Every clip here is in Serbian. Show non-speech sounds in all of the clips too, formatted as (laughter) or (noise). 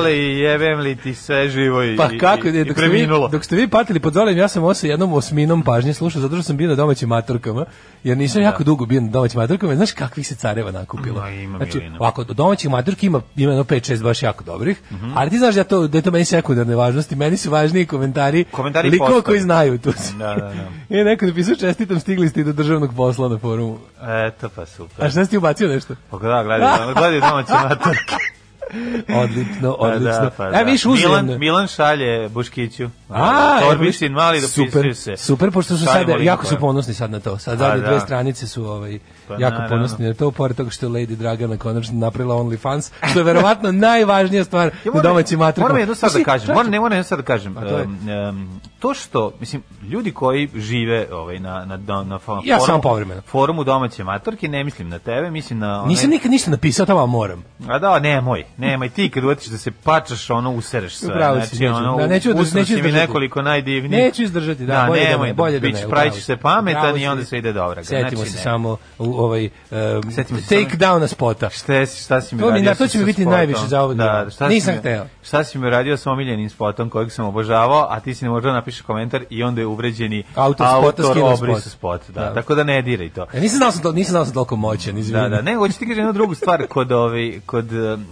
dole i jebem li ti sve živo i, pa kako, i, dok, ste vi, dok ste vi patili pod zolem, ja sam ovo sa jednom osminom pažnje slušao, zato što sam bio na domaćim maturkama, jer nisam da. jako dugo bio na domaćim maturkama, znaš kakvih se careva nakupilo. No, ima znači, milina. ovako, domaćih matorki ima, ima jedno 5-6 baš jako dobrih, mm -hmm. ali ti znaš da, to, da je to meni sekundarne važnosti, meni su važniji komentari, komentari likova koji znaju tu. Da, da, da. I (laughs) e, neko napisao, čestitam, stigli ste i do državnog posla na forumu. Eto pa super. A šta si ti ubacio nešto? Pa da, gledaj, gledaj domaće matorke. (laughs) odlično, odlično. Da, pa, da. E, viš Milan, Milan šalje Buškiću. A, e, Torbisin mali dopisuje se. Super, super, pošto su sada, jako su ponosni sad na to. Sad zadnje pa dve da. stranice su ovaj, pa, jako naravno. ponosni na to, pored toga što je Lady Dragana konačno napravila OnlyFans, što je verovatno (laughs) najvažnija stvar ja, moram, na domaćim matrikama. Moram jedno sad da kažem, moram, ne moram jedno sad da kažem. To, um, um, to što, mislim, ljudi koji žive ovaj, na, na, na, na forumu, ja sam povremeno. forumu domaće matorke, ne mislim na tebe, mislim na... One... Nisam nikad ništa napisao, tamo moram. A da, nemoj, nemoj, ti kad otiš da se pačaš, ono, usereš sve. Upravo znači, si, neću, ono, da, neću, da- neću, neću mi nekoliko najdivnijih. Neću izdržati, da, da bolje da nemoj, da, bolje da ne. Pravićeš se pametan i onda sve ide dobro. znači, se samo u ovaj uh, take down spota. Šta si, šta si mi to radio? Mi, na to će mi biti spotom. najviše zavodno. Da, šta Nisam hteo. Šta si mi radio sa omiljenim spotom kojeg sam obožavao, a ti si ne možda napiše komentar i onda je uvređeni autor, autor spota spot. spot da. da. Tako da ne diraj to. Ja, nisam znao da sam, nisam znao da sam toliko moćan, izvinim. Da, da, ne, hoću ti kažem jednu drugu stvar kod, ovaj, kod um,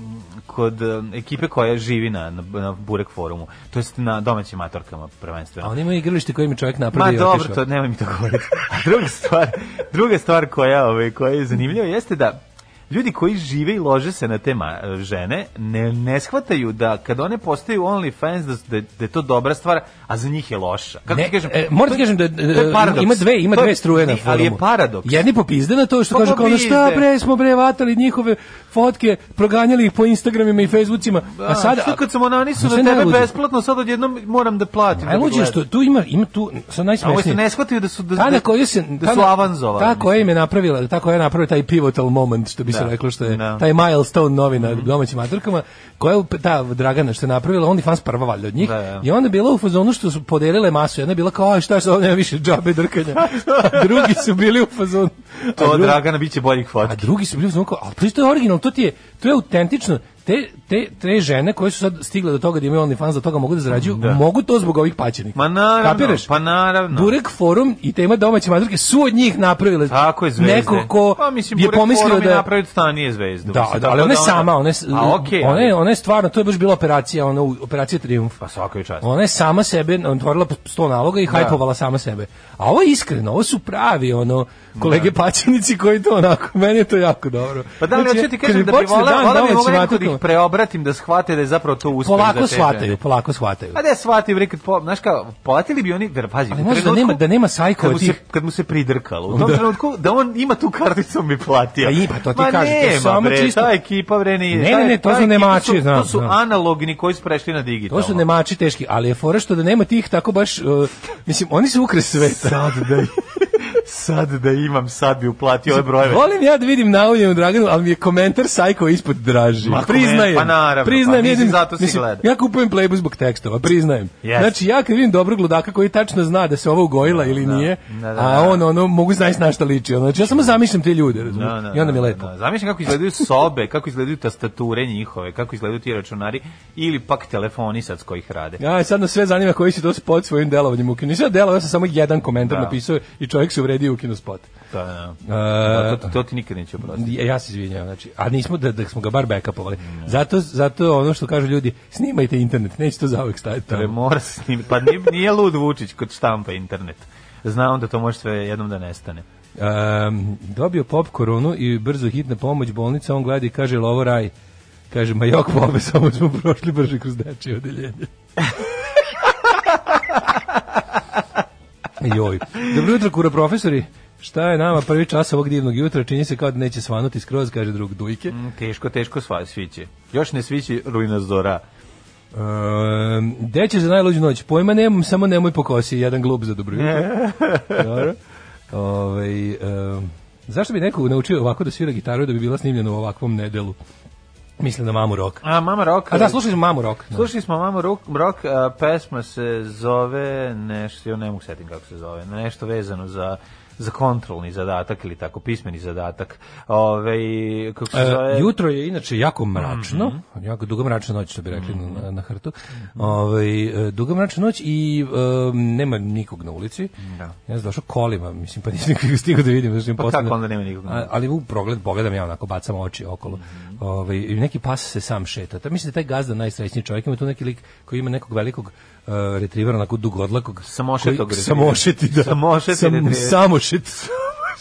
kod um, ekipe koja živi na, na, Burek forumu, to jest na domaćim matorkama prvenstveno. A oni imaju igralište koje mi čovjek napravio. Ma dobro, to nemoj mi to govoriti. (laughs) A druga stvar, druga stvar koja, ovaj, koja je zanimljiva jeste da ljudi koji žive i lože se na tema e, žene ne, ne shvataju da kad one postaju only fans da, da, da, je to dobra stvar, a za njih je loša. Kako ne, kažem? E, moram ti kažem da e, ima dve, ima to dve struje na forumu. Ali je paradoks. Jedni popizde na to što Ko pa kažu kao šta bre smo bre vatali njihove fotke, proganjali ih po Instagramima i Facebookima. A, da, sad što kad samo na nisu na tebe luđe. besplatno, sad odjednom moram da platim. Aj luđe što tu ima ima tu sa najsmešnije. ne shvataju da su da, da, da, da su avanzovani. Tako je im je napravila, tako je napravila taj pivotal moment što bi se da. reklo što je da. taj milestone novina mm -hmm. domaćim matrkama, koja je ta Dragana što je napravila, oni fans prva valjda od njih. Da, da. I onda je bila u fazonu što su podelile masu, jedna je bila kao aj šta što nema više džabe drkanja. drugi su bili u fazonu. To drugi, Dragana biće boljih fotki A drugi su bili u fazonu kao, al to je original, to ti je to je autentično te, te, te žene koje su sad stigle do toga da imaju OnlyFans, da toga mogu da zarađuju, da. mogu to zbog ovih paćenika. Ma naravno, Kapiraš? pa naravno. Burek Forum i tema domaće madruke su od njih napravile tako je zvezde. neko ko pa, mislim, je pomislio da... napravio stanije zvezdu. Da, mislim, da, ali ona je da sama, ona je, A, okay, ona, je, ona je stvarno, to je baš bila operacija, ona, operacija Triumf. Pa svaka je čast. Ona je sama sebe, otvorila sto naloga i da. hajpovala sama sebe. A ovo je iskreno, ovo su pravi, ono, kolege da. paćenici koji to onako, meni je to jako dobro. Pa da li znači, ja ti kažem da bi volao, volao da bi mogu nekako da ih preobratim da shvate da je zapravo to uspeh polako za tebe. Shvataju, polako shvataju. A da shvataju, bre, kad, znaš kao, platili bi oni, jer da, pazi, Ali možda da nema, da nema sajko kad, mu se, kad mu se pridrkalo, u tom da. trenutku, da on ima tu karticu mi platio. Ja, pa ima, pa to ti kažem, to je samo bre, čisto. Ta ekipa, bre, nije. Ne, ne, ne, to su nemači, znam. To su analogni koji su prešli na digitalno. To su nemači teški, ali je fora što da nema tih tako baš, mislim, oni su ukras sveta. Sad da (laughs) sad da imam, sad bi uplatio ove brojeve. Volim ja da vidim na naunjenu Draganu, ali mi je komentar sajko ispod draži. Ma, priznajem. Pa naravno, priznajem, pa nisi zato si mislim, gleda. Ja kupujem Playboy zbog tekstova, priznajem. Yes. Znači, ja kad vidim dobrog ludaka koji tačno zna da se ovo ugojila ili da, nije, da, da, a da. on, ono, mogu znaći na šta liči. Znači, ja samo zamišljam te ljude, razumiješ? Da, da, I onda mi je lepo. Zamišljam kako izgledaju sobe, kako izgledaju tastature njihove, kako izgledaju ti računari ili pak telefoni sad s kojih rade. Ja, sad nas sve zanima koji su to spod svojim delovanjem ukinuti. Sve delao, ja sam samo jedan komentar napisao i čovjek se uvredio sedi i ukinu spot. Da, da. A, da. e, da, to, to, ti nikad neće oprostiti. Ja, ja se izvinjavam, znači, a nismo da, da smo ga bar backupovali. Mm. Zato, zato ono što kažu ljudi, snimajte internet, neće to zauvek stajati. To mora snimati, pa nije, nije lud Vučić kod štampa internet. Zna da to može sve jednom da nestane. Um, dobio pop koronu i brzo hitna pomoć bolnica, on gleda i kaže, lovo raj. Kaže, ma jok pobe, samo smo prošli brže kroz dečje odeljenje. (laughs) Joj. Dobro jutro, kura profesori. Šta je nama prvi čas ovog divnog jutra? Čini se kao da neće svanuti skroz, kaže drug Dujke. Mm, teško, teško sva sviće. Još ne svići Rujna Zdora. Um, deće za najluđu noć. Pojma nemam, samo nemoj pokosi. Jedan glup za dobro jutro. (laughs) Dobro. Ove, um, zašto bi neko naučio ovako da svira gitaru da bi bila snimljena u ovakvom nedelu? Mislim na Mamu Rock. A, Mama Rock. A da, da, slušali smo Mamu Rock. Slušali smo Mamu Rock, rock a, pesma se zove nešto, ja ne mogu setim kako se zove, nešto vezano za za kontrolni zadatak ili tako pismeni zadatak. Ovaj kako se e, zove? E, jutro je inače jako mračno, mm -hmm. jako dugo mračna noć što bi rekli mm -hmm. na, mhm. na hrtu. Ove, ovaj, dugo mračna noć i um, nema nikog na ulici. Da. Ja sam došao kolima, mislim pa nisam nikog stigao da vidim, znači pa posledno, tako onda nema nikog. Na ali u progled pogledam ja onako bacam oči okolo. Mm -hmm. Ove, ovaj, neki pas se sam šeta. Ta mislim da taj gazda najsrećniji čovjek ima tu neki lik koji ima nekog velikog uh, retriever onako dugodlakog. Samošetog retrivera. Samošeti, da. Samošeti Sam, retriever. Samošet.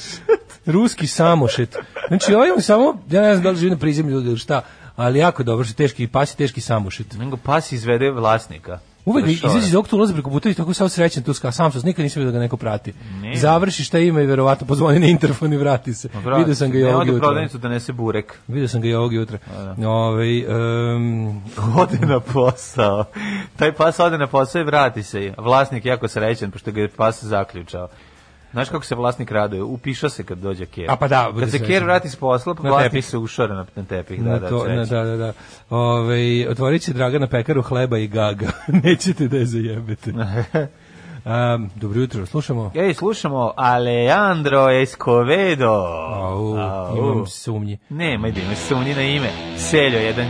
(laughs) Ruski samošet. Znači, ovaj on samo, ja ne znam da li živi na prizemlju ili šta, ali jako dobro, što teški pas i teški samošet. Nego pas izvede vlasnika. Uvek izađe iz ovog tu ulaza preko puta i tako sam srećan tu ska, sam što nikad nisam vidio da ga neko prati. Ne. Završi šta ima i verovatno pozvoni na interfon i vrati se. No, Video da sam ga i ovog jutra. Ne, prodavnicu donese burek. Video sam ga i ovog jutra. Ovaj um, ode na posao. Taj pas ode na posao i vrati se. Vlasnik jako srećan pošto ga je pas zaključao. Znaš kako se vlasnik raduje? Upiša se kad dođe Ker. A pa da, kad se da, Ker da. vrati s posla, pa vlasnik tepih. se ušara na, na tepih. Da, da na to, da, da, da, da. Ove, otvorit će Dragana pekaru hleba i gaga. (laughs) Nećete da je zajebete. Um, (laughs) dobro jutro, slušamo. Ej, slušamo Alejandro Escovedo. Au, imam sumnji. Nema, idemo sumnji na ime. Seljo jedan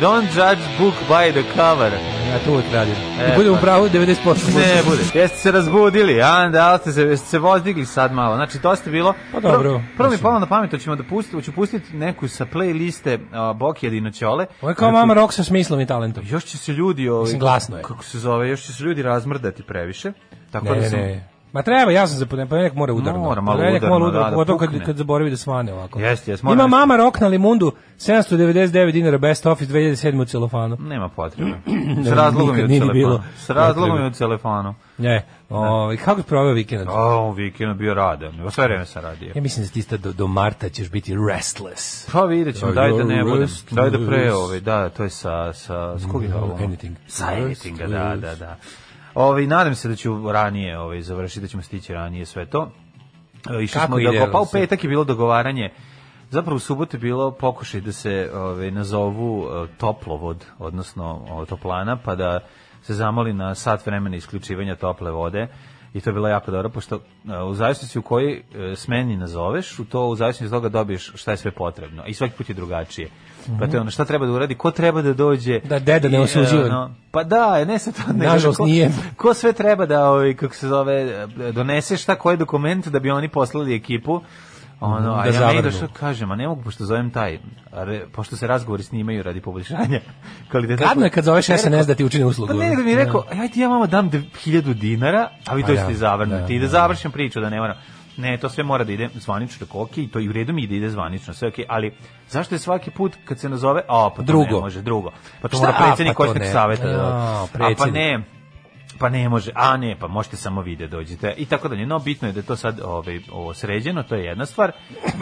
Don't judge book by the cover. Ja to uvijek radim. E, budem pa. u pravu 90%. Ne, bude. Jeste se razbudili, a da ste se, jeste se vozdigli sad malo. Znači, to ste bilo... Pa dobro. Prvo, prvo mi palo na pamet, hoćemo da pustiti, hoću pustiti neku sa playliste uh, Bokija Dinoćole. Ovo je kao znači, mama rock sa smislom i talentom. Još će se ljudi... Ovaj, Mislim, glasno je. Kako se zove, još će se ljudi razmrdati previše. Tako ne, da sam, ne, ne Ma treba, ja sam za ponedeljak mora udarno. Mora malo udarno, mora udarno, da, da kad, kad zaboravi da svane ovako. Jeste, jeste. Ima da- mama rok na limundu 799 dinara best office 2007 u celofanu. Nema potrebe. (clears throat) Da, s razlogom je u celofanu. S razlogom je u celofanu. Ne. O, ovaj, da. kako si proveo vikend? O, vikend bio radan. Sve vreme sam radio. Ja mislim da ti do, do marta ćeš biti restless. Pa videćemo, daj da ne bude. Daj da pre ove, ovaj, da, to je sa, sa, s kog je ovo? Anything. Sa anything, da, da, da. Ovaj nadam se da ću ranije ovaj završiti, da ćemo stići ranije sve to. Išli smo da pa u petak je bilo dogovaranje. Zapravo u subotu je bilo pokušaj da se ove, ovaj, nazovu e, toplovod, odnosno toplana, pa da se zamoli na sat vremena isključivanja tople vode i to je bilo jako dobro, pošto e, u zavisnosti u kojoj e, smeni nazoveš, u to u zavisnosti od toga dobiješ šta je sve potrebno i svaki put je drugačije. Pa to je ono šta treba da uradi, ko treba da dođe. Da deda ne osuđuje. Ono, pa da, ne se to ne. Nažalost nije. Ko sve treba da, ovaj kako se zove, donese šta koji dokument da bi oni poslali ekipu. Ono, da a ja ne što kažem, a ne mogu pošto zovem taj, re, pošto se razgovori snimaju radi poboljšanja (laughs) kvaliteta. Kadno je kad zoveš SNS da ti učini uslugu. Pa ne, da mi je da. rekao, ajde ja vama dam 1000 dinara, a vi pa dođete pa ja, zavrnuti da, da, i da, da, da završim priču, da ne moram. Ne, to sve mora da ide zvanično dok ok, i to i u redu mi ide, da ide zvanično, sve ok, ali zašto je svaki put kad se nazove, a pa drugo. ne može, drugo. Pa to Šta? mora predsjednik pa hoćete a, Da, a pa ne, pa ne može, a ne, pa možete samo vide da dođite i tako dalje. No, bitno je da je to sad ovaj, ovo sređeno, to je jedna stvar.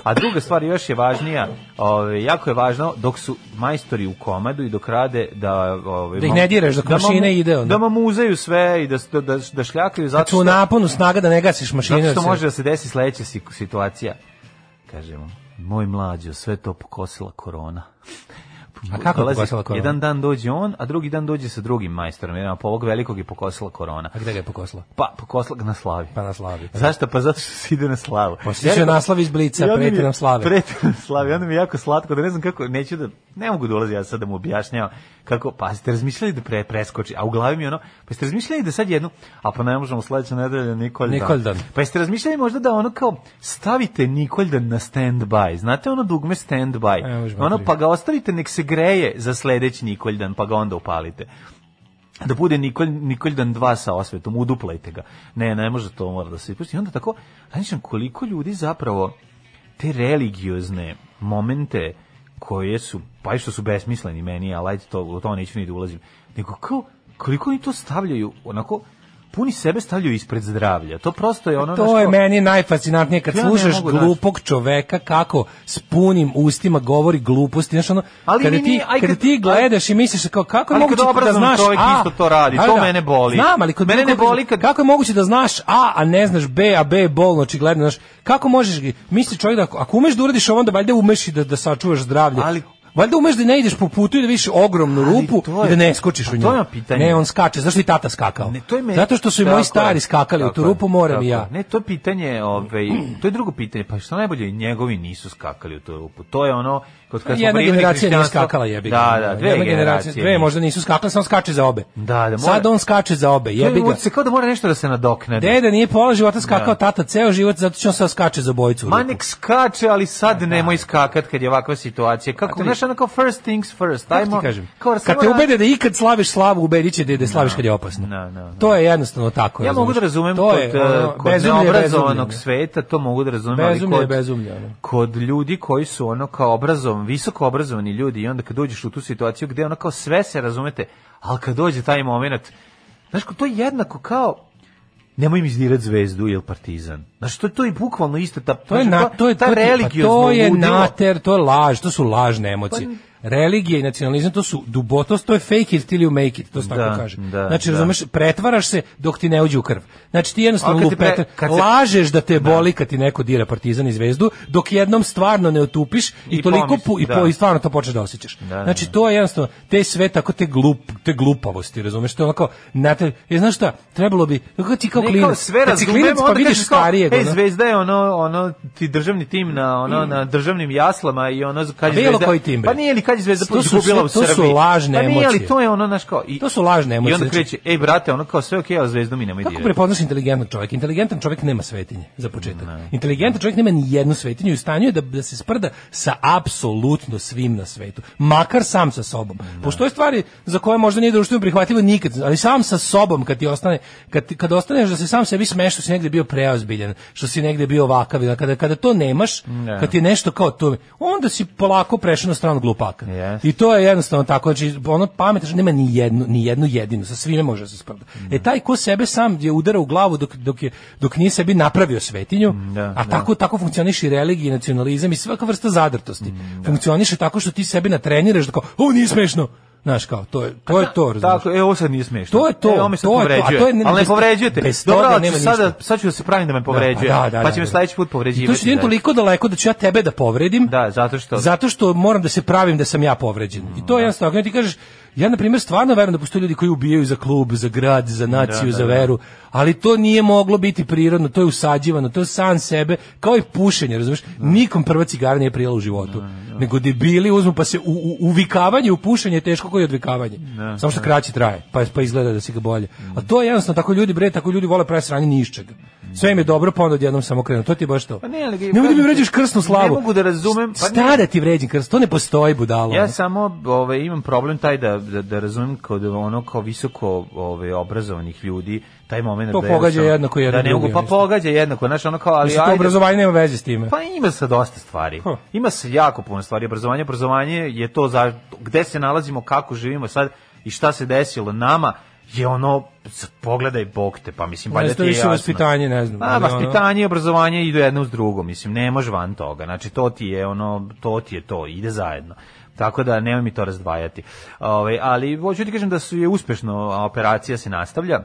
A druga stvar još je važnija, ovaj, jako je važno dok su majstori u komadu i dok rade da... Ovaj, da ih ne diraš, dok da mašine ide onda. Da vam uzaju sve i da, da, da, da šljakaju zato što... Da naponu snaga da ne gasiš mašine. Zato što da može da se desi sledeća situacija. Kažemo, moj mlađo, sve to pokosila korona. A kako dolazi, je korona? Jedan dan dođe on, a drugi dan dođe sa drugim majstorom. Jedan po pa ovog velikog je pokosila korona. A gde ga je pokosila? Pa, pokosila ga na slavi. Pa na slavi. Pa. Da. Zašto? Pa zato što se ide na slavu. Posjećaju pa ja, na slavi iz blica, prete nam slave. Prete nam slavi. onda mi je jako slatko, da ne znam kako, neću da, ne mogu dolazi da ja sad da mu objašnjavam kako, pa ste razmišljali da pre, preskoči, a u glavi mi je ono, pa ste razmišljali da sad jednu, a pa ne možemo sledeće nedelje Nikolj Nikoldan. Pa ste razmišljali možda da ono kao stavite Nikoldan na stand by. Znate ono dugme stand by. ono pa ga ostavite nek se greje za sledeći Nikoljdan, pa ga onda upalite da bude Nikolj, Nikoljdan 2 sa osvetom, uduplajte ga. Ne, ne može to, mora da se ispusti. I onda tako, znači koliko ljudi zapravo te religiozne momente koje su, pa što su besmisleni meni, ali ajde to, to neću ni da ulazim, nego kao, koliko oni to stavljaju, onako, puni sebe stavljaju ispred zdravlja. To prosto je ono... To što... je meni najfascinantnije kad ja slušaš glupog čoveka kako s punim ustima govori gluposti. Znaš, ono, ali kada, ti, aj, kada ti gledaš i misliš kao, kako je moguće da znaš čovjek A... isto to radi, to da, mene boli. Znam, ali kod mene ne boli kad... Kako je moguće da znaš A, a ne znaš B, a B je bolno, znači gledaš, kako možeš, misliš čovjek da ako, ako umeš da uradiš ovo, onda valjda umeš i da, da sačuvaš zdravlje. Ali Valjda umeš da ne ideš po putu i da vidiš ogromnu Ali rupu je, i da ne skočiš u nju. To Ne, on skače. Zašto i tata skakao? Ne, to je me... Zato što su i moji stari skakali tako, u tu rupu, moram i ja. Ne, to je pitanje, ovaj, to je drugo pitanje. Pa što najbolje, njegovi nisu skakali u tu rupu. To je ono kod kad smo jedna generacija nije skakala jebi ga. Da, da, dve jedna generacije, dve možda nisu skakale, samo skače za obe. Da, da, mora... Sad on skače za obe, jebi ga. Se kao da mora nešto da se nadokne da. Deda nije pola života skakao, da. tata ceo život zato što on sad skače za bojicu. Ma nek skače, ali sad da, nemoj skakat kad je ovakva situacija. Kako znaš onako first things first. Ajmo. kažem. Kao da kad te ubede da ikad slaviš slavu, ubediće da da slaviš kad je opasno. No, da, no, da, To je jednostavno tako. Ja mogu da razumem to kod eh, neobrazovanog sveta, to mogu da razumem, ali kod ljudi koji su ono kao obrazovani obrazovani, visoko obrazovani ljudi i onda kad dođeš u tu situaciju gde ono kao sve se razumete, ali kad dođe taj moment, znaš, to je jednako kao nemoj mi izdirati zvezdu ili partizan. Znaš, to, to je bukvalno isto. Ta, to je, na, to je, ta to, je, pa to je nater, to je laž, to su lažne emocije. Pa, religija i nacionalizam to su dubotost, to je fake it till you make it, to se da, tako kaže. Da, znači, da. razumeš, pretvaraš se dok ti ne uđe u krv. Znači, ti jednostavno kad pre, kad lažeš da te da. boli kad ti neko dira partizan i zvezdu, dok jednom stvarno ne otupiš i, i toliko pomis, pu, i, da. po, i stvarno to počeš da osjećaš. znači, to je jednostavno, te sve tako te, glup, te glupavosti, razumeš, to je onako, te, je, znaš šta, trebalo bi, kako ti kao ne, klinac, kao sve kad klinac pa vidiš starijeg. Ej, zvezda je ono, ono, ti državni tim na, ono, na državnim jaslama i ono, kad je zvezda, pa nije li kad kad je Zvezda to su, izgubila u Srbiji. To su lažne pa nije, emocije. ali to je ono, znaš kao... I, to su lažne emocije. I onda kreće, ej brate, ono kao sve okej, okay, ali Zvezdu mi ne Kako prepoznaš inteligentnog čovjeka? Inteligentan čovjek nema svetinje, za početak. Ne. Inteligentan čovjek nema ni jednu svetinju i u stanju je da, da se sprda sa apsolutno svim na svetu. Makar sam sa sobom. Ne. Da. je stvari za koje možda nije društveno prihvatljivo nikad, ali sam sa sobom kad ti ostane, kad, kad ostaneš da se sam sebi smeš što si negde bio preozbiljen, što si negde bio ovakav, kada, kada to nemaš, ne. Da. kad ti nešto kao to, onda si polako prešao na stranu glupaka debaka. Yes. I to je jednostavno tako, znači ono pametno znači, nema ni jednu ni jednu jedinu, sa svime može da se sprda. Mm. E taj ko sebe sam je udara u glavu dok dok je dok nije sebi napravio svetinju, mm, da, a da. tako tako funkcioniše i religija, i nacionalizam i svaka vrsta zadrtosti. Mm, funkcioniše tako što ti sebe natreniraš da kao, "O, nije smešno." Znaš kao, to je to, je da, to Tako, e, ovo sad nije smiješno. To je to, e, ovo me sad to povređuje. Je a to je, ne, ali ne povređujete. Bez Dobro, toga nema sad ću da se pravim da me da, povređuje, da, da, da, pa da, će me sledeći put povređivati. I to je toliko daleko da ću ja tebe da povredim, da, zato, što... zato što moram da se pravim da sam ja povređen. Mm. I to je jednostavno, kada ti kažeš, Ja, na primjer, stvarno vjerujem da postoje ljudi koji ubijaju za klub, za grad, za naciju, da, da za da. veru, ali to nije moglo biti prirodno, to je usađivano, to je san sebe, kao i pušenje, razumiješ? Da. Nikom prva cigara nije prijela u životu, nego debili uzmu pa se u, u, uvikavanje u pušenje je teško i odvikavanje, samo što kraće traje, pa, pa izgleda da se ga bolje. A to je jednostavno, tako ljudi, bre, tako ljudi vole pravi sranje ni iz Sve im je dobro, pa onda odjednom samo krenu. To ti je baš to. Pa ne, ali, ne mogu da mi vređaš krsnu slavu. Ne mogu da razumem. Pa Stara ti vređim krst, to ne postoji budalo. Ja samo ovaj, imam problem taj da da, da razumem kod ono kao visoko ovaj obrazovanih ljudi taj momenat pa da pogađa je, jednako jedan da ne mogu pa mislim. pogađa jednako znači ono kao ali Mislim, ajde, obrazovanje nema veze s time pa ima se dosta stvari huh. ima se jako puno stvari obrazovanje obrazovanje je to za gde se nalazimo kako živimo sad i šta se desilo nama je ono pogledaj bog te pa mislim valjda ti je jasno. vaspitanje ne znam a vaspitanje ono... obrazovanje idu jedno uz drugo mislim ne može van toga znači to ti je ono to ti je to ide zajedno Tako da nema mi to razdvajati. Ovaj ali hoću ti kažem da su je uspešno operacija se nastavlja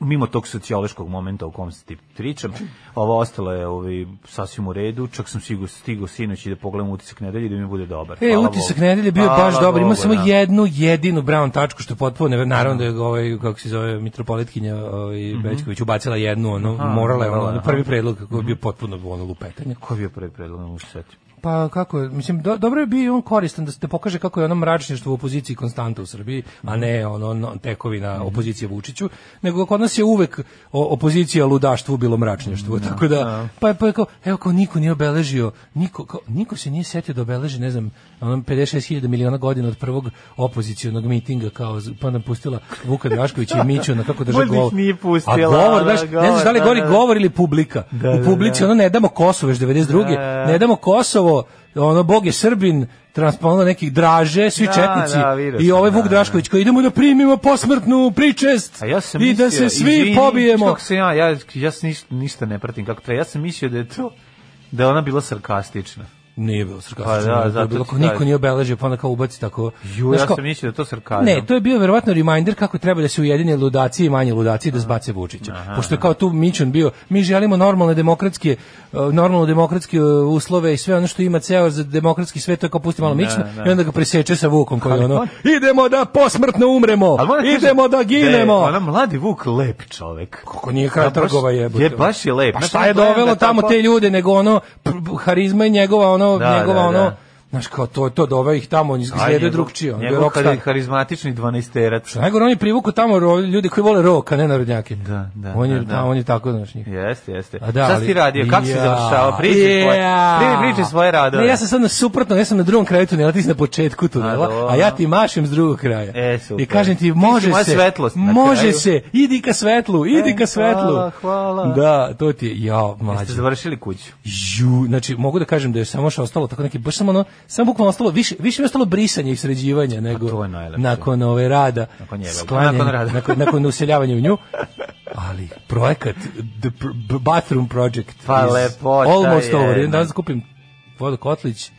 mimo tog sociološkog momenta u kom se ti pričam, ovo ostalo je ovaj, sasvim u redu, čak sam sigo stigo sinoć i da pogledam utisak nedelje da mi bude dobar. E, Hvala utisak nedelje bio baš Bogu, dobar, ima samo da. jednu jedinu brown tačku što potpuno, naravno da je ovaj, kako se zove, mitropolitkinja ovaj, mm -hmm. Bečković ubacila jednu, ono, aha, morala je, ono, prvi predlog koji je bio potpuno ono lupetanje. Koji je bio prvi predlog, ne mogu se setiti. Pa kako, mislim, do, dobro je bio on koristan da se pokaže kako je ono mračništvo u opoziciji konstanta u Srbiji, a ne ono, ono tekovina opozicije Vučiću, nego kod nas je uvek opozicija ludaštvu bilo mračništvo, no, da, tako da, no. Da. pa, pa kao, evo kao niko nije obeležio, niko, kao, niko se nije setio da obeleži, ne znam, onom 56.000 miliona godina od prvog opozicionog mitinga, kao, pa nam pustila Vuka Drašković i Miću na kako drže govor. nije pustila. A govor, da, znaš, ne znaš da li gori da, govor ili publika. Da, u publici, ono, ne damo Kosovo, 92. Ne damo Kosovo, pravo ono Bog je Srbin transponovao nekih draže, svi da, četnici da, virus, i ovaj da, Vuk da, Drašković koji idemo da primimo posmrtnu pričest ja sam i mislio, da se svi izvini, pobijemo. se ja, ja, ja ništa, ništa ne pratim kako treba. Ja sam mislio da je to da je ona bila sarkastična. Nije bilo sarkastično. Pa, da, zato bilo, kao, niko nije obeležio, pa onda kao ubaci tako. Ju, ja sam mislio da to sarkazam. Ne, to je bio verovatno reminder kako treba da se ujedine ludaci i manje ludaci da zbace Vučića. Pošto je kao tu Mićun bio, mi želimo normalne demokratske e, normalno demokratske e, uslove i sve ono što ima ceo za demokratski svet, to je kao pusti malo da, Mićuna da. i onda ga preseče sa Vukom koji ono, idemo da posmrtno umremo, da idemo da ginemo. Da ona mladi Vuk lep čovek. Kako nije kraj trgova jebote. Je baš je lep. Pa šta je dovelo tamo te ljude nego ono harizma i njegova ono da, njegova da, ono, da. Znaš, kao to, to dove da ovaj ih tamo, izgledaju drugčije. On njegov je karizmatični dvanaesterac. Najgore, on je privuku tamo ljudi koji vole rok, a ne narodnjake. Da, da. On je, da, da. on je tako, znaš, njih. Jeste, jeste. A da, Šta si ti radio? Kako ja, si završao? Priči, ja, svoje, priči svoje radove. Ne, ja sam sad na suprotno, ja sam na drugom kraju tunela, ti si na početku tunela, a, ja ti mašem s drugog kraja. E, super. I kažem ti, može ti se, svetlost može se, idi ka svetlu, idi e, ka svetlu. Hvala, hvala. Da, to ti ja, mlađe. Jeste završili kuću? Ju, znači, mogu da kažem da je samo što ostalo tako neki, baš samo ono, Samo bukvalno ostalo više više je ostalo brisanje i sređivanje pa nego nakon ove rada. Nakon njega, sklanjen, nakon rada. nakon, nakon useljavanja u nju. Ali projekat the bathroom project pa lepota almost je. over. Da kupim vodu kotlić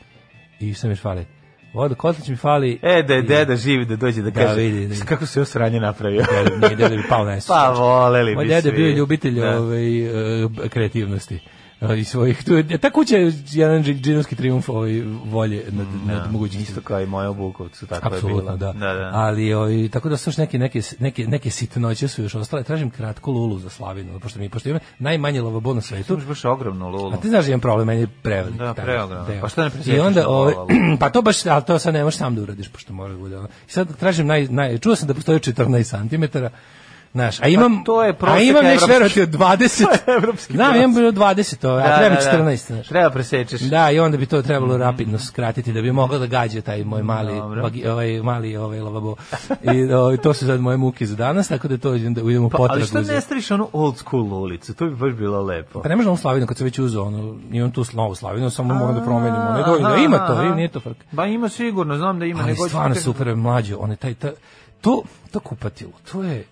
i sve mi fali. Vodu Kotlić mi fali. E, da je deda živi da dođe da, da kaže vidi, vidi. kako se još sranje napravio. deda, nije, deda bi pao na (laughs) Pa voleli bi Moj deda bio ljubitelj da. Ovaj, e, kreativnosti. Ovaj, i svojih tu je, ta kuća je jedan džinovski triumf ovaj volje nad ja, mm, nad da. mogućim isto kao i moja Bukovcu tako Apsolutno, je bilo. Da. da, da. Ali ovaj tako da su još neke neke neke neke sitnoće su još ostale. Tražim kratku lulu za slavinu pošto mi pošto ima najmanje lavabo na svetu. Imaš baš ogromnu lulu. A ti znaš da imam problem, meni je prevelik. Da, preogromno. Da. Pa šta ne I onda ovaj (clears throat) pa to baš al to sad ne možeš sam da uradiš pošto mora da bude. Ovaj. I sad tražim naj naj čuo sam da postoji 14 cm Znaš, a pa imam, pa to je a imam neš verovati od 20. (laughs) Znam, imam bilo 20, ovaj, a da, treba da, 14. Da. Znaš. Treba presečeš. Da, i onda bi to trebalo mm -hmm. rapidno skratiti da bi moglo da gađa taj moj mali, bagi, ovaj, mali ovaj lavabo. I ovaj, to su sad moje muke za danas, tako da to idem, da idemo pa, potragu. Ali što ne striš onu old school ulicu? To bi baš bilo lepo. Pa ne možemo slavinu, kad se već uzeo, ono, imam tu novu slavinu, samo moram da promenim. Ono, dovoljno, da ima to, i nije to frk. Ba ima sigurno, znam da ima. Ali stvarno super, mlađo, on je taj, to, to kupatilo, to je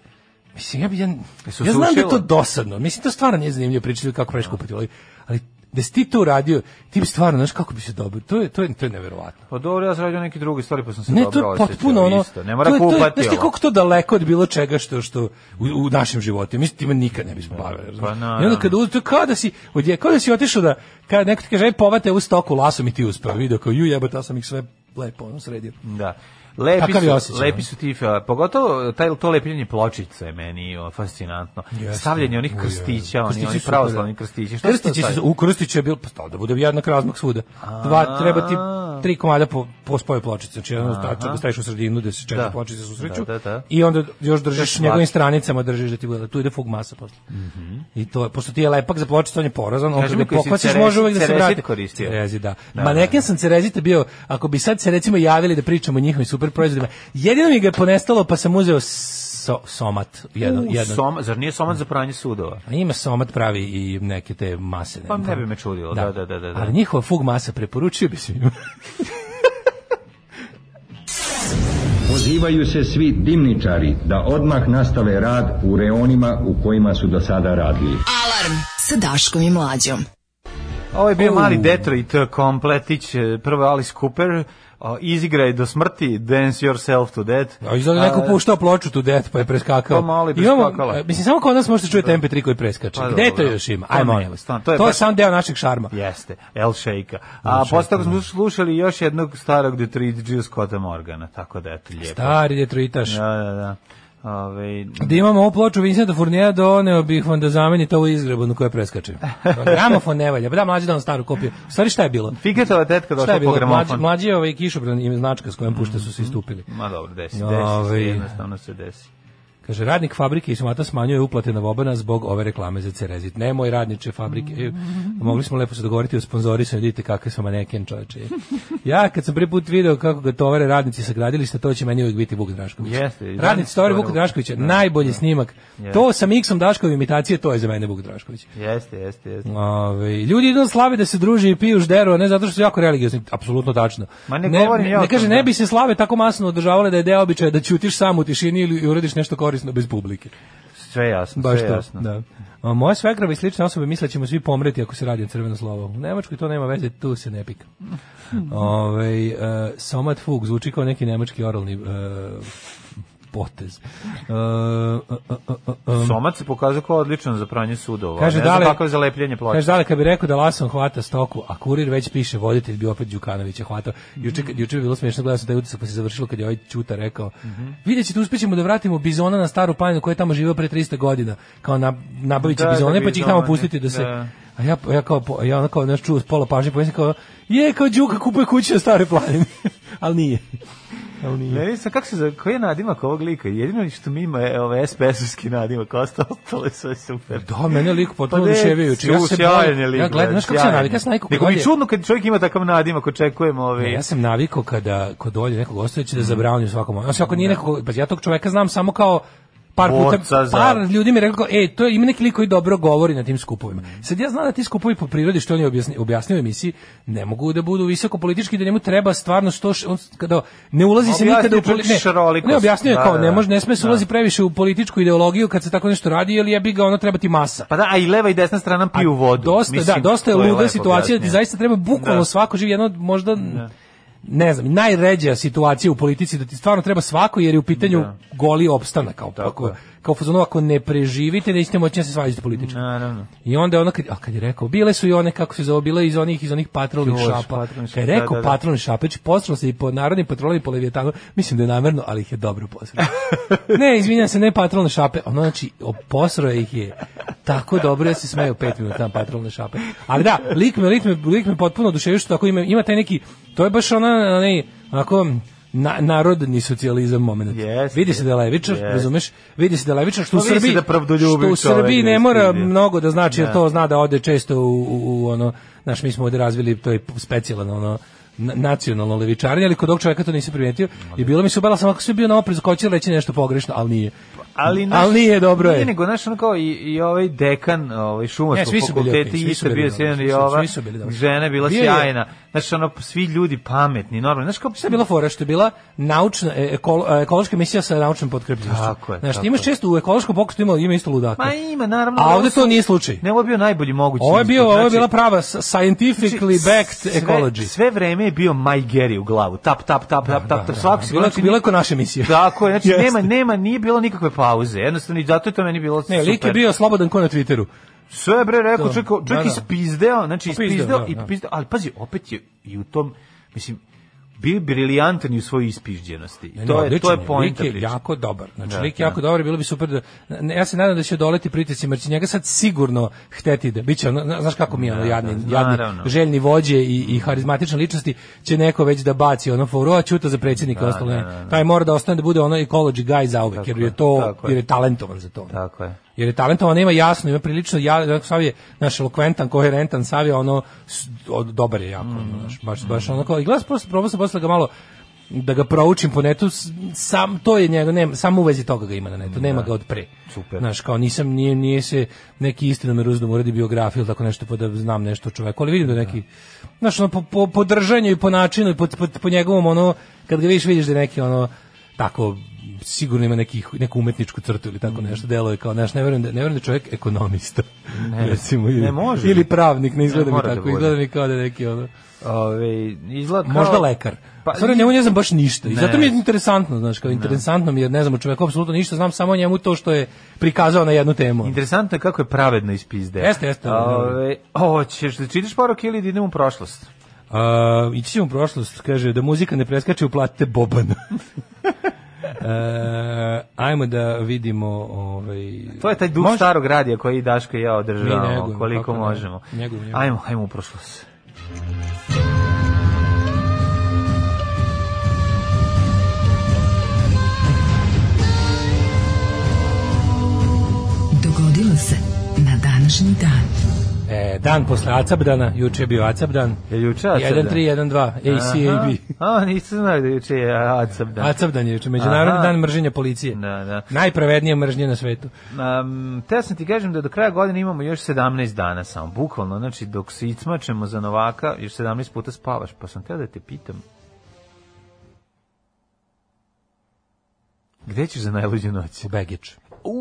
Mislim, ja, bi, ja, e, ja znam da je to dosadno. Mislim, to stvarno nije zanimljivo pričati kako preš da. kupiti. Ali, ali da si ti to uradio, ti bi stvarno, znaš kako bi se dobro, to je, to je, to je neverovatno. Pa dobro, ja sam radio neke druge stvari, pa sam se ne, dobro osjećao. Ne, to je potpuno ono, isto. ne mora to je, kupati. To je, znaš ti koliko to daleko od bilo čega što, što u, u našem životu, mislim, time nikad ne bismo se da. Pa, na, I onda kada uzeti, kao da si, odje, kao da si otišao da, kada neko ti kaže, e, povate u stoku lasom i ti uspeo, vidio kao, ju jebate, ja sam ih sve lepo ono sredio. Da. Lepi Takav su, osjećaj, lepi su ti, pogotovo taj, to lepljenje pločice je meni fascinantno. Jeste, Stavljanje onih krstića, oni, krstići oni pravoslavni krstići. Šta krstići su, u krstiću je bilo, pa da bude jednak razmak svuda. Dva, treba ti tri komada po, po spoje pločice. Znači, jedno da staviš u sredinu, da se četiri da. pločice susreću. Da, da, da. I onda još držiš njegovim stranicama, držiš da ti bude, tu ide fug masa posle. Mm -hmm. I to je, pošto ti je lepak za pločice, on je porazan, on kada pokvaciš, može uvek da se vrati. Cerezit koristio. Cerezit, da. da. Ma da, nekim da. sam cerezite bio, ako bi sad se recimo javili da pričamo o njihovim super super proizvodima. Jedino mi ga je ponestalo, pa sam uzeo so, somat. Jedno, U, jedno. Soma, zar nije somat za pranje sudova? A ima somat pravi i neke te mase. Ne, pa ne bi me čudilo, da. da, da, da. da, da. Ali njihova fug masa preporučio bi svima. (laughs) Pozivaju se svi dimničari da odmah nastave rad u reonima u kojima su do sada radili. Alarm sa Daškom i Mlađom. Ovo je bio uh. mali Detroit e, kompletić, e, prvo Alice Cooper, izigraj do smrti Dance Yourself to Death. A izgleda da neko puštao ploču to Death pa je preskakao. To pa malo je preskakala. Imamo, e, mislim, samo kod nas možete čuje da. MP3 koji preskače. Pa, Gde to još ima? Ajmo, to, je, to, je, to je sam deo našeg šarma. Jeste, El Sheika. A postavak smo da. slušali još jednog starog Detroit G. Scotta Morgana, tako da je to lijepo. Stari Detroitaš. Da, da, da. Ove... Da imamo ovu ploču Vincenta Furnija, doneo bih vam da zamenite ovu na koja preskače. Gramofon ne valja, pa da mlađi da vam staru kopiju. U stvari šta je bilo? Fiketova tetka došla po gramofon. Mlađi, mlađi je ovaj kišobran i značka s kojom pušta su se mhm. istupili. Ma dobro, desi, desi, Ove... Ovaj. jednostavno se desi. Kaže, radnik fabrike iz Somata smanjuje uplate na Vobana zbog ove reklame za Cerezit. Nemoj radniče fabrike. E, mogli smo lepo se dogovoriti o sponzorisanju, vidite kakve su maneken čoveče. Ja kad sam prvi put video kako ga tovare radnici sa gradilišta, to će meni uvijek biti Vuk Drašković. Jeste, Radnici tovare Vuk Draškovića, da. najbolji snimak. Jeste. To sa Miksom Daškove imitacije, to je za mene Vuk Drašković. Jeste, jeste, jeste. Ove, ljudi idu slave da se druže i piju ždero, ne zato što su jako religiozni, apsolutno tačno. Ma ne, ne, ne, ne, ne kaže, ne bi se slave tako masno održavale da je deo običaja da ćutiš sam u tišini ili uradiš nešto korisno korisno bez publike. Sve jasno, Baš sve to, jasno. Da. A, moja svegrava i slične osobe misle da ćemo svi pomreti ako se radi o crveno slovo. U Nemačkoj to nema veze, tu se ne pika. (laughs) Ove, ovaj, uh, Somat Fug zvuči kao neki nemački oralni uh, potez. Uh, uh, um, Somac se pokazuje kao odličan za pranje sudova. Kaže, ne dale, znam kako je za lepljenje ploče. Kaže, dale, kad bi rekao da Lason hvata stoku, a kurir već piše, voditelj bi opet Đukanovića hvatao. Juče, juče je bilo smiješno, gledao sam taj utisak, pa se završilo kad je ovaj Čuta rekao, mm -hmm. vidjet ćete, uspećemo da vratimo bizona na staru panju koja je tamo živeo pre 300 godina. Kao na, nabavit će da, bizone, da, pa će ih tamo pustiti da se... Da A ja, ja kao, ja ono kao, znaš, čuo pola pažnje, pomislim pa kao, je, kao Đuka kupuje kuće u staroj planini. (laughs) ali nije. Ali nije. Ne znam, kako se zove, koji je nadimak ovog lika? Jedino što mi ima je ovaj SPS-ovski nadimak, ostalo to je sve super. Da, mene lik pa potpuno pa duševajući. Ja se bojim, ja gledam, da, znaš kako se navika, ja sam navikao Nego mi čudno kad čovjek ima takav nadimak, očekujem ove... Ovaj- ne, ja sam navikao kada, kod dolje nekog ostajeći da zabravnju svakom. Znači, ako nije da. nekog, pa ja tog čoveka znam samo kao par puta, par ljudi mi rekao, e, to je, ima neki lik koji dobro govori na tim skupovima. Sad ja znam da ti skupovi po prirodi, što oni je objasnio, u emisiji, ne mogu da budu visoko politički, da njemu treba stvarno što, on, kada, ne ulazi se nikada u političku, ne, ne, objasnio je da, da, ne, da, može, ne sme se da. ulazi previše u političku ideologiju kad se tako nešto radi, jer bi ga, ono trebati masa. Pa da, a i leva i desna strana piju vodu. A dosta, da, Mislim, da, dosta je luda situacija, da ti zaista treba bukvalno svako živi, jedno od možda ne znam, najređa situacija u politici da ti stvarno treba svako jer je u pitanju da. goli opstanak. Kao, tako, kao fazonu ako ne preživite nećete moći da se svađate politički. Naravno. I onda ona kad, a kad je rekao, bile su i one kako se zove, bile iz onih iz onih patrolnih šapa. Kad je da, rekao da, da, da. patrolni šapić, poslao se i po narodnim patrolnim po Leviatanu, mislim da je namerno, ali ih je dobro poslao. (laughs) ne, izvinjam se, ne patrolne šape, ono znači posro ih je tako dobro ja da se smeju 5 minuta na patrolne šape. Ali da, lik me, lik me, lik me potpuno oduševio što tako ima, ima taj neki, to je baš ona, onaj, onako, na, narodni socijalizam momenat. Yes, vidi se da je levičar, yes. razumeš? Vidi se da je levičar, što, no, u pa Srbiji, da što u Srbiji ne mora vidi. mnogo da znači, jer da. to zna da ode često u, u, u ono, znaš, mi smo ovde razvili, to je specijalno ono, nacionalno levičarnje, ali kod ovog čoveka to nisi primetio i bilo mi se obala sam ako si bio na oprezu ko će reći nešto pogrešno, ali nije. Ali, naš, ali nije dobro nije je. nego naš kao i, i ovaj dekan ovaj šumarskog fakulteta isto bio sjedan i ova žena bila sjajna Znaš, ono, svi ljudi pametni, normalno Znaš, kao... Šta je bila fora? Što je bila naučna, e, ekolo, e, ekološka misija sa naučnim potkrepljenošću. Tako je. Znaš, imaš često u ekološkom pokretu ima, ima isto ludaka. Ma ima, naravno. A ovdje to nije slučaj. Ne, ovo bio najbolji mogući. Ovo je, bio, ovo je znači, bila prava scientifically znači, backed sve, ecology. Sve vreme je bio my Gary u glavu. Tap, tap, tap, da, tap, da, tap. Da, da, da. Bilo, bilo je znači, ko naše misije (laughs) Tako je, znači, nema, nema, nije bilo nikakve pauze. Jednostavno, i zato je to meni bilo ne, Ne, lik je bio slobodan ko na Twitteru. Sve bre rekao, čak, čak da, da. ispizdeo, znači pa ispizdeo, da, i pizdeo, ali pazi, opet je i u tom, mislim, bio briljantan u svojoj ispižđenosti. Ne, ne, to je to je point poenta je jako dobar. Znači da, lik je jako dobar, bilo bi super da ja se nadam da će doleti pritisci jer će njega sad sigurno hteti da biće ono, znaš kako mi je ono jadni, jadni željni vođe i i harizmatične ličnosti će neko već da baci ono foru, a ćuta za predsjednika da, ostalo ne. Taj mora da ostane da bude onaj ecology guy za uvek, jer je to jer je talentovan za to. Tako je jer je talentovan, ima jasno, ima prilično, ja, da, Savi je naš elokventan, koherentan, Savi ono, dobar je jako, mm. naš, baš, baš onako, i glas prosto, probao sam posle ga malo, da ga proučim po netu, sam, to je njega, nema, samo u vezi toga ga ima na netu, nema da. ga od pre. Super. Znaš, kao nisam, nije, nije se neki istinomer uzdom uradi biografiju ili tako nešto, pa da znam nešto o čoveku, ali vidim da, da neki, znaš, ono, po, po, po držanju i po načinu i po, po, po njegovom, ono, kad ga vidiš, vidiš da je neki, ono, tako sigurno ima neki, neku umetničku crtu ili tako mm. nešto, deluje kao, naš, ne verujem da, ne verujem da čovjek ekonomista, ne, (laughs) recimo, ili, ne može. ili pravnik, ne izgleda ne mi da tako, da izgleda mi kao da neki ono... Ove, izgleda kao... Možda lekar. Pa, Stvarno, njemu ne znam baš ništa. I zato mi je interesantno, znaš, kao interesantno mi je, ne znam o apsolutno ništa, znam samo o njemu to što je prikazao na jednu temu. Interesantno je kako je pravedno ispizde. Jeste, jeste. Ove, da, da, hoćeš da čitaš poruke ili da idemo u prošlost? Uh, ići ćemo u prošlost, kaže, da muzika ne preskače, uplatite Bobana. (laughs) E, ajmo da vidimo... Ovaj... To je taj duh Mož... starog radija koji Daško i ja održavamo negujem, koliko možemo. Ne, negujem, negujem. Ajmo, ajmo u prošlost. Dogodilo se na današnji dan. E, dan posle Acabdana, juče je bio Acabdan. Je juče Acabdan? 1312, ACAB. A, nisam znao da juče je Acabdan. Acabdan je juče, Međunarodni dan mrženja policije. Da, da. Najpravednija mržnja na svetu. Um, te sam ti kažem da do kraja godine imamo još 17 dana samo, bukvalno. Znači, dok se icmačemo za Novaka, još 17 puta spavaš. Pa sam teo da te pitam, Gde ćeš za najluđu noć? U Begeč.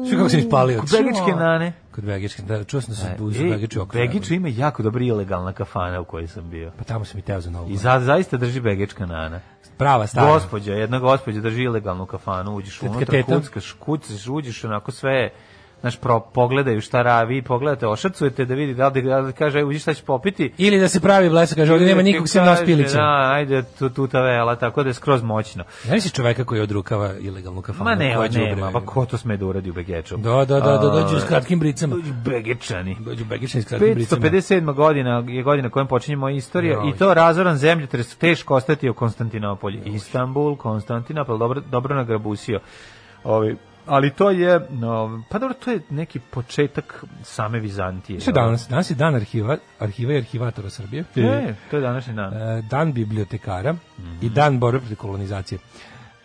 Što kako se ispalio? Kod Begičke nane. Kod Begičke, da, čuo sam da su uz e, Begiču okrano. Begiču ima jako dobra ilegalna kafana u kojoj sam bio. Pa tamo sam i teo za novu. I za, zaista drži Begička nana. Prava stara. Gospodja, jedna gospodja drži ilegalnu kafanu, uđeš unutra, kuckaš, kucaš, uđeš onako sve znaš, pro, pogledaju šta ravi, pogledate, ošacujete da vidi da li da, da kaže, uđi šta će popiti. Ili da se pravi blesa, kaže, ovdje nema nikog sem nas pilića. Da, ajde, tu, tu ta vela, tako da je skroz moćno. Znaš da si čoveka koji odrukava ilegalnu kafanu? Ma ne, nema, pa ko to sme da uradi u Begeču? Da, da, da, da dođu s kratkim bricama. Dođu Begečani. Dođu Begečani s kratkim 557 bricama. 557. godina je godina kojom počinje moja istorija no, i to razoran zemljotres teško ostati u Konstantinopolju. Istanbul, Konstantinopol, dobro, dobro nagrabusio. Ovi, ali to je, no, pa dobro, to je neki početak same Vizantije. Što danas? Danas je dan arhiva, arhiva i arhivatora Srbije. Ne, to je današnji dan. E, dan bibliotekara mm -hmm. i dan borbe protiv kolonizacije.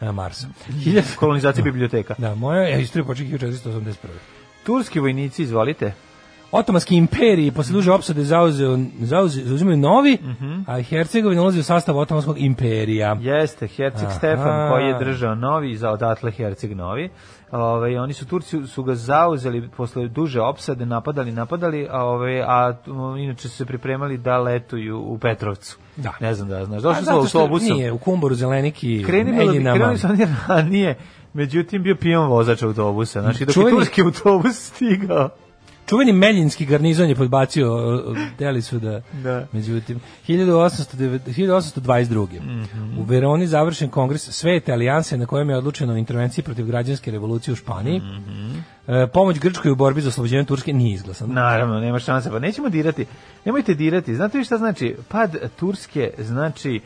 E, Marsa. (laughs) Kolonizacija da. biblioteka. Da, moja je istorija počinje 1481. Turski vojnici, izvolite. Otomanski imperiji posle duže opsade zauzeo, zauzeo, zauzimaju novi, mm -hmm. a Hercegovina ulazi u sastav Otomanskog imperija. Jeste, Herceg Aha. Stefan koji je držao novi za odatle Herceg novi. Ove, oni su Turci su ga zauzeli posle duže opsade, napadali, napadali, a ove a inače su se pripremali da letuju u Petrovcu. Da. Ne znam da znaš. Došli su autobusom. Nije, u Kumboru Zeleniki. Krenili, da Krenuli su oni ranije. Međutim bio pijan vozač autobusa. Znači dok je turski autobus stigao čuveni Meljinski garnizon je podbacio deli su da, da. međutim 1809, 1822. Mm -hmm. u Veroni završen kongres Svete alijanse na kojem je odlučeno o intervenciji protiv građanske revolucije u Španiji mm -hmm. e, pomoć Grčkoj u borbi za oslobođenje Turske nije izglasana naravno nema šanse pa nećemo dirati nemojte dirati znate vi šta znači pad Turske znači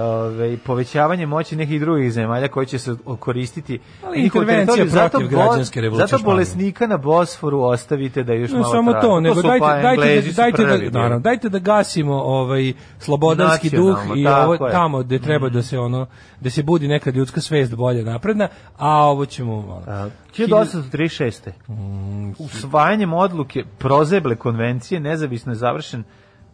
ove, povećavanje moći nekih drugih zemalja koji će se koristiti ali intervencija zato protiv građanske revolucije zato bolesnika na Bosforu ostavite da još no, malo samo to nego to dajte dajte pa dajte da, da- naravno, dajte da gasimo ovaj slobodanski duh i ovo tamo gde mm. treba mm. da se ono da se budi neka ljudska svest bolje napredna a ovo ćemo malo 1836. Mm, Usvajanjem odluke prozeble konvencije nezavisno je završen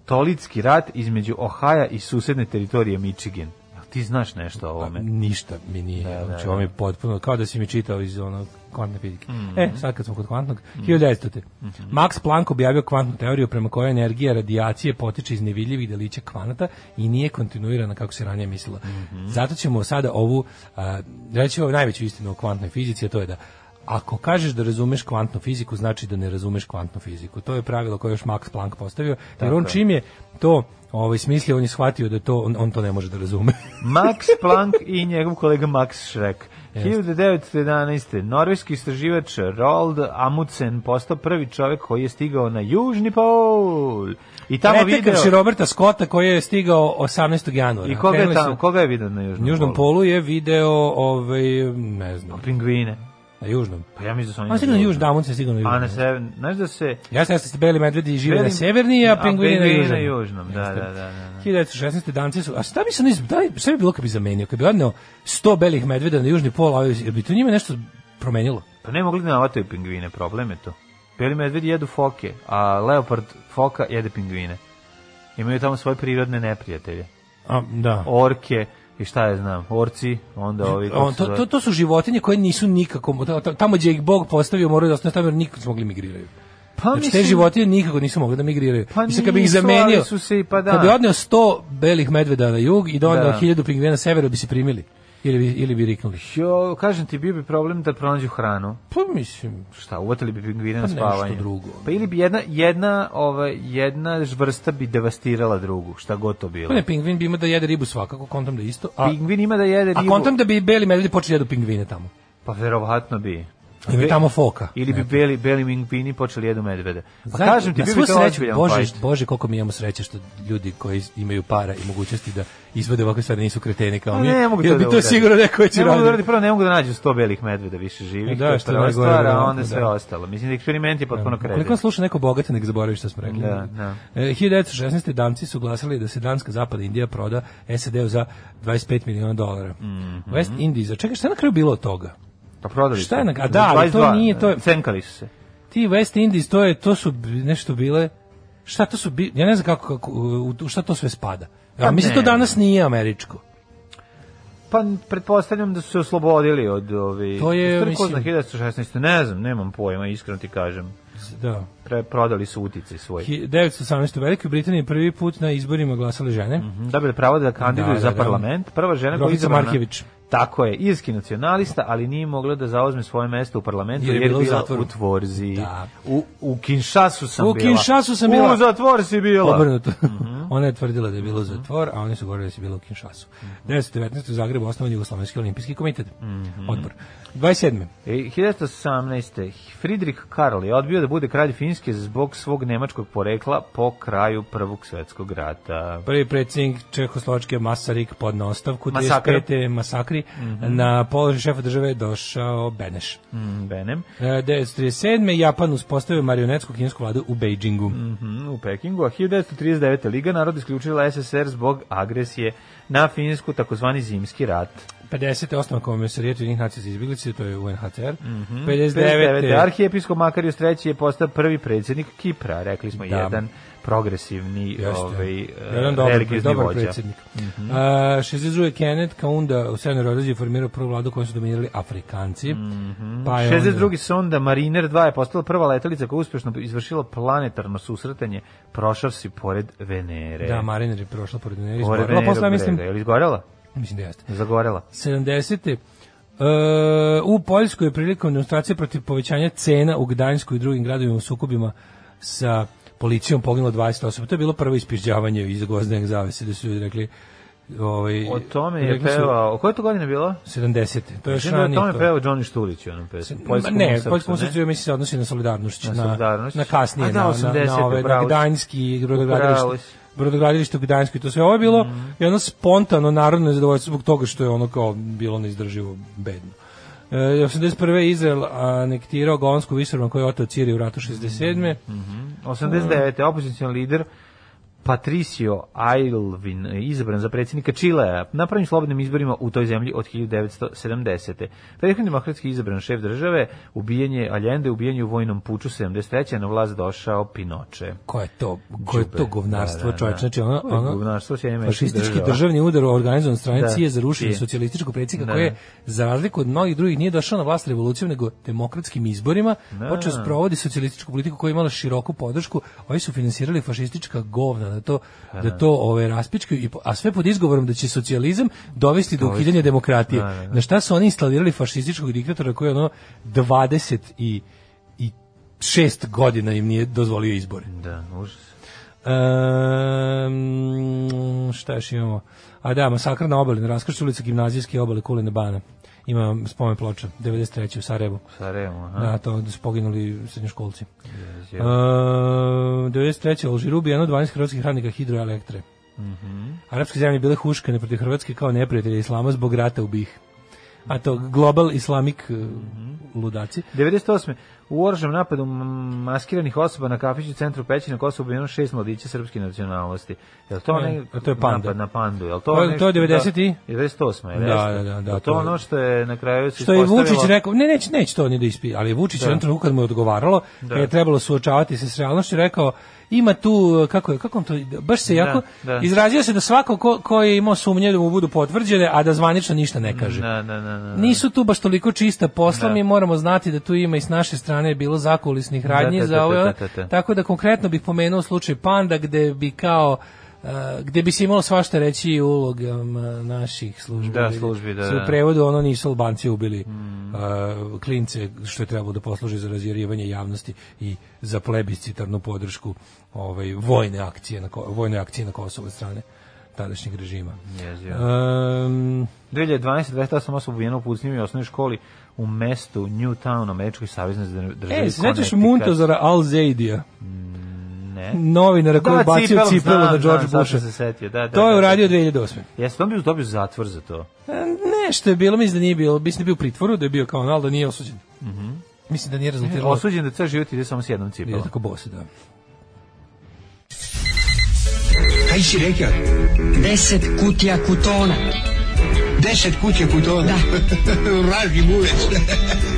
katolitski rat između Ohaja i susedne teritorije Michigan. Ti znaš nešto o pa, ovome? Pa, ništa mi nije. Da, znači, da, znači, ovo mi je da. potpuno, kao da si mi čitao iz onog kvantne fizike. Mm -hmm. E, sad kad smo kod kvantnog, mm -hmm. 1900. Mm -hmm. Max Planck objavio kvantnu teoriju prema kojoj energija radijacije potiče iz nevidljivih delića kvanata i nije kontinuirana kako se ranije mislilo. Mm -hmm. Zato ćemo sada ovu, a, reći ovo najveću istinu o kvantnoj fizici, a to je da ako kažeš da razumeš kvantnu fiziku, znači da ne razumeš kvantnu fiziku. To je pravilo koje je još Max Planck postavio, jer on čim je to ovaj smislio, on je shvatio da to on, on to ne može da razume. (laughs) Max Planck i njegov kolega Max Schreck. 1911. Norveški istraživač Roald Amundsen postao prvi čovek koji je stigao na južni pol. I tamo video se Roberta Scotta koji je stigao 18. januara. I koga je tamo, koga je video na južnom, Na južnom polu je video ovaj ne znam, pingvine. Na južnom. Pa ja mislim da su oni. A sigurno juž, da, on sigurno južno. A na pa sever, znaš da se... Ja sam jeste beli medvedi žive na severni, a pingvini na južnom. na južnom, da, da, da, da. da. 1916. danci su... A šta bi se oni... Da, šta bi bilo kad bi zamenio? Kad bi odneo 100 belih medveda na južni pol, a bi to njima nešto promenilo? Pa ne mogli da navataju pingvine, problem je to. Beli medvedi jedu foke, a leopard foka jede pingvine. Imaju tamo svoje prirodne neprijatelje. A, da. Orke, i šta je znam, orci, onda ovi... E, on, to, to, to su životinje koje nisu nikako, tamo gdje ih Bog postavio moraju da ostane tamo jer nikako smogli da migriraju. Pa znači, mislim, te životinje nikako nisu mogli da migriraju. Pa mislim, kad bi ih zamenio, su se, pa da. kad bi odneo 100 belih medveda na jug i donio da. 1000 pingvina na severu, bi se primili. Ili bi, ili bi riknuli? Jo, kažem ti, bio bi problem da pronađu hranu. Pa mislim... Šta, uvatili bi pingvine pa na spavanje? Pa drugo. Pa ili da. bi jedna, jedna, ova, jedna žvrsta bi devastirala drugu, šta gotovo bilo. Pa ne, pingvin bi ima da jede ribu svakako, kontam da isto. A, pingvin ima da jede ribu. A kontam da bi beli medvedi počeli da jedu pingvine tamo. Pa verovatno bi. Ili tamo foka. Ili bi beli beli mingpini počeli jedu medvede. Pa Zaj, kažem ti, bio bi to ozbiljan Bože, pojit. Bože, koliko mi imamo sreće što ljudi koji imaju para i mogućnosti da izvode ovakve stvari nisu kreteni kao mi. Ne mogu to da bi to sigurno neko će raditi. Ne mogu da prvo ne mogu da nađu 100 belih medveda više živih. Da, što je stvar, a da, onda da. sve ostalo. Mislim da eksperiment je da. potpuno da. kreten. Koliko sluša neko bogat, nek zaboravi što smo rekli. Da, da. E, 1916. damci su glasali da se Danska zapada Indija proda SAD-u za 25 miliona dolara. Mhm. West Indies, čekaj, šta je na kraju bilo od toga? Pa prodali Šta je na, a da, ali to nije, to je... Cenkali su se. Ti West Indies, to je, to su nešto bile, šta to su, bi, ja ne znam kako, kako u šta to sve spada. Ja, pa mislim, to danas nije američko. Pa pretpostavljam da su se oslobodili od ovi... To je, mislim... 1916. Ne znam, nemam pojma, iskreno ti kažem. Da. Pre, prodali su utice svoje. 1918. u Velikoj Britaniji prvi put na izborima glasale žene. Mm -hmm. Dobili da pravo da kandiduju da, za da, da. parlament. Prva žena koja je izabrana... Markević. Tako je, irski nacionalista, ali nije mogla da zauzme svoje mesto u parlamentu jer je, jer bila, bila u Tvorzi. Da. U, u Kinshasu sam bila. U Kinshasu sam bila. U zatvor si bila. Obrnuto. Mm -hmm. (laughs) Ona je tvrdila da je bilo zatvor, a oni su govorili da si bila u Kinshasu. Mm -hmm. 1919. u Zagrebu osnovan Jugoslovenski olimpijski komitet. Mm -hmm. Odbor. 27. E, 1918. Fridrik Karl je odbio da bude kralj Finske zbog svog nemačkog porekla po kraju Prvog svetskog rata. Prvi predsjednik Čehoslovačke Masarik podno ostavku. Masakr. 35 mm -hmm. na položaj šefa države je došao Beneš. Mm, Benem. E, 1937. Japan uspostavio marionetsku kinesku vladu u Beijingu. Mm -hmm, u Pekingu, a 1939. Liga narod isključila SSR zbog agresije na Finsku, takozvani zimski rat. 50. osnovna komisarijeta Ujedinjenih nacija za izbjeglice, to je UNHCR. Mm -hmm. 59. 59. Arhijepiskop Makarius III je postao prvi predsjednik Kipra, rekli smo da. jedan progresivni ovaj jedan dobar, eh, dobar vođa. predsjednik. Mm -hmm. A 62 Kenneth Kaunda u Severnoj Rodezi formirao prvu vladu koju su dominirali Afrikanci. Mm -hmm. Pa 62 onda... sonda Mariner 2 je postala prva letelica koja je uspješno izvršila planetarno susretanje prošavši pored Venere. Da, Mariner je prošla pored Venere. Pored Venere, posle, mislim, je li izgorela? Mislim da jeste. Zagorela. 70. Uh, eh, u Poljskoj je prilikom demonstracije protiv povećanja cena u Gdanjsku i drugim gradovima u sukobima sa policijom poginulo 20 osoba. To je bilo prvo ispišđavanje iz gvozdene zavese da su rekli ovaj O tome je pevao. Koje to godine bilo? 70. To je šani. Da ranije. O tome pevao Johnny Stulić u onom pesmi. ne, poljsku muziku mislim se odnosi na solidarnost, na, na, kasnije, na, 80, da, na, na, ove, na Gdanjski, brodogradilište brodogradilište u Gdansku i to sve. Ovo je bilo mm. jedno spontano narodno zadovoljstvo zbog toga što je ono kao bilo neizdrživo bedno. Eh, e, 81. Izrael anektirao Gonsku visorom koji je otao Ciri u ratu 67. Mm -hmm. 89. opozicijni lider Patricio Aylvin izabran za predsjednika Čilea na prvim slobodnim izborima u toj zemlji od 1970. Prethodni demokratski izabran šef države, ubijenje Allende, ubijenje u vojnom puču 73. na vlast došao Pinoče. Ko je to, ko je to govnarstvo, da, da, čovječ? Da. Znači, ono, ono, govnarstvo fašistički državni udar organizovan stranici da. je zarušio socijalističku predsjednika da. koji je, za razliku od mnogih drugih, nije došao na vlast revolucijom, nego demokratskim izborima, da. počeo sprovodi socijalističku politiku koja je imala široku podršku, ovi su finansirali fašistička govna da to da to ove raspičke i a sve pod izgovorom da će socijalizam dovesti do ukidanja demokratije. Da, da, da. Na šta su oni instalirali fašističkog diktatora koji je ono 20 i i šest godina im nije dozvolio izbore. Da, užas. Um, šta je imamo? A da, masakr na obali, na raskršću ulica gimnazijske obale Kuline Bana. Ima spomen ploča, 93. u Sarajevu. Sarajevu, aha. Da, to su poginuli srednjoškolci. Yeah. Uh, 93. Alžiru ubijeno 12 hrvatskih radnika hidroelektre. Mm -hmm. Arapske zemlje bile huškane protiv Hrvatske kao neprijatelje islama zbog rata u BiH a to global islamik e, mhm. ludaci. 98. U oružanom napadu maskiranih osoba na kafiću centru Pećina na Kosovo ubijeno šest mladića srpske nacionalnosti. Je to e, onaj e, to je panda. napad na pandu? Je to, to, nešto, to je 90. Da, 98. Da, je da, da, da, da, je to, to ono što je na kraju se Što je Vučić rekao, ne, neće, neće to ni da ispi, ali Vučić da. je trenutku kad mu je odgovaralo, da. kad je trebalo suočavati se s realnošću, rekao, ima tu kako je kako on to baš se jako da, da. izrazio se da svako ko, ko je imao sumnje da mu budu potvrđene, a da zvanično ništa ne kaže. Da, da, da, da Nisu tu baš toliko čista posla, mi moramo znati da tu ima i s naše strane bilo zakulisnih radnji za ovo. Tako da konkretno bih pomenuo slučaj Panda gde bi kao Eh, gde bi se imalo svašta reći i ulogom eh, naših službi. Da, da službi, da. da. U prevodu ono nisu Albanci ubili mm. uh, klince što je trebalo da posluži za razjerivanje javnosti i za plebiscitarnu podršku ovaj, vojne akcije na, vojne akcije na Kosovo strane tadašnjeg režima. Yes, Um, 2012. 28 osoba u pucnjima osnovnoj školi u mestu New Town, Američkoj savjeznoj državi. E, sećaš Muntozara Al-Zaidija? Mm ne. novinara koji da, bacio cipelu, na George Busha. Se setio, da, da, to je da, da, uradio 2008. Da. Jesi on bi dobio zatvor za to? E, nešto je bilo, mislim da nije bilo, mislim da je bio u pritvoru, da je bio kao nal, da nije osuđen. Mm -hmm. Mislim da nije e, rezultiralo. Osuđen da ceo život ide samo s jednom cipelom. Nije tako bose, da. Kaj si rekao? Deset kutija kutona. Deset kutija kutona? Da. Vraži (laughs) buvec. (laughs)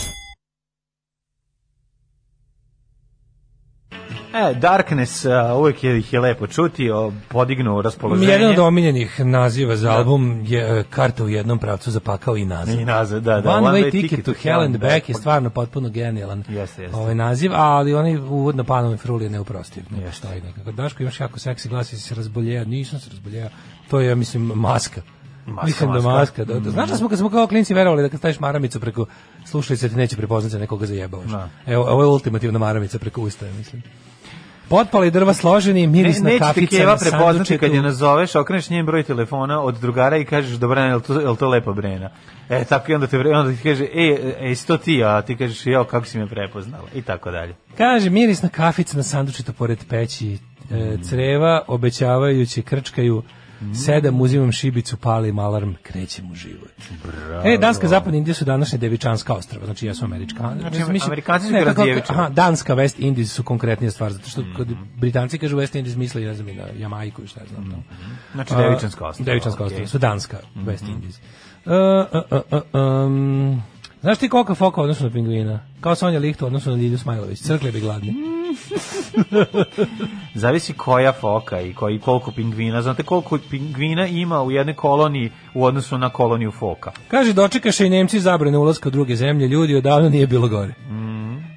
E, Darkness, uh, uvek je, ih je lepo čuti, o, podignu raspoloženje. Jedan od omiljenih naziva za da. album je uh, Karta u jednom pravcu zapakao i nazad. I nazad, da, da. One, One way, way, ticket, to Hell and Back je stvarno potpuno genijalan jeste, jeste. ovaj naziv, ali oni uvod na panove fruli je neuprostiv. Ne jeste. nekako. Daško imaš jako seksi glas i se razboljeja. Nisam se razboljeja. To je, ja mislim, maska. Maska, Mislim da maska. Da, da. Mm. Znaš da smo kad smo kao klinci verovali da kad staviš maramicu preko slušalice ti neće prepoznati da nekoga zajebavaš. Da. Evo, ovo je ultimativna maramica preko usta, mislim. Potpala drva složeni, miris ne, na kaficama. Nećete Keva prepoznati kad je nazoveš, okreneš njen broj telefona od drugara i kažeš, dobra, je li to, je li to lepa Brena? E, tako i onda, te, onda ti kaže, e, e, sto ti, a ti kažeš, jo, kako si me prepoznala, i tako dalje. Kaže, miris na kafice na sandučetu pored peći, e, creva, obećavajući, krčkaju, Mm. Sedam, uzimam šibicu, palim alarm, krećem u život. Bravo. E, Danska, Zapadna Indija su današnje Devičanska ostrava, znači ja sam Američka. Znači, mislim, Amerikanci su ne, aha, Danska, West Indies su konkretnija stvar, zato što mm. kad Britanci kažu West Indies misle, ne znam, i na Jamajku i šta ja znam. Mm. Znači, Devičanska ostrava. Devičanska ostrava, okay. su Danska, mm. West Indies. Uh, uh, uh, um, Znaš ti koliko foka odnosno na pingvina? Kao Sonja Lihto odnosno na Dilju Smajlović. Crkle bi gladni. Mm, (laughs) Zavisi koja foka i koji koliko pingvina. Znate koliko pingvina ima u jednoj koloniji u odnosu na koloniju foka. Kaže, dočekaše i Nemci zabrane ulaska u druge zemlje, ljudi odavno nije bilo gore. Mm.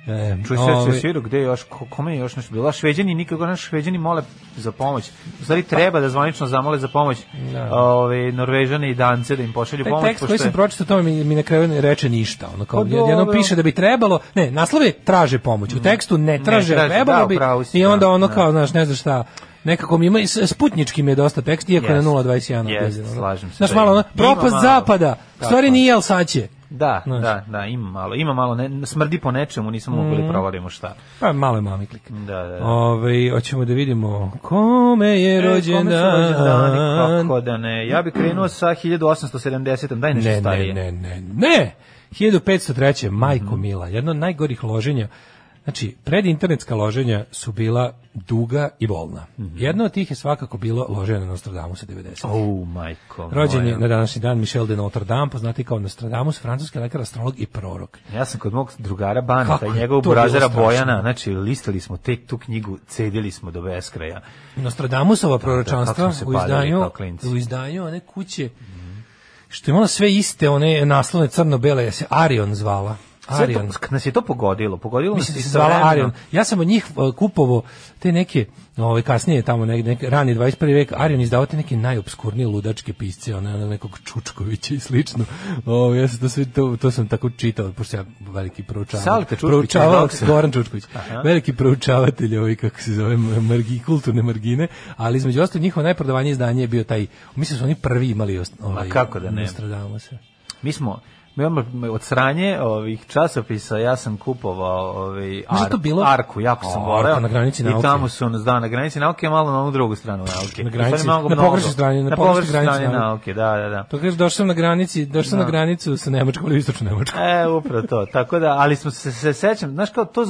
E, Čuješ ove... se širu, ovaj- gde još, kome je još nešto bilo? Šveđani, nikako naš šveđani mole za pomoć. U stvari pa- treba da zvanično zamole za pomoć da. ove, ovaj, Norvežane i Dance da im pošalju pomoć. Taj tekst pošto koji sam pročitao, to mi, mi na kraju ne reče ništa. Ono kao, pa, jedno piše da bi trebalo, ne, naslove traže pomoć, u mm. tekstu ne traže, ne traže da, trebalo da, bi, si, i onda da, ono da, kao, znaš, ne znaš šta, nekako mi ima i sputnički mi je dosta tekst iako yes. je na 021 yes, slažem se. Znaš da malo, ono, propast zapada. Stvari nije, al sad će. Da, Znaš. da, da, ima malo. Ima malo, ne, smrdi po nečemu, nisam mogli mm. provalimo šta. Pa malo je klik. Da, da, da. Ove, ovaj, hoćemo da vidimo kome je e, rođen dan. Kako da ne. Ja bih krenuo sa 1870. Daj nešto ne, starije. Ne, ne, ne, ne. 1503. Majko mm. Mila, jedno od najgorih loženja Znači, predinternetska loženja su bila duga i bolna. Mm -hmm. Jedno od tih je svakako bilo loženje na Nostradamusa 90. Oh, majko. Rođen je na današnji dan Michel de Notre Dame, poznati kao Nostradamus, francuski lekar, astrolog i prorok. Ja sam kod mog drugara Banata i njegovog burazera Bojana, znači, listali smo te tu knjigu, cedili smo do beskraja. Nostradamusova proročanstva da, da, u izdanju, u izdanju one kuće, mm -hmm. što je imala sve iste one naslovne crno-bele, ja se Arion zvala. Arion. To, nas je to pogodilo, pogodilo Mislim da nas je Arion. Ja sam od njih uh, kupovo te neke, ovaj kasnije tamo negde, neke, rani 21. vek, Arion izdavao te neke najobskurnije ludačke pisce, ona nekog Čučkovića i slično. O, ja sam to sve to, to sam tako čitao, pošto ja veliki proučavao. Proučavao Goran Čučković. Veliki proučavatelj, ovaj kako se zove, margi, kulturne margine, ali između ostalog njihovo najprodavanije izdanje je bio taj, mislim da su oni prvi imali ovaj, Ma kako da ne? Mi smo od sranje ovih časopisa ja sam kupovao ovaj ar, bilo? Arku, jako sam voleo. Na granici nauke. I tamo su on da na granici nauke malo na drugu stranu nauke. Na granici na pogrešne strane, na, na pogrešne strane, strane nauke. Da, da, da. To pa kažeš došao sam na granici, došao sam na da. granicu sa Nemačkom ili istočno Nemačkom. E, upravo to. Tako da, ali smo se, se sećam, znaš kao to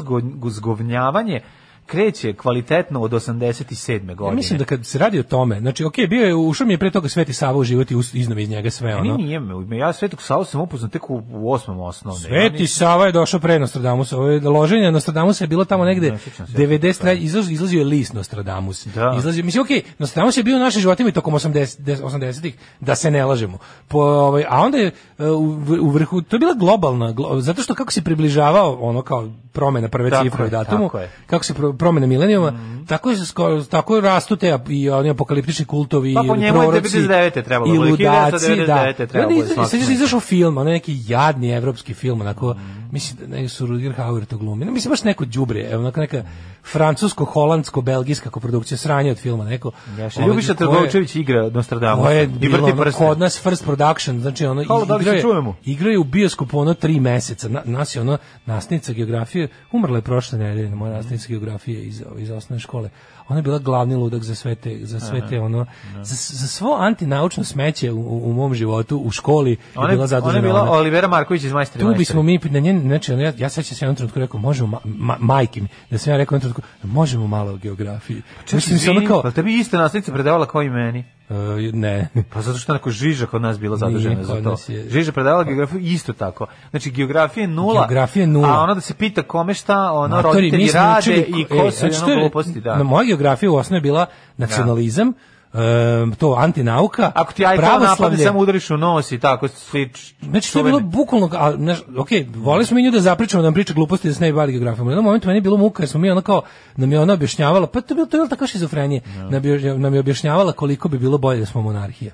zgovnjavanje kreće kvalitetno od 87. godine. Ja mislim da kad se radi o tome, znači ok, bio je ušao mi je pre toga Sveti Sava u životu i iz njega sve ono. Nije, nije, ja Svetog Savu sam upoznao tek u, u osmom osnovne. Sveti ja Sava je došao pre Nostradamusa, ovo je loženje Nostradamusa je bilo tamo negde ne, 90 izlaz, izlazio je list Nostradamus. Da. Izlazio, mislim ok, Nostradamus je bio u našim životima i tokom 80 80-ih, da se ne lažemo. Po, ovaj, a onda je e, u, u vrhu to je bila globalna glo, zato što kako se približavao ono kao promena prve tako cifre u datumu, tako kako se promena milenijuma, mm. tako je skoro tako rastu te i oni apokaliptični kultovi pa, po njemu proroci, je 99. trebalo, i ludaci, 1999. da. Trebalo, da. da izašao film, onaj neki jadni evropski film, onako mm mislim da neki su Rudiger Hauer to glumi. Mislim baš neko đubre, evo neka neka francusko holandsko belgijska koprodukcija sranje od filma neko. Ja, Ljubiša Trgovčević igra Nostradamus. I vrti ono, kod nas First Production, znači ono Halo, igra, da li čujemo? igraju u bioskopu ono 3 meseca. Na, nas je ono nastavnica geografije, umrla je prošle nedelje, moja nastavnica geografije iz iz osnovne škole ona je bila glavni ludak za sve te, za sve te ono, da. za, za svo antinaučno smeće u, u mom životu, u školi ona je, bila zadužena. Ona je bila ona. Olivera Marković iz Majstri Tu bismo mi, na njen, znači, ja, ja sad se jednom trenutku rekao, možemo, ma, ma, majke mi, da sam ja rekao jednom trenutku, možemo malo o geografiji. Pa, češ, Mislim, izvini, ono kao, pa tebi ista naslica predavala kao i meni. Uh, ne. (laughs) Pa zato što tako Žiža kod nas bila zadužena Nije, za to. Je... Žiža predavala pa- geografiju isto tako. Znači geografija je nula. Geografija je nula. A ona da se pita kome šta, ona roditelji rade učili, i ko e, su znači, ono gluposti, da. Na moja geografija u osnovi bila da. nacionalizam, da um, to antinauka. Ako ti iPhone napadne, samo udariš u nos i tako svi... Znači, to je bilo bukvalno... A, znaš, ok, volili smo mi nju da zapričamo, da nam priča gluposti da se ne bavili geografijom. U jednom momentu meni je bilo muka, jer smo mi ona kao, nam je ona objašnjavala, pa to je bilo, to je bilo tako šizofrenije, da. no. nam je objašnjavala koliko bi bilo bolje da smo monarhija.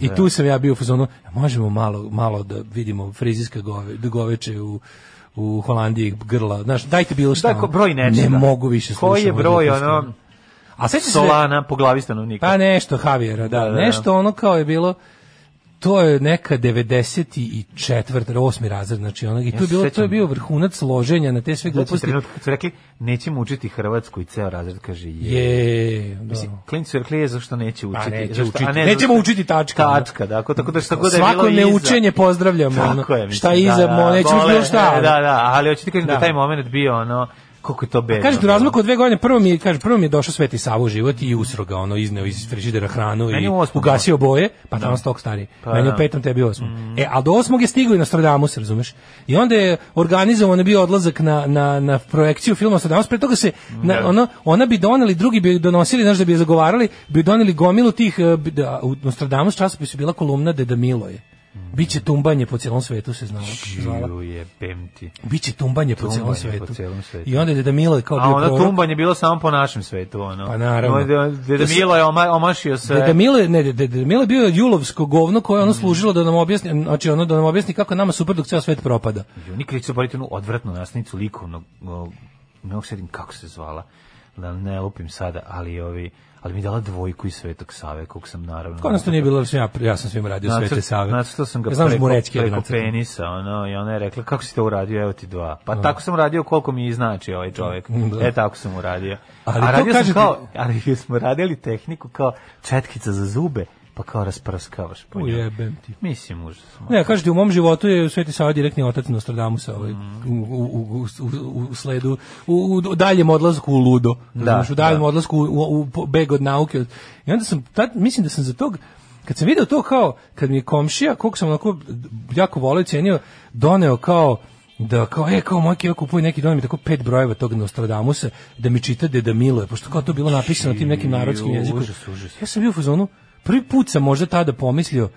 I da. tu sam ja bio u fazonu, možemo malo, malo da vidimo frizijska gove, goveče u u Holandiji grla. Znaš, dajte bilo šta. Dakle, broj nečega. Ne mogu više slušati. Koji je broj, ono, A sećaš Solana po glavi stanovnika. Pa nešto Javiera, da. da, da, da, nešto ono kao je bilo to je neka 94. 8. razred, znači onog i to je bilo to je bio vrhunac loženja na te sve da, da, gluposti. Znači, kad su rekli nećemo učiti hrvatsku i ceo razred kaže je. Je, da. Mislim, klinci su rekli je zašto neće pa učiti, pa, neće zašto, učiti. ne, nećemo zašto, učiti tačka. Tačka, da, ako, tako da šta god je bilo. Svako neučenje pozdravljamo, tako ono, je, mislim, šta da, iza, da, mo, nećemo bilo šta. E, da, da, ali hoćete kažem da. da taj momenat bio ono Kako je to bedno? Kaže, da. razmak od dve godine, prvo mi je, kaže, prvo mi je došao Sveti Sava u život i usroga, ono, izneo iz frižidera hranu Meni i ugasio boje, pa da. danas tok stari. Pa, Meni u da. petom, tebi u Mm. E, a do osmog je stigao i na Nostradamus, razumeš? I onda je organizovan bio odlazak na, na, na projekciju filma Nostradamus, pre toga se, na, da. ono, ona bi doneli, drugi bi donosili, znaš, da bi je zagovarali, bi doneli gomilu tih, eh, da, u Nostradamus časopisu bila kolumna Deda Miloje Mm-hmm. Biće tumbanje po celom svetu se znalo. Zvala. je pemti. Biće tumbanje, po celom svetu. I onda je da Milo kao bio A onda tumbanje bilo samo po našem svetu ono. Pa naravno. Deda da Milo je omašio se. Deda Milo je ne Deda Milo je bio julovsko govno koje ono mm. služilo da nam objasni, znači ono da nam objasni kako nama super dok ceo svet propada. I oni kriču baritonu odvratnu nasnicu likovnog, ne mogu kako se zvala, da ne lupim sada, ali ovi ali mi dala dvojku iz Svetog Save, kog sam naravno... Kod nas to nije bilo, ja, ja sam svim radio nacrt, Svete Save. Znači, Nacrtao sam ga ja da preko, rečki, preko penisa, ono, i ona je rekla, kako si to uradio, evo ti dva. Pa no. tako sam radio koliko mi znači ovaj čovjek. Mm, da. E, tako sam uradio. Ali a radio sam kažete... kao, ali (laughs) smo radili tehniku kao četkica za zube, pa kao rasprskavaš po Ujebem ti. Mislim, užasno. Ne, kažete, u mom životu je Sveti Sava direktni otac Nostradamusa, ovaj, mm. u, u, u, u, sledu, u, u daljem odlasku u ludo, da, u daljem da. odlasku u, u, beg od nauke. I onda sam, tad, mislim da sam za tog, kad sam video to kao, kad mi je komšija, koliko sam onako jako volio cenio, doneo kao, da kao, e, kao moj kio kupuje neki donom tako pet brojeva tog Nostradamusa, da mi čita Deda Miloje, pošto kao to bilo napisano tim nekim narodskim jezikom. Ja sam bio u fazonu, Prvi put sam možda tada pomislio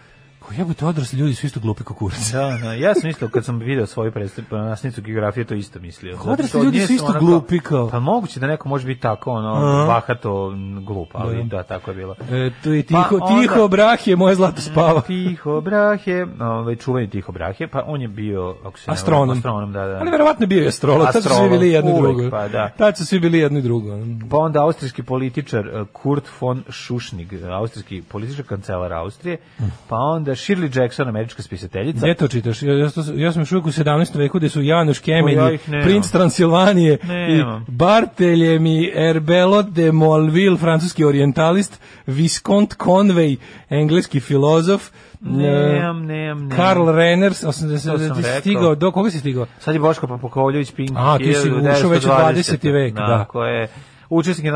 Ko jebote odrasli ljudi su isto glupi kako kurac. Da, da, ja sam isto kad sam video svoj predstavu na pa nasnicu geografije to isto mislio. Odrasli ljudi su isto glupi kao. Pa moguće da neko može biti tako ono bahato glup, ali da. da, tako je bilo. E, to je tiho pa tiho Brahe, moje zlato spava. (laughs) Tiho Brahe, ovaj čuveni tiho Brahe, pa on je bio ako se astronom. astronom, da, da. Ali verovatno bio je astrolog, tad su svi bili jedno drugo. Pa da. Tad su svi bili jedno i drugo. Pa onda austrijski političar eh, Kurt von Schuschnigg, eh, austrijski političar kancelar Austrije, pa onda Shirley Jackson, američka spisateljica. Gde to čitaš? Ja, ja, ja sam još uvijek u 17. veku gde su Januš Kemenji, ja princ Transilvanije i Barteljem i Erbelo de Molville, francuski orientalist, Viscont Conway, engleski filozof, e, Nemam, nemam, nemam. Karl Reners, 80, stigao, do koga si stigao? Sad je Boško Popokovljević Pink. A, ti si ušao već u 20. vek, da. da. je učesnik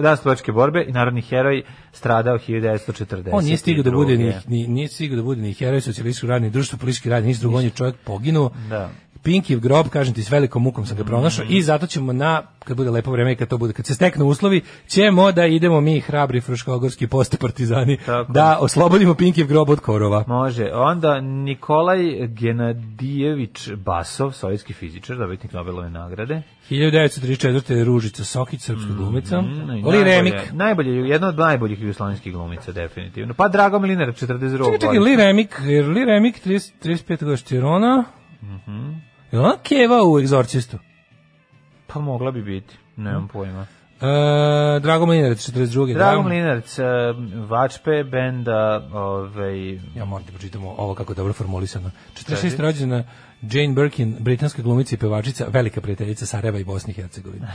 nastavljačke borbe i narodni heroj stradao 1940. On nije stigao da bude ni, ni, nije stigao da bude ni heroj socijalističkog radnih društva, politički radni, nisu drugo, on je čovjek poginuo. Da. Pinkiv grob, kažem ti, s velikom mukom sam ga mhm. pronašao mm -hmm. i zato ćemo na, kad bude lepo vreme i kad to bude, kad se steknu uslovi, ćemo da idemo mi, hrabri fruškogorski post partizani, da oslobodimo Pinkiv grob od korova. Može. Onda Nikolaj Genadijević Basov, sovjetski fizičar, dobitnik Nobelove nagrade. 1934. Ružica Sokić, srpska mhm, glumica. Mm, mm, Oli Remik. Najbolje, jedna od najboljih jugoslovenskih glumica, definitivno. Pa Drago Milinar, 42. Čekaj, čekaj, Li Remik, jer Li Remik, 35 godina Mhm. Mm Je ona Keva u egzorcistu? Pa mogla bi biti, nemam hm. pojma. E, Drago Mlinarec, 42. Drago Mlinarec, e, Vačpe, benda, ovaj... Ja moram ti da pročitamo ovo kako je dobro formulisano. 46. rođena Jane Birkin, britanska glumica i pevačica, velika prijateljica Sarajeva i Bosne i Hercegovine.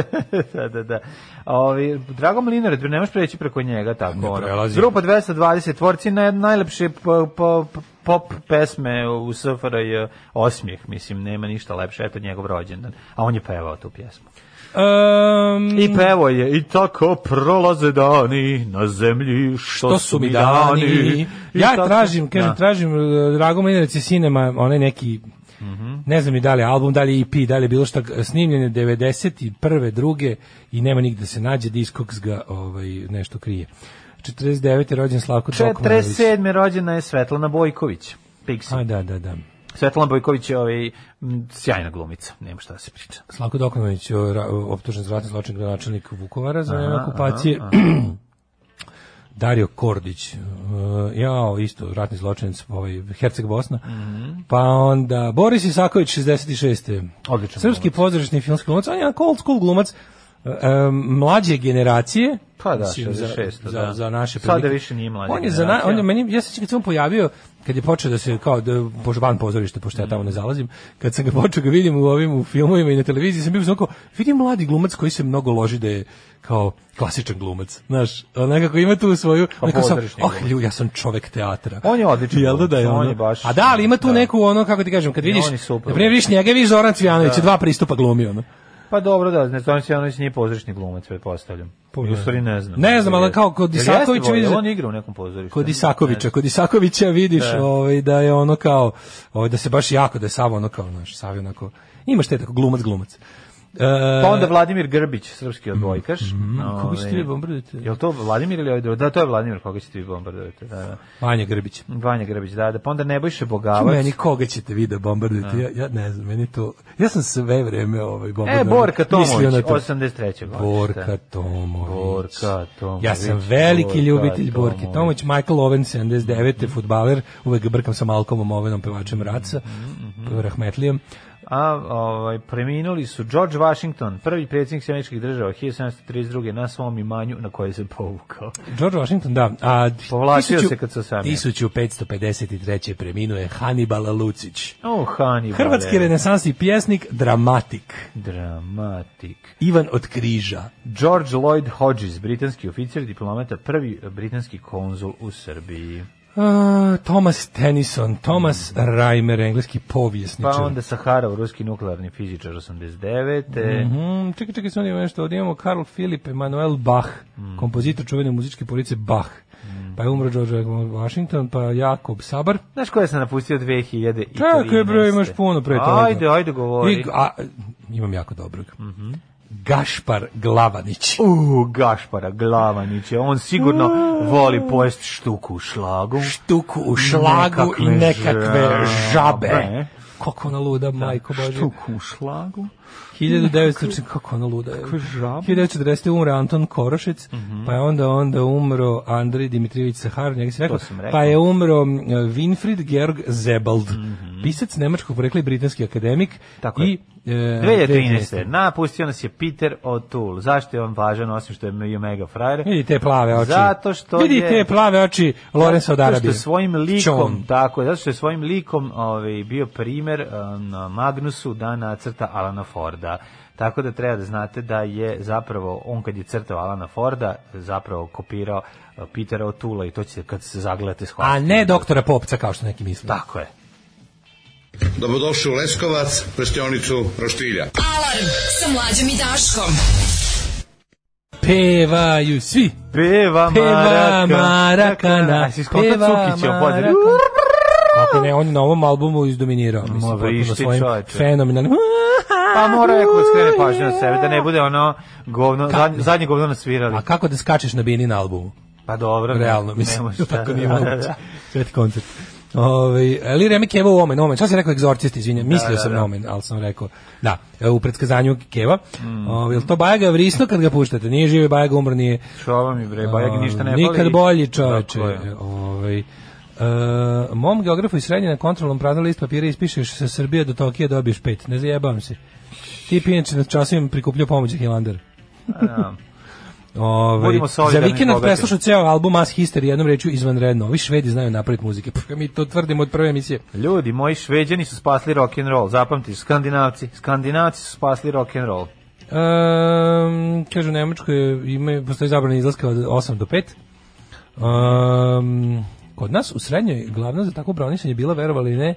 (laughs) da, da, da. Ovi, Drago Mlinar, ne možeš preći preko njega, tako ono. Grupa 220, tvorci na najlepše po, po, pop pesme u SFRJ Osmijeh, mislim, nema ništa lepše, eto njegov rođendan, a on je pevao tu pjesmu. Um, I pevo je I tako prolaze dani Na zemlji što, što su mi dani, dani. Ja tako, tražim, kažem, da. tražim eh, Drago Mlinaric je sinema Onaj neki Mm Ne znam i da li je album, da li je EP, da li je bilo šta snimljene 91. druge i nema nigde da se nađe, Discogs ga ovaj, nešto krije. 49. rođen Slavko Dokmanović. 47. rođena je Svetlana Bojković. Pixi. A, da, da, da. Svetlana Bojković je ovaj, sjajna glumica, nema šta da se priča. Slavko Dokonović, optužen za ratni zločin gradonačelnik Vukovara za vreme okupacije. Aha, aha. Dario Kordić, uh, jao, isto, ratni zločinac, ovaj, Herceg Bosna, mm -hmm. pa onda Boris Isaković, 66. Odličan Srpski pozorišni filmski glumac, on je onako old school glumac, uh, um, mlađe generacije, pa da, 66, za, da. za, za naše prilike. Sada više nije mlađe on je generacija. za na, on je, meni, ja se kad se on pojavio, kad je počeo da se kao da van pozorište pošto ja tamo ne zalazim, kad sam ga počeo ga vidim u ovim u filmovima i na televiziji sam bio onako vidim mladi glumac koji se mnogo loži da je kao klasičan glumac. Znaš, on nekako ima tu svoju pa nekako sam, oh, lju, ja sam čovek teatra. On je odličan. Jel da, da je on ono? je baš. A da, ali ima tu da. neku ono kako ti kažem, kad vidiš, na primjer vidiš njega, vidiš Zoran Cvijanović, da. dva pristupa glumi ono. Pa dobro, da, ne znam se ono nije pozorišni glumac, pretpostavljam. Pa u stvari ne znam. Ne znam, ali kao kod Isakovića vidiš... On igra u nekom pozorištu. Kod Isakovića, kod Isakovića vidiš da. Ovaj, da je ono kao, ovaj, da se baš jako, da je Savo ono kao, znaš, Savi onako... Imaš te tako glumac, glumac. E, pa onda Vladimir Grbić, srpski mhm, odbojkaš. Mm, no, koga ćete vi bombardujete? Jel to Vladimir ili ovaj Da, to je Vladimir koga ćete vi bombardovati. Da, da. Vanja Grbić. Vanja Grbić, da, da. Pa onda Nebojše Bogavac. Meni koga ćete vi da bombardujete? Da. Ja, ja ne znam, meni to... Ja sam sve vreme ovaj bombardovan. E, Borka Tomović, to. 83. godište. Borka Tomović. Borka Tomović. Ja sam veliki Borka ljubitelj Borke Tomović. Michael Owen, 79. Mm. futbaler. Uvek brkam sa Malcolmom Ovenom, pevačem Raca, mm -hmm. Rahmetlijom a ovaj, preminuli su George Washington, prvi predsednik Sjemeničkih država, 1732. na svom imanju na koje se povukao. George Washington, da. A, Povlačio 1000, se kad se sam 1553. preminuje Hannibal Lucić. O, oh, Hannibal. Hrvatski renesansni pjesnik, dramatik. Dramatik. Ivan od križa. George Lloyd Hodges, britanski oficir, diplomata, prvi britanski konzul u Srbiji. Uh, Thomas Tennyson, Thomas mm. Reimer, engleski povjesničar. Pa onda Sahara, ruski nuklearni fizičar 89. Mm -hmm. Čekaj, čekaj, sad da imamo nešto. Ovdje imamo Karl Filip Emanuel Bach, mm. kompozitor čuvene muzičke police Bach. Mm. Pa je umro George Washington, pa Jakob Sabar. Znaš koje sam napustio 2000 i Čekaj, bro, imaš puno pre toga. Ajde, ajde, govori. I, a, imam jako dobrog. Mm -hmm. Gašpar Glavanić. U, Gašpara Glavanić, on sigurno Uuu. voli pojesti štuku u šlagu. Štuku u šlagu nekakve i nekakve žabe. žabe. Kako ona luda, da, majko Bože. Štuku u šlagu 1900 kako ona luda je. 1940 umre Anton Korošec, mm -hmm. pa je onda onda umro Andrej Dimitrijević Sahar, njega se rekao, rekao, pa je umro Winfried Georg Zebald, mm -hmm. pisac nemačkog porekla i britanski akademik Tako i je. 2013. Napustio nas je Peter O'Toole. Zašto je on važan, osim što je bio mega frajer? Vidi te plave oči. Zato što Vidi je... te plave oči Lorenza od Arabije. Zato što svojim likom, Čon. tako, zato što je svojim likom ovaj, bio primer um, Magnusu da nacrta Alana Ford. Forda. Tako da treba da znate da je zapravo, on kad je crtao Alana Forda, zapravo kopirao eh, Petera Otula i to će kad se zagledate shvatiti. A ne doktora Popca kao što neki misle. Tako je. Dobrodošli u Leskovac, prštionicu Roštilja. Alarm sa mlađom i Daškom. Pevaju svi. Peva, peva maraka. Marakana. Peva si skontao Cukića u podre? Kako ne, on je na ovom albumu izdominirao. Mislim, Ma vrišti čovječe. Pa mora neko da skrene pažnju na sebe, da ne bude ono govno, zadnje, zadnje govno nasvirali. A kako da skačeš na Bini na albumu? Pa dobro, realno mislim, šta, (laughs) tako da, nije da, da, moguće. Sveti koncert. Ovaj ali Remi Keva Omen, Omen. Šta se rekao egzorcist, izvinjavam. Mislio da, sam da. na Omen, al sam rekao. Da, u predsказanju Keva. Mm. Ovaj jel to Bajaga vrisno kad ga puštate? Nije živi Bajaga umro nije. Šova mi bre, Bajaga ovaj, ništa ne boli. Nikad bolji čoveče. Ovaj Uh, mom geografu i srednje na kontrolnom pradnom list papira ispišeš sa Srbije do Tokija dobiješ pet. Ne zajebam se. Tip inače na časovima prikupljao pomoć za Hilandar. Da. Ove, za vikend preslušao ceo album Mass History jednom rečju izvanredno. Ovi švedi znaju napraviti muzike. Pa mi to tvrdimo od prve emisije. Ljudi, moji šveđani su spasli rock and roll. Zapamtiš, skandinavci, skandinavci su spasli rock and roll. Ehm, kažu, u Nemačkoj ima, postoji zabrana izlaska od 8 do 5. Ehm, kod nas u srednjoj glavna za tako bronisanje bila, verovali ne,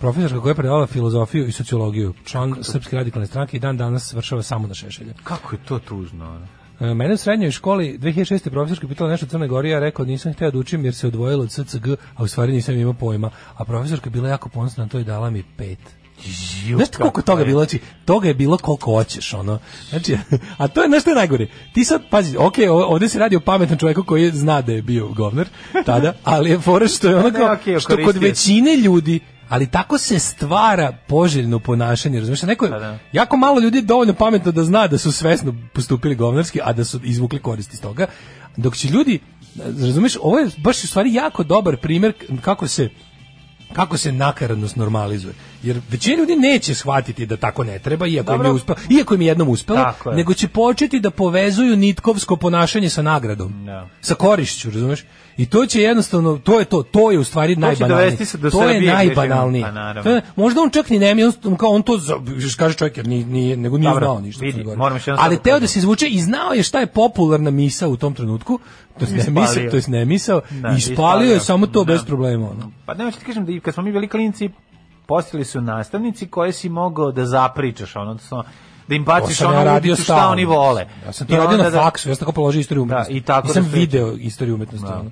profesorka koja je predavala filozofiju i sociologiju, član Srpske radikalne stranke i dan danas vršava samo na šešelja. Kako je to tužno? E, mene u srednjoj školi 2006. profesorka pitala nešto Crne Gore, ja rekao nisam htio da učim jer se odvojilo od SCG, a u stvari nisam imao pojma. A profesorka je bila jako ponosna na to i dala mi pet. Juka, znaš koliko toga je bilo, znači, toga je bilo koliko hoćeš, ono. Znači, (laughs) a to je nešto najgore. Ti sad, pazi, ok, ovdje se radi o pametnom čovjeku koji zna da je bio govner tada, (laughs) ali je fora što je ono da, da, kao, što kod većine ljudi ali tako se stvara poželjno ponašanje, razumeš? Neko, da, da. jako malo ljudi je dovoljno pametno da zna da su svesno postupili govnarski, a da su izvukli korist iz toga, dok će ljudi, razumeš, ovo je baš u stvari jako dobar primjer kako se kako se nakaradnost normalizuje. Jer većina ljudi neće shvatiti da tako ne treba, iako im je uspelo, iako im je jednom uspelo, je. nego će početi da povezuju nitkovsko ponašanje sa nagradom. No. Da. Sa korišću, razumeš? I to će jednostavno, to je to, to je u stvari najbanalnije. To je najbanalnije. Pa možda on čak ni nema, on kao on to kaže čovjek jer nije, nije nego nije Dobro, znao ništa. Vidi, Ali teo da se izvuče i znao je šta je popularna misa u tom trenutku, to je misao, to je ne misao, i da, ispalio je samo to da. bez problema. Ono. Pa ne ti kažem da kad smo mi bili klinci, postali su nastavnici koje si mogao da zapričaš, odnosno, da im baciš ono ja radio šta oni vole. Ja sam to I radio na da, faksu, ja sam tako položio istoriju da, umetnosti. Da, i tako Nisam da video istoriju umetnosti. Da.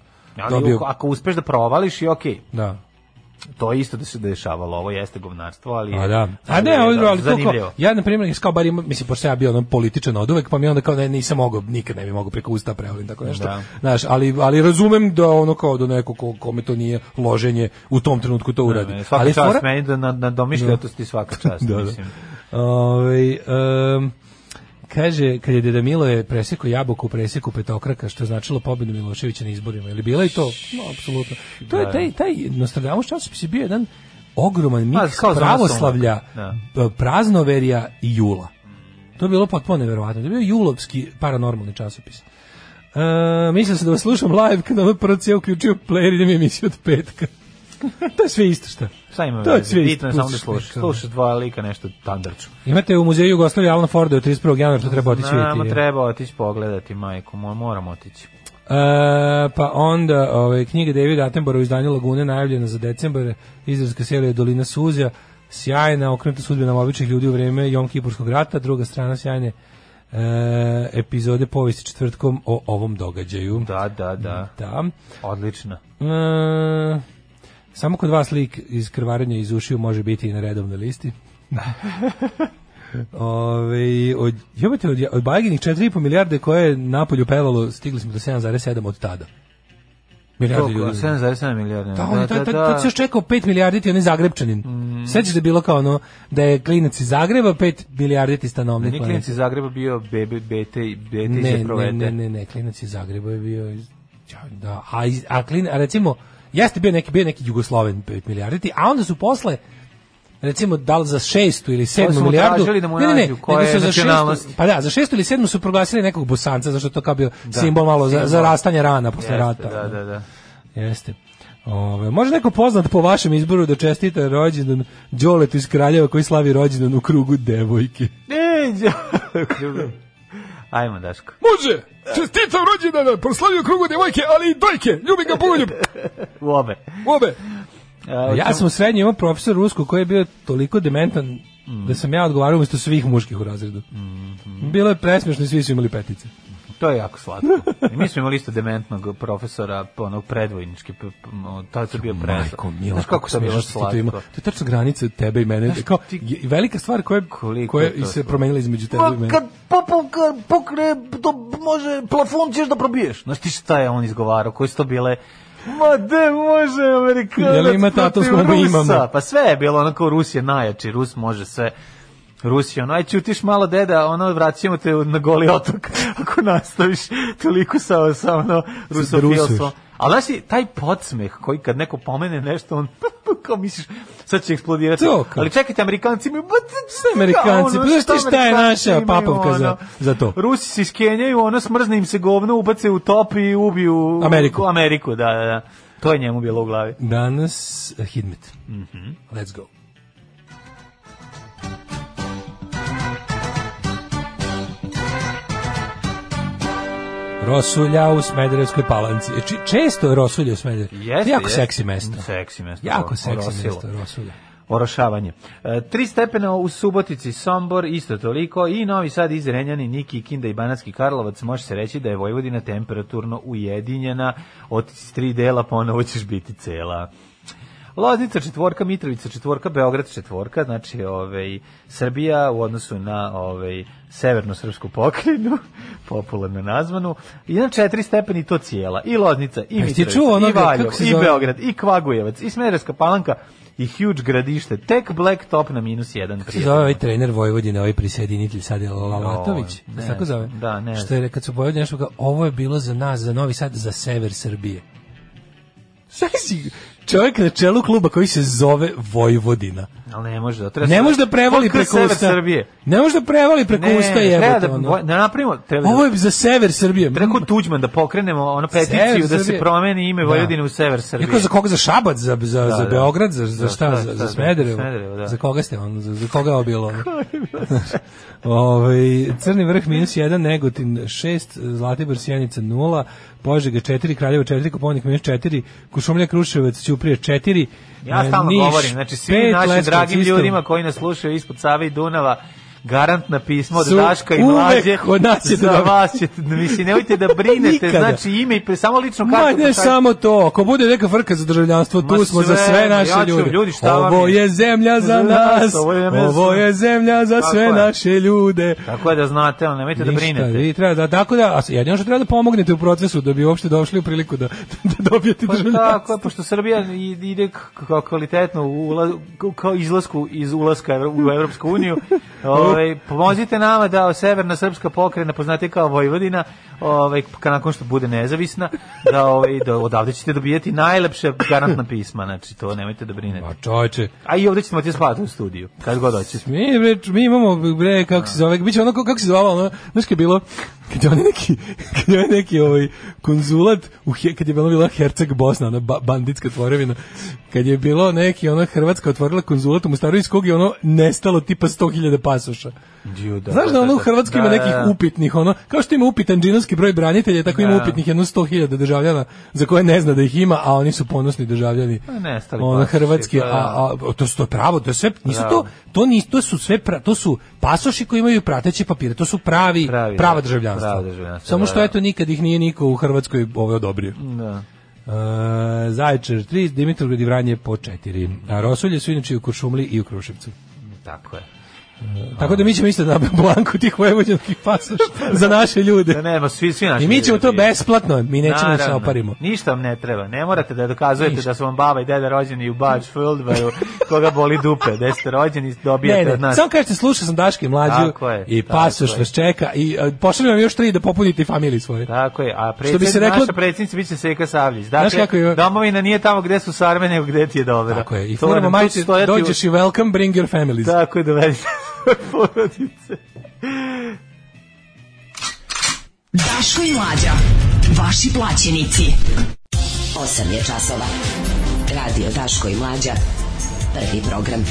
Ali Dobio... ako uspeš da provališ, i okej. Okay. Da to je isto da se dešavalo, ovo jeste govnarstvo, ali... A da, a ne, ali, da, ali to ja na primjer, kao bar ima, mislim, pošto ja bio ono političan od uvek, pa mi onda kao ne, nisam mogao, nikad ne bi mogao preko usta prevodim tako nešto, da. znaš, ali, ali razumem da ono kao da neko ko, kome to nije loženje u tom trenutku to uradi. Ne, svaka ali čast fora... meni da na, na domišljatosti svaka (laughs) čast, da, da. mislim. Da. Ove, ovaj, um, Kaže, kad je Deda Miloje presekao jabuku u preseku petokraka, što je značilo pobjedu Miloševića na izborima. ili bila je to? No, apsolutno. To je da. taj, taj Nostradamus časopis je bio jedan ogroman miks pa, pravoslavlja, da. praznoverija i jula. To je bilo potpuno neverovatno. To je bio julovski paranormalni časopis. Uh, e, mislim se da vas slušam live kada ono prvo cijel uključio player idem emisiju od petka. (laughs) to je sve isto šta. Šta ima to veze? Bitno je samo da slušaš. Da. Slušaš dva lika nešto tandrču. Imate u muzeju Jugoslavije Alana Forda od 31. januara, to treba otići vidjeti. Znamo, treba otići pogledati, majko, moramo otići. E, pa onda ove, ovaj, knjiga David Attenborough u izdanju Lagune najavljena za decembar, izrazka serija Dolina Suzja, sjajna, okrenuta sudbinama običnih ljudi u vreme Jom Kipurskog rata, druga strana sjajne e, epizode povijesti četvrtkom o ovom događaju. Da, da, da. da. Odlično. E, Samo kod vas lik iz krvarenja iz ušiju može biti i na redovnoj listi. (laughs) Ove, od, jubite, od, od Bajginih 4,5 milijarde koje je napolju pelalo, stigli smo do 7,7 od tada. Milijardi ljudi. 7,7 milijardi. Da, da on, da, da, da. se još čekao 5 milijardi ti onaj Zagrebčanin. Mm. Sećaš da je bilo kao ono, da je klinac iz Zagreba 5 milijardi ti stanovnik. Nije klinac iz Zagreba bio bebe, bete, bete ne, iz Ne, ne, ne, ne, klinac iz Zagreba je bio Da, a, a, klin, a recimo, Jeste bio neki bio neki Jugosloven 5 milijardi, a onda su posle recimo da li za šestu ili sedmu milijardu da ne, ne, ne, koje za šestu, pa da za šestu ili sedmu su proglasili nekog bosanca zato je to kao bio da, simbol malo simbol. za, za rastanje rana posle rata da, da, da. jeste Ove, može neko poznat po vašem izboru da čestita rođendan Đoletu iz Kraljeva koji slavi rođendan u krugu devojke. Ne, (laughs) u Ajmo, Daško. Može! Čestitam rođendana, proslavio krugu devojke, ali i dojke. Ljubim ga pogoljub. (laughs) U obe. U obe. A, ja sam u srednji imao profesor ruskog koji je bio toliko dementan mm. da sam ja odgovarao umesto svih muških u razredu. Mm, mm. Bilo je presmešno i svi su imali petice. To je jako slatko. (laughs) mi smo imali isto dementnog profesora, onog predvojnički, tad se bio presa. Znaš kako sam još slatko. Ima. To je tačno granice tebe i mene. Znaš, kao, ti... velika stvar koja, koja je se promenila između tebe i mene. Kad pokre, to može, plafon ćeš da probiješ. Znaš ti šta je on izgovarao, koji su to bile Ma de može Amerikanac. Jel ima tato smo mi imamo. Pa sve je bilo onako Rus je najjači, Rus može sve. Rusija, ono, aj čutiš malo deda, ono, vraćamo te na goli otok, (laughs) ako nastaviš toliko sa, sa ono, rusofilstvom. Ali znaš, taj podsmeh koji kad neko pomene nešto, on (laughs) kao misliš, sad će eksplodirati. To, Ali čekajte, Amerikanci imaju... Sve Amerikanci, ono, pa znaš ti šta je naša papovka za, za to? Rusi se iskenjaju, ono, smrzne im se govno, ubace u top i ubiju... Ameriku. U Ameriku, da, da, da. To je njemu bilo u glavi. Danas, uh, Hidmet. Mm -hmm. Let's go. Rosulja u Smederevskoj palanci. E, či, često je Rosulja u Smederevskoj. Jeste, jako jest. seksi mesto. Seksi mesto. Jako seksi Orosilo. mesto Rosulja. Orošavanje. E, tri stepena u Subotici, Sombor isto toliko i Novi Sad iz Renjani, Niki, Kinda i Banatski Karlovac. Može se reći da je Vojvodina temperaturno ujedinjena od tri dela ponovo ćeš biti cela. Loznica četvorka, Mitrovica četvorka, Beograd četvorka, znači ovaj, Srbija u odnosu na ovaj, severnu srpsku pokrajinu, (laughs) popularno nazvanu, i na četiri stepeni to cijela, i Loznica, i Mitrovica, i Valjevo, i Beograd, i Kvagujevac, i Smederska palanka, i huge gradište, tek black top na minus jedan. Kako se zove ovaj trener Vojvodine, ovaj prisjedinitelj sad je Lalatović, ne, tako zove? Da, ne. Što je, kad su pojavili nešto, ovo je bilo za nas, za Novi Sad, za sever Srbije. Sve si, čovjek na čelu kluba koji se zove Vojvodina. Ali ne može da treba. Ne može da prevali preko usta. Srbije. Ne može da prevali preko ne, usta jebote. Da, ono. da napravimo treba. Ovo da- je za sever Srbije. Preko Tuđman da pokrenemo ono peticiju da se promeni ime da. Vojvodine u sever Srbije. Kako za koga za Šabac, za za da, za da. Beograd, za za šta, za, za Smederevo. Za koga ste on, za, za koga je bilo? (laughs) (laughs) Ovaj Crni vrh minus 1, Negotin 6, Zlatibor Sjenica 0, Požega 4, Kraljevo 4, Koponik minus 4, Kušumljak Kruševac, Ćup prije 4. Ja e, stalno niš, govorim, znači svi našim dragim ljudima koji nas slušaju ispod Save i Dunava, garantna pismo od Daška i Mlađe. Od nas ćete da... vas ćete, mislim, nemojte da brinete, (laughs) znači ime i pre, samo lično kartu. Ma ne pošalj... samo to, ako bude neka frka za državljanstvo, tu Ma smo sve, za sve naše ja ljude. Ljudi, šta ovo je zemlja za nas, ovo je, zemlja za tako sve je. naše ljude. Tako je da znate, ali nemojte da brinete. Vi treba da, tako da, jedino što treba da pomognete u procesu, da bi uopšte došli u priliku da, (laughs) da dobijete pa državljanstvo. Tako je, pošto Srbija ide kao kvalitetno u, ula, kao izlasku iz ulaska u Evropsku uniju, (laughs) ovaj, ovaj pomozite nama da Severna Srpska pokrajina poznate kao Vojvodina, ovaj nakon što bude nezavisna, da ovaj da odavde ćete dobijati najlepše garantna pisma, znači to nemojte da brinete. Pa čoveče. A i ovde ćete imati spavati u studiju, kad god hoćete. Mi, bre, mi imamo bre kako se zove, biće ono kako se zvalo, ono, znači bilo kad je on neki, (laughs) kad je on neki ovaj konzulat, u, kad je bilo bila Herceg Bosna, ona ba, banditska tvorevina, kad je bilo neki, ona Hrvatska otvorila konzulat u Mostaru iz kog je ono nestalo tipa 100.000 pasoša. Dio, da, Znaš da, da ono u da. Hrvatskoj ima da, nekih upitnih, ono, kao što ima upitan džinovski broj branitelja, tako da. ima upitnih jedno 100.000 državljana za koje ne zna da ih ima, a oni su ponosni državljani. Pa nestali ono, hrvatski, da. a, a, to su to pravo, to sve, nisu to, to, nisu, to su sve, pra, to su pasoši koji imaju prateći papire, to su pravi, pravi prava državljana. Da, državljanstva. Samo što da, da. eto nikad ih nije niko u Hrvatskoj ovo ovaj odobrio. Da. E, Zaječar 3, Dimitrovgrad i po 4. A Rosulje su inače i u Kuršumli i u Kruševcu. Tako je. Tako da mi ćemo isto da blanku tih vojvođanskih pasoša (laughs) za naše ljude. Da nema, svi, svi naši I mi ćemo to besplatno, mi nećemo da se oparimo. Ništa vam ne treba, ne morate da dokazujete Ništa. da su vam baba i deda rođeni u Bač (laughs) koga boli dupe, da ste rođeni, dobijete ne, ne, od nas. Samo kažete, slušao sam Daške mlađu je, i pasoš vas čeka i e, pošaljem vam još tri da popunite familije svoje. Tako je, a predsjednik, bi se reklo, naša predsjednica biće Seka Savljić. Dakle, je, domovina nije tamo gde su sarme, nego gde ti je dobro. Tako je, i furamo majice, dođeš i welcome, bring your families. Tako je, dovedite porodice. Daško i Mlađa, vaši plaćenici. 8 je časova. Radio Daško i Mlađa, prvi program.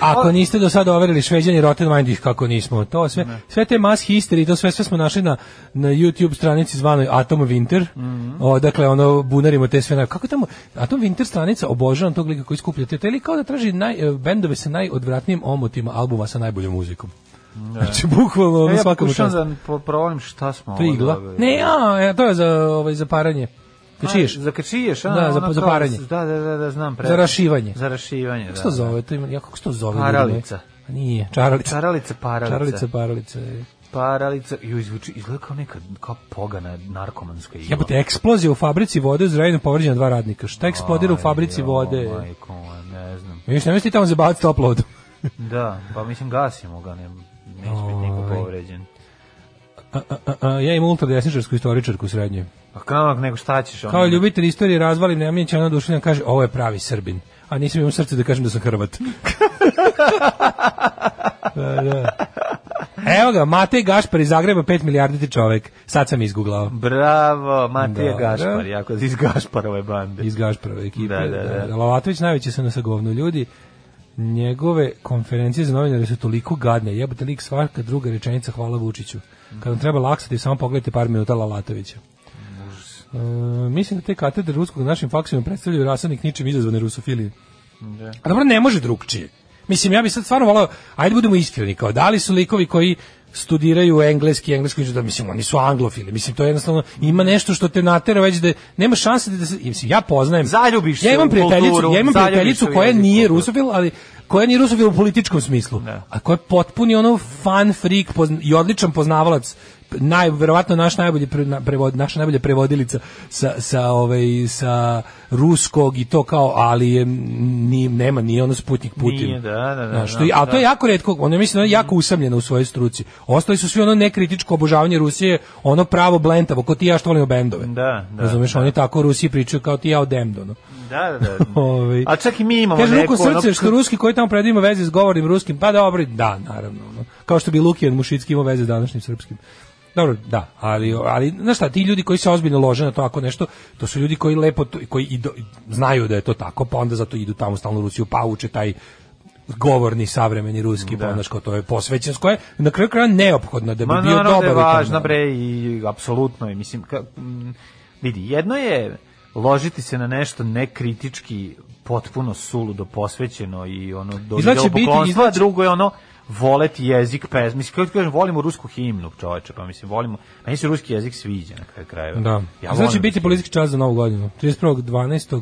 Ako niste do sada overili šveđani Rotten Mind ih kako nismo. To sve ne. sve te mass history, to sve sve smo našli na na YouTube stranici zvanoj Atom Winter. Mm -hmm. o, dakle ono bunarimo te sve na kako tamo Atom Winter stranica obožavam tog lika koji skuplja te li kao da traži naj e, bendove sa najodvratnijim omotima albuma sa najboljom muzikom. Ne. Znači, bukvalno, e, ono ja pokušam da provolim šta smo Trigla. ovo dobili. Ne, a, e, to je za, ovaj, za paranje kačiješ. Za kačiješ, a, da, za, za paranje. Da, da, da, da, znam pre. Za rašivanje. Za rašivanje, da. Što da. zove to ima, ja kako se to zove? Paralica. Nije, čaralica. Čaralica, paralica. Čaralica, paralica. Paralica, ju izvuči, izgleda kao neka kao pogana narkomanska igla. Jebote, eksplozija u fabrici vode uz rajno dva radnika. Šta eksplodira u fabrici jo, vode? Majko, ne znam. Viš, nemoj ti tamo zabavati toplo vodu. (laughs) da, pa mislim gasimo ga, ne, neće biti niko ovaj. povređen. A, a, a, ja imam ultradesničarsku istoričarku u srednjoj. Pa kao nego šta ćeš? Ono? Kao ljubitelj istorije razvalim Nemanja na Dušan kaže ovo je pravi Srbin. A nisam imao srce da kažem da sam Hrvat. (laughs) da, da. Evo ga, Matej Gašpar iz Zagreba, 5 milijarditi čovek. Sad sam izguglao. Bravo, Matej da, Gašpar, da. jako iz Gašparove bande. Iz Gašparove ekipe. Da, da, da. da. Lavatović najveće se na sagovnu ljudi njegove konferencije za novinare su toliko gadne, jebate lik svaka druga rečenica hvala Vučiću. Kad vam treba laksati, samo pogledajte par minuta Lalatovića. E, mislim da te katedre ruskog na našim faksima predstavljaju rasadnik ničim izazvane rusofilije. Da. A dobro, ne može drugčije. Mislim, ja bi sad stvarno volao, ajde budemo iskreni, kao da li su likovi koji studiraju engleski, engleski da mislim oni su anglofili. Mislim to je jednostavno ima nešto što te natera već da nema šanse da se mislim ja poznajem. Zaljubiš ja imam prijateljicu, kulturu, ja imam prijateljicu koja nije rusofil, ali koja nije rusofil u političkom smislu, ne. Da. a koja je potpuni ono fan freak pozna, i odličan poznavalac naj verovatno naš najbolji pre, prevod naša najbolja prevodilica sa sa ovaj sa ruskog i to kao ali je ni nema ni ona Sputnik Putin. Nije, da, da, da, Znaš, što, da, a da. to je jako retko, ona mislim je jako usamljena u svojoj struci. Ostali su svi ono nekritičko obožavanje Rusije, ono pravo blentavo, ko ti ja što volimo bendove. Da, da. Razumeš, da. oni tako Rusiji pričaju kao ti ja o Demdonu. Da, da, da. (laughs) Ovaj. A čak i mi imamo Kaže, neko... srce, ono... što ruski koji tamo predima veze s govornim ruskim, pa dobro, da, naravno. Ono. Kao što bi Lukijan Mušicki imao veze s današnjim srpskim. Dobro, da, ali ali znaš šta, ti ljudi koji se ozbiljno lože na to ako nešto, to su ljudi koji lepo koji i znaju da je to tako, pa onda zato idu tamo stalno u Rusiju, pa uče taj govorni savremeni ruski da. Pa, to je posvećensko je na kraju kraja neophodno da bi Ma, bio da dobar. Ma je važna bre i apsolutno i mislim ka, vidi jedno je ložiti se na nešto nekritički potpuno suludo posvećeno i ono do, do poklonstva, drugo je ono voleti jezik pesme. Mislim, kako ti kažem, volimo rusku himnu, čoveče, pa mislim, volimo, pa meni se ruski jezik sviđa na kraju krajeva. Da. Ja znači, biti politički čas za novu godinu. 31. 12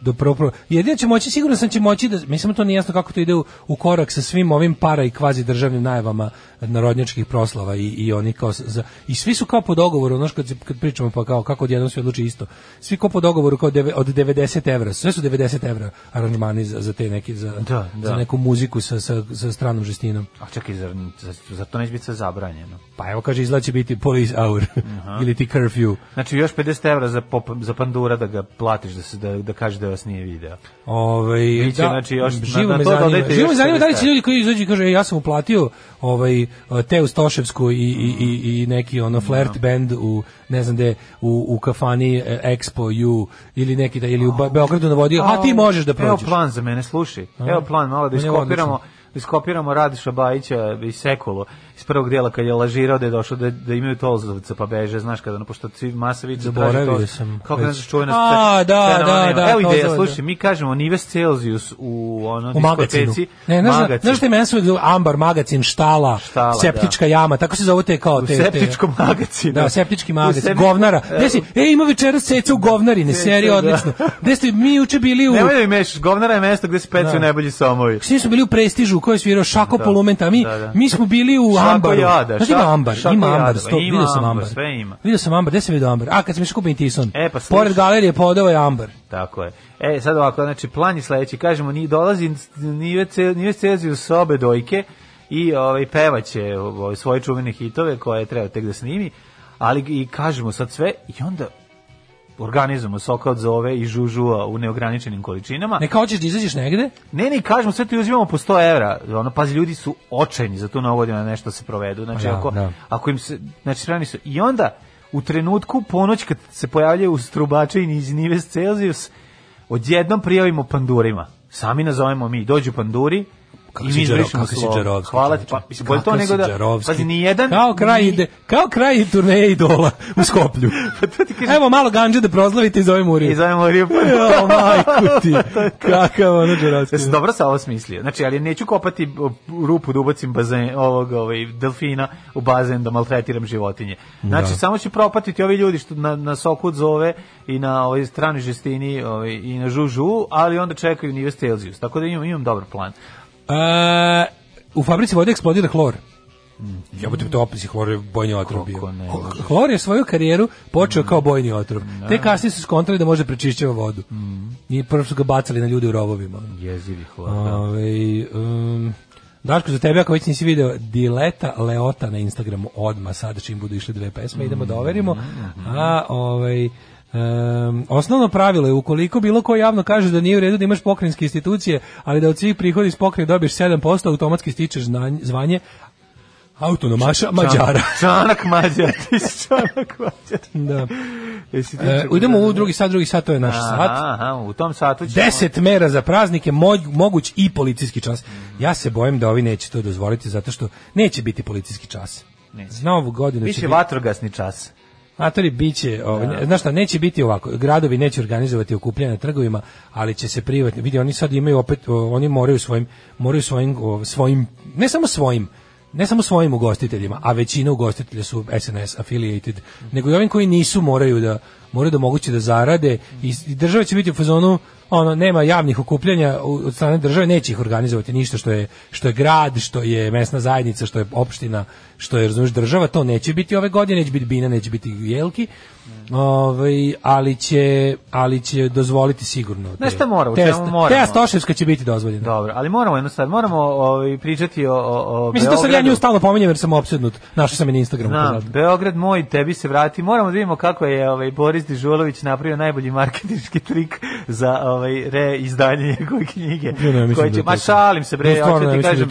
do prvo, prvo. Jedino će moći, sigurno sam će moći da, mislim to nije jasno kako to ide u, u korak sa svim ovim para i kvazi državnim najavama narodnjačkih proslava i, i oni kao za, i svi su kao po dogovoru, znači kad, kad pričamo pa kao kako odjednom sve odluči isto. Svi kao po dogovoru kao deve, od 90 evra, sve su 90 evra aranžmani za, za te neki za, da, da. za neku muziku sa, sa, sa stranom žestinom. A čekaj, zar, za to neće biti sve zabranjeno? Pa evo kaže izlači biti police hour (laughs) Aha. ili ti curfew. Znači još 50 evra za, pop, za pandura da ga platiš da se da, da kaže da vas nije video. Ovaj da, znači još živo na, na me zanima, da živo me zanima da li će ljudi koji izađu i kaže ja sam uplatio ovaj E, te Stoševsku i, i, i, i neki ono flirt no. Da. band u ne znam gde u, u kafani e, Expo U ili neki da ili u oh. Beogradu navodio, a ti možeš da prođeš. Evo plan za mene, slušaj. Evo plan, malo da, pa da iskopiramo, da iskopiramo Radiša Bajića i Sekolo iz prvog dela kad je lažirao da je došao da, da imaju Tolzovca pa beže, znaš kada, ono, pošto Masavić zatraži to. Sam, kako nas čuje nas. A, da, da, da, da. Evo ideja, slušaj, da. mi kažemo Nives Celsius u ono u magacinu. Ne, znaš, magacin. znaš što je meni ambar, magacin, štala, štala da. septička da. jama, tako se zove te kao te. U septičkom magacinu. Da, septički magacin, septi... govnara. Gde si, e, ima večeras seca u govnari, ne, serija da. odlično. Gde ste mi juče bili u... Nemoj da mi mešaš, govnara je mesto gde se pecaju najbolji somovi. Svi su bili u prestižu, u kojoj svirao Šako Polumenta, mi, mi smo bili u ambaru. Znaš, ima ambar, ima ambar, sto, vidio sam ambar. Sve ima. Vidio sam ambar, gde sam vidio ambar? A, kad sam išao kupim Tison. E, pa Pored galerije podao je ambar. Tako je. E, sad ovako, znači, plan je sledeći. Kažemo, ni dolazi Nive Cezijus sobe dojke i ovaj, pevaće ovaj, svoje čuvene hitove koje treba tek da snimi ali i kažemo sad sve i onda organizam soka od zove i žužua u neograničenim količinama. Neka hoćeš da izađeš negde? Ne, ne, kažemo, sve ti uzimamo po 100 evra. Ono, pazi, ljudi su očajni za tu novu da nešto se provedu. Znači, da, ako, da. ako im se, znači, strani su. I onda, u trenutku ponoć kad se pojavljaju strubače iz Nives Celsius, odjednom prijavimo pandurima. Sami nazovemo mi, dođu panduri, kako si Đerov, kako si Hvala ti, pa mislim bolje to nego da pazi ni jedan kao kraj ide, kao kraj turneje idola u Skoplju. (laughs) Pa Evo malo ganđe da proslavite iz ove murije. Iz ove murije. Pa... jo, majku (laughs) ti. Kakav ono Đerovski. Jesi dobro sa ovo smislio. Znači, ali neću kopati rupu da ubacim bazen ovog ovaj delfina u bazen da maltretiram životinje. Znači, da. samo će propatiti ovi ljudi što na na Sokut zove i na ovoj strani žestini ovaj, i na Žužu, ali onda čekaju Nive Stelzius. Tako da imam, imam dobar plan. Uh, u fabrici vode eksplodira hlor. Mm. Ja bih to opisi hlor bojni otrov bio. Hlor je svoju karijeru počeo mm. kao bojni otrov. Da. Te kasnije su skontrali da može prečišćava vodu. Mm. I prvo su ga bacali na ljude u rovovima. Jezivi hlor. Da. Ove, ovaj, um, Daško, za tebe ako već nisi video Dileta Leota na Instagramu odma sad čim budu išle dve pesme, idemo da overimo. Mm. A ovaj Um, osnovno pravilo je ukoliko bilo ko javno kaže da nije u redu da imaš pokrajinske institucije, ali da od svih prihoda iz pokrajine dobiješ 7%, automatski stičeš zvanje autonomaša (laughs) čanak, Mađara. Članak Mađara, ti si čanak Mađara. Da. E, idemo e, da- u drugi sat, drugi sat, to je naš aha, sat. Aha, u tom satu ćemo... Deset mera za praznike, moj, moguć i policijski čas. Ja se bojim da ovi neće to dozvoliti, zato što neće biti policijski čas. Neće. Na ovu godinu Biće će biti... vatrogasni čas. Matori biće, ovaj, ja. Da. znaš šta, neće biti ovako. Gradovi neće organizovati okupljanje na trgovima, ali će se privatni. Vidi, oni sad imaju opet oni moraju svojim moraju svojim svojim ne samo svojim ne samo svojim ugostiteljima, a većina ugostitelja su SNS affiliated, nego i ovim koji nisu moraju da moraju da omoguće da zarade i, i država će biti u fazonu ono nema javnih okupljanja od strane države neće ih organizovati ništa što je što je grad, što je mesna zajednica, što je opština, što je razumeš država, to neće biti ove godine, neće biti bina, neće biti jelki. Ovaj ali će ali će dozvoliti sigurno. Znaš šta mora, u čemu moramo? Stoševska će biti dozvoljena. Dobro, ali moramo jedno sad, moramo ovaj pričati o o, o Mislim da se ja nju stalno pominjem jer sam opsednut. Našao sam je na Instagramu. Znam, Beograd moj, tebi se vrati. Moramo da vidimo kako je ovaj Boris Boris Dežulović napravio najbolji marketinški trik za ovaj reizdanje njegove knjige. Ja ne, koje da će, da ma šalim se bre, hoću ja ti da kažem.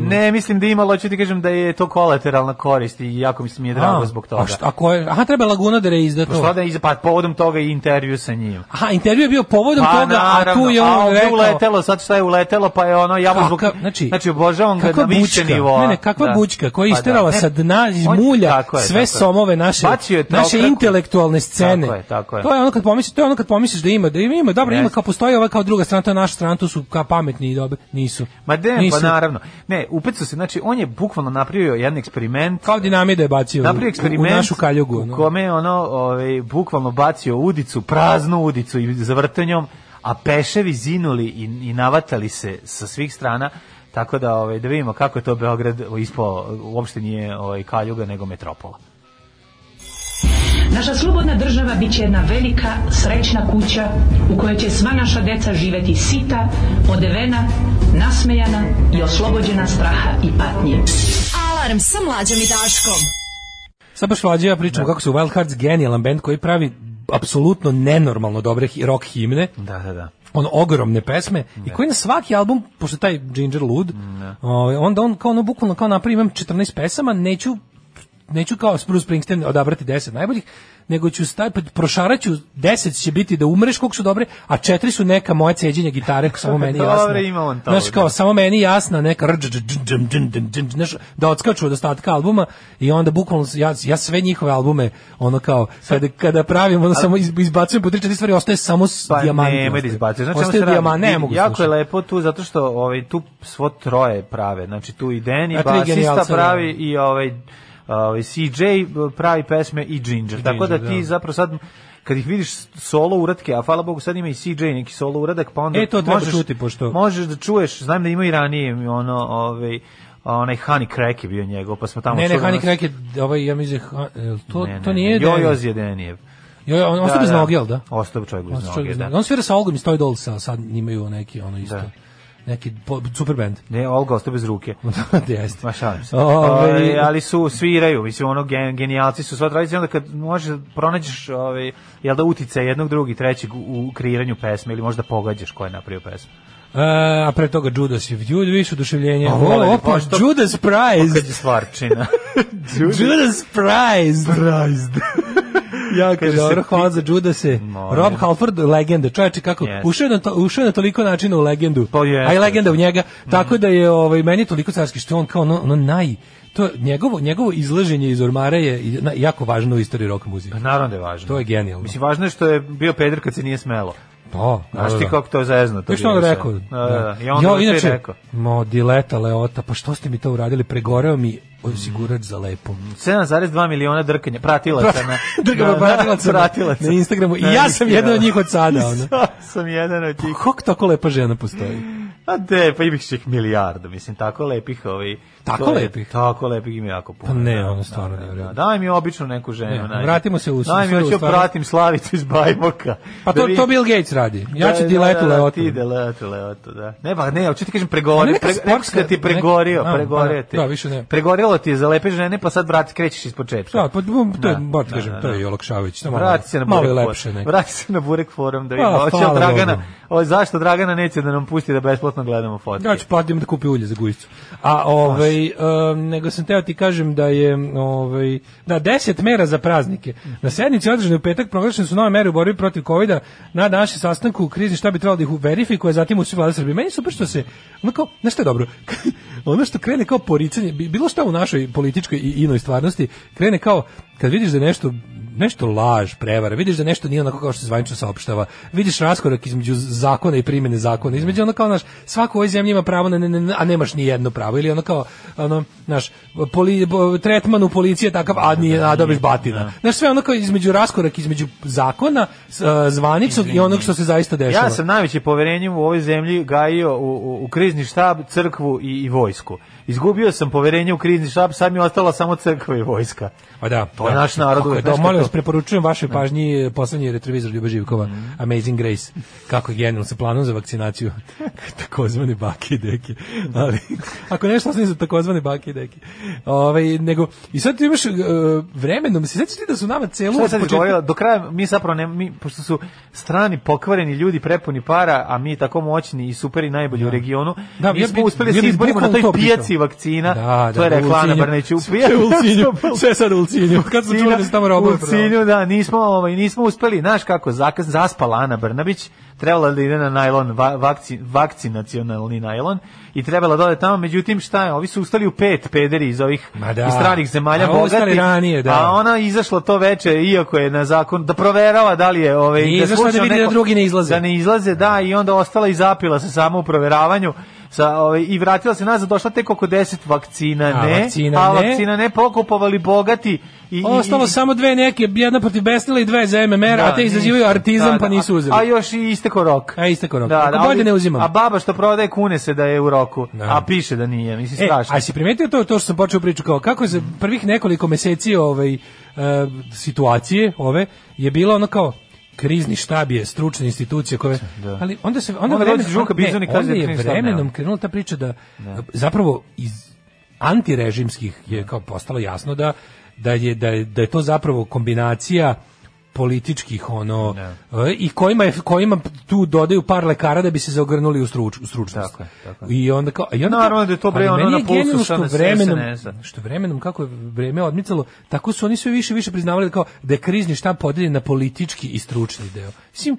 Da ne, mislim da ima, hoću ti kažem da je to kolateralna korist i jako se mi je drago zbog toga. A šta, a ko je? Aha, treba Laguna da reizda to. Pa da izda, pa povodom toga i intervju sa njim. Aha, intervju je bio povodom pa, toga, naravno, a tu je on, a rekao. uletelo, sad šta je uletelo, pa je ono ja mu zbog znači, znači obožavam ga na više nivoa. Ne, ne, kakva da. bućka koja pa isterala da. sa dna iz mulja sve somove naše naše intelektualne scene Tako je, tako je. To je ono kad pomisliš, to je ono kad pomisliš da ima, da ima, dobro, yes. ima kao postoji ova kao druga strana, to je naša strana, tu su kao pametni i dobri, nisu. Ma de, pa nisu. pa naravno. Ne, upet se, znači on je bukvalno napravio jedan eksperiment. Kao dinamida je bacio. Napravio eksperiment u, u našu kaljugu, no. u kome ono, ovaj bukvalno bacio udicu, praznu udicu i zavrtanjem, a peševi zinuli i, i navatali se sa svih strana. Tako da ovaj da vidimo kako je to Beograd ispao uopšte nije ovaj kaljuga nego metropola. Naša slobodna država bit će jedna velika, srećna kuća u kojoj će sva naša deca živeti sita, odevena, nasmejana i oslobođena straha i patnje. Alarm sa mlađom i daškom. Sad baš mlađe ja pričam da. kako su Wild Hearts genijalan band koji pravi apsolutno nenormalno dobre rock himne. Da, da, da on ogromne pesme ne. i da. koji na svaki album pošto taj Ginger Lud da. ovaj, onda on kao ono bukvalno kao na primer 14 pesama neću neću kao Bruce Springsteen odabrati 10 najboljih, nego ću staj, prošaraću 10 će biti da umreš koliko su dobre, a četiri su neka moja ceđenja gitare, samo (laughs) meni jasna. Dobre, ima on to. Znaš, kao, samo meni jasna neka znaš, da odskaču od ostatka albuma i onda bukvalno ja, ja sve njihove albume, ono kao, kada, kada pravim, ono samo izbacujem po tri četiri stvari, ostaje samo pa, dijamant. Pa ne, da izbacuješ. Znači, ostaje dijamant, ne mogu Jako je lepo tu, zato što ovaj, tu svo troje prave, znači tu i Deni, bas, pravi da. i ovaj ovaj CJ pravi pesme i Ginger. Tako da ti da. zapravo sad kad ih vidiš solo uratke, a hvala Bogu sad ima i CJ neki solo uradak, pa onda e, to možeš čuti pošto možeš da čuješ, znam da ima i ranije ono ovaj onaj Honey Crack je bio njegov, pa smo tamo Ne, ne, Honey Crack je ovaj ja mislim to ne, ne, to nije da Jo Joz je Denijev. Jo, on da, ostao bez noge, da? Ostao čovjek bez noge, da. On svira sa Olgom i Stoy Dolls, sad imaju neki ono isto. Da neki super band. Ne, Olga ostao bez ruke. (laughs) Da, da, jeste. Ma šalim se. Ove, ovaj- ovaj, ali su, sviraju, mislim, ono, gen, genijalci su sva tradicija, onda kad možeš, da pronađeš, ove, ovaj, jel da utice jednog, drugi, trećeg u kreiranju pesme ili možda da pogađaš ko je napravio pesmu. Uh, a pre toga Judas i Judas više oduševljenje. Pa o, opa, pošto, Judas Prize. Kad je stvarčina. Judas, (laughs) (laughs) Judas Prize. Prize ja kaže dobro, hvala za Judase. No, Rob Halford legenda. Čoveče kako yes. ušao na to, ušao na toliko načina u legendu. To pa je. A legenda u njega. Mm. Tako mhm. da je ovaj meni toliko carski što on kao ono, ono naj to njegovo njegovo izlaženje iz ormara je jako važno u istoriji rock muzike. Pa Naravno da je važno. To je genijalno. Mislim važno je što je bio peder kad se nije smelo. Da, znaš ti da, da, da. kako to zezno. To što on rekao? Da, da. I onda jo, inače, rekao. Mo, dileta, leota, pa što ste mi to uradili? Pregoreo mi osigurač za lepo. 7,2 miliona drkanja, pratilaca na, (laughs) Drkava, na, pratilaca, pratilaca. na Instagramu. I (laughs) ja sam jedan od njih od sada. Ona. sam jedan od njih. Pa, kako tako lepa žena postoji? A de, pa imaš ih milijardu, mislim, tako lepih ovih ovaj Tako lepi. tako lepi ima jako puno. Pa ne, da, ono da, stvarno da, da, da, Daj mi običnu neku ženu. Ne, vratimo se u Daj mi hoću da pratim Slavicu iz Bajmoka. Pa to, to Bill Gates radi. Ja ću ti letu leotu. Ti de letu leotu, da. Ne, pa ne, hoću ti kažem pregorio. Pre, sportska, ti pregorio, neka, pregorio ti. Da, više ne. Pregorilo ti je za lepe žene, pa sad vrati, krećeš iz početka. Da, pa um, to je, bar ti kažem, to je Jolokšavić. Vrati se na Burek Forum. Vrati se na Burek Forum da vidimo. Pa, hoće Dragana, zašto Dragana neće da nam pusti da besplatno gledamo fotke? Ja ću platiti da kupi ulje za gujicu. A pa ovaj Ovaj um, nego sam teo ti kažem da je ovaj da 10 mera za praznike. Na sednici održanoj u petak proglašene su nove mere u borbi protiv kovida na našem sastanku u krizi šta bi trebalo da ih verifikuje, zatim usvoji vlada Srbije. Meni super što se onako, znaš šta je dobro. (laughs) ono što krene kao poricanje, bilo šta u našoj političkoj i inoj stvarnosti, krene kao kad vidiš da nešto nešto laž, prevara, vidiš da nešto nije onako kao što se zvanično saopštava, vidiš raskorak između zakona i primene zakona, između ono kao, naš, svako u ovoj zemlji ima pravo, na, ne, ne, a nemaš ni jedno pravo, ili ono kao, ono, naš, poli, tretman u policiji je takav, a, nije, a dobiš batina. Da. Znaš, sve ono kao između raskorak, između zakona, zvaničnog Izvini. i onog što se zaista dešava. Ja sam najveće poverenje u ovoj zemlji gajio u, u, u krizni štab, crkvu i, i vojsku izgubio sam poverenje u krizni štab, sad mi ostala samo crkva i vojska. A pa da, to je da. naš narod. Kako, da, molim vas, preporučujem vašoj pažnji poslednji retrovizor Ljuba Živkova, mm. Amazing Grace, kako je genijalno sa planom za vakcinaciju (laughs) takozvane bake i deke. Ali, (laughs) ako nešto osnovno za takozvane bake i deke. Ove, ovaj, nego, I sad ti imaš uh, e, vremenom, se sjećaš ti da su nama celu... Šta sad početka... do kraja mi zapravo ne, mi, pošto su strani pokvareni ljudi prepuni para, a mi tako moćni i super i najbolji ja. Da. u regionu, da, mi smo uspeli da ja se izborimo na toj pijaci vakcina, da, to da, je da, reklama Ana Brneću. (laughs) Sve sad u Ulcinju, kad su čuli da se tamo robove Ulcinju, da, nismo, ovaj, nismo uspeli, znaš kako, zakaz, zaspala Ana Brnabić, trebala da ide na najlon, va, vakci, vakcinacionalni najlon i trebala da ode tamo, međutim šta je, ovi su ustali u pet pederi iz ovih da. iz stranih zemalja a bogati, ranije, da. a ona izašla to veče, iako je na zakon, da proverava da li je ovaj, I da, izašla da, vidi da neko, da drugi ne izlaze. Da ne izlaze, da, i onda ostala i zapila se samo u proveravanju sa, ovaj, i vratila se nazad, došla tek oko 10 vakcina, a, ne, vakcina a ne. vakcina ne, pokupovali bogati i, Ostalo i, samo dve neke, jedna protiv Besnila i dve za MMR, da, a te izazivaju artizam da, pa da. nisu uzeli. A, a još i isteko rok. A isteko rok. Da, da, bolje ne uzimam. A baba što prodaje kune se da je u roku, da. a piše da nije, mislim e, strašno. A si primetio to, to što sam počeo priču, kao kako za prvih nekoliko meseci ovaj, uh, situacije ove, je bilo ono kao, krizni štab je stručna institucija koja da. ali onda se onda, onda žuka bizoni kaže da je vremenom krenula ta priča da, da. zapravo iz antirežimskih je kao postalo jasno da da je da je, da je to zapravo kombinacija političkih ono ne. Da. i kojima je, kojima tu dodaju par lekara da bi se zaogrnuli u, struč, u stručnost. Tako je, tako je. I onda kao i onda naravno da je to bre ono na pulsu što vremenom što vremenom kako je vreme odmicalo, tako su oni sve više više priznavali da kao da je krizni štab podeljen na politički i stručni deo. Mislim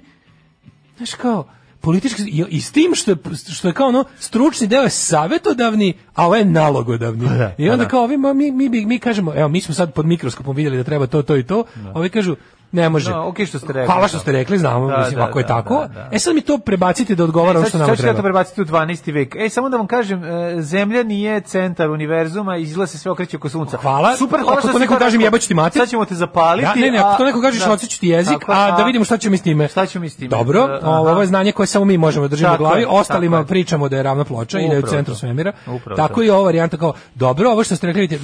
znaš kao politički i, i, s tim što je, što je kao ono stručni deo je savetodavni, a ovo je nalogodavni. Pa da, I onda pa da. kao ovi mi, mi, mi, mi kažemo, evo mi smo sad pod mikroskopom videli da treba to, to i to, da. ovi kažu Ne može. No, da, okay što ste rekli. Hvala da. što ste rekli, znamo, da, mislim, da, ako je da, tako. Da, e sad mi to prebacite da odgovara e, što nam treba. Sad to prebacite u 12. vek. E, samo da vam kažem, e, zemlja nije centar univerzuma, izgleda se sve okreće oko sunca. Hvala. Super, hvala ako što to neko kaže, jebaću ti mater. Sad ćemo te zapaliti. ne, ne, ako to neko kaže, da, odseću ti jezik, tako, a, da vidimo šta ćemo mi s time. Šta ćemo mi s time. Dobro, ovo je znanje koje samo mi možemo da držimo u glavi, ostalima pričamo da je ravna ploča i da je u centru svemira. Tako i ova varijanta kao, dobro, ovo što ste rekli,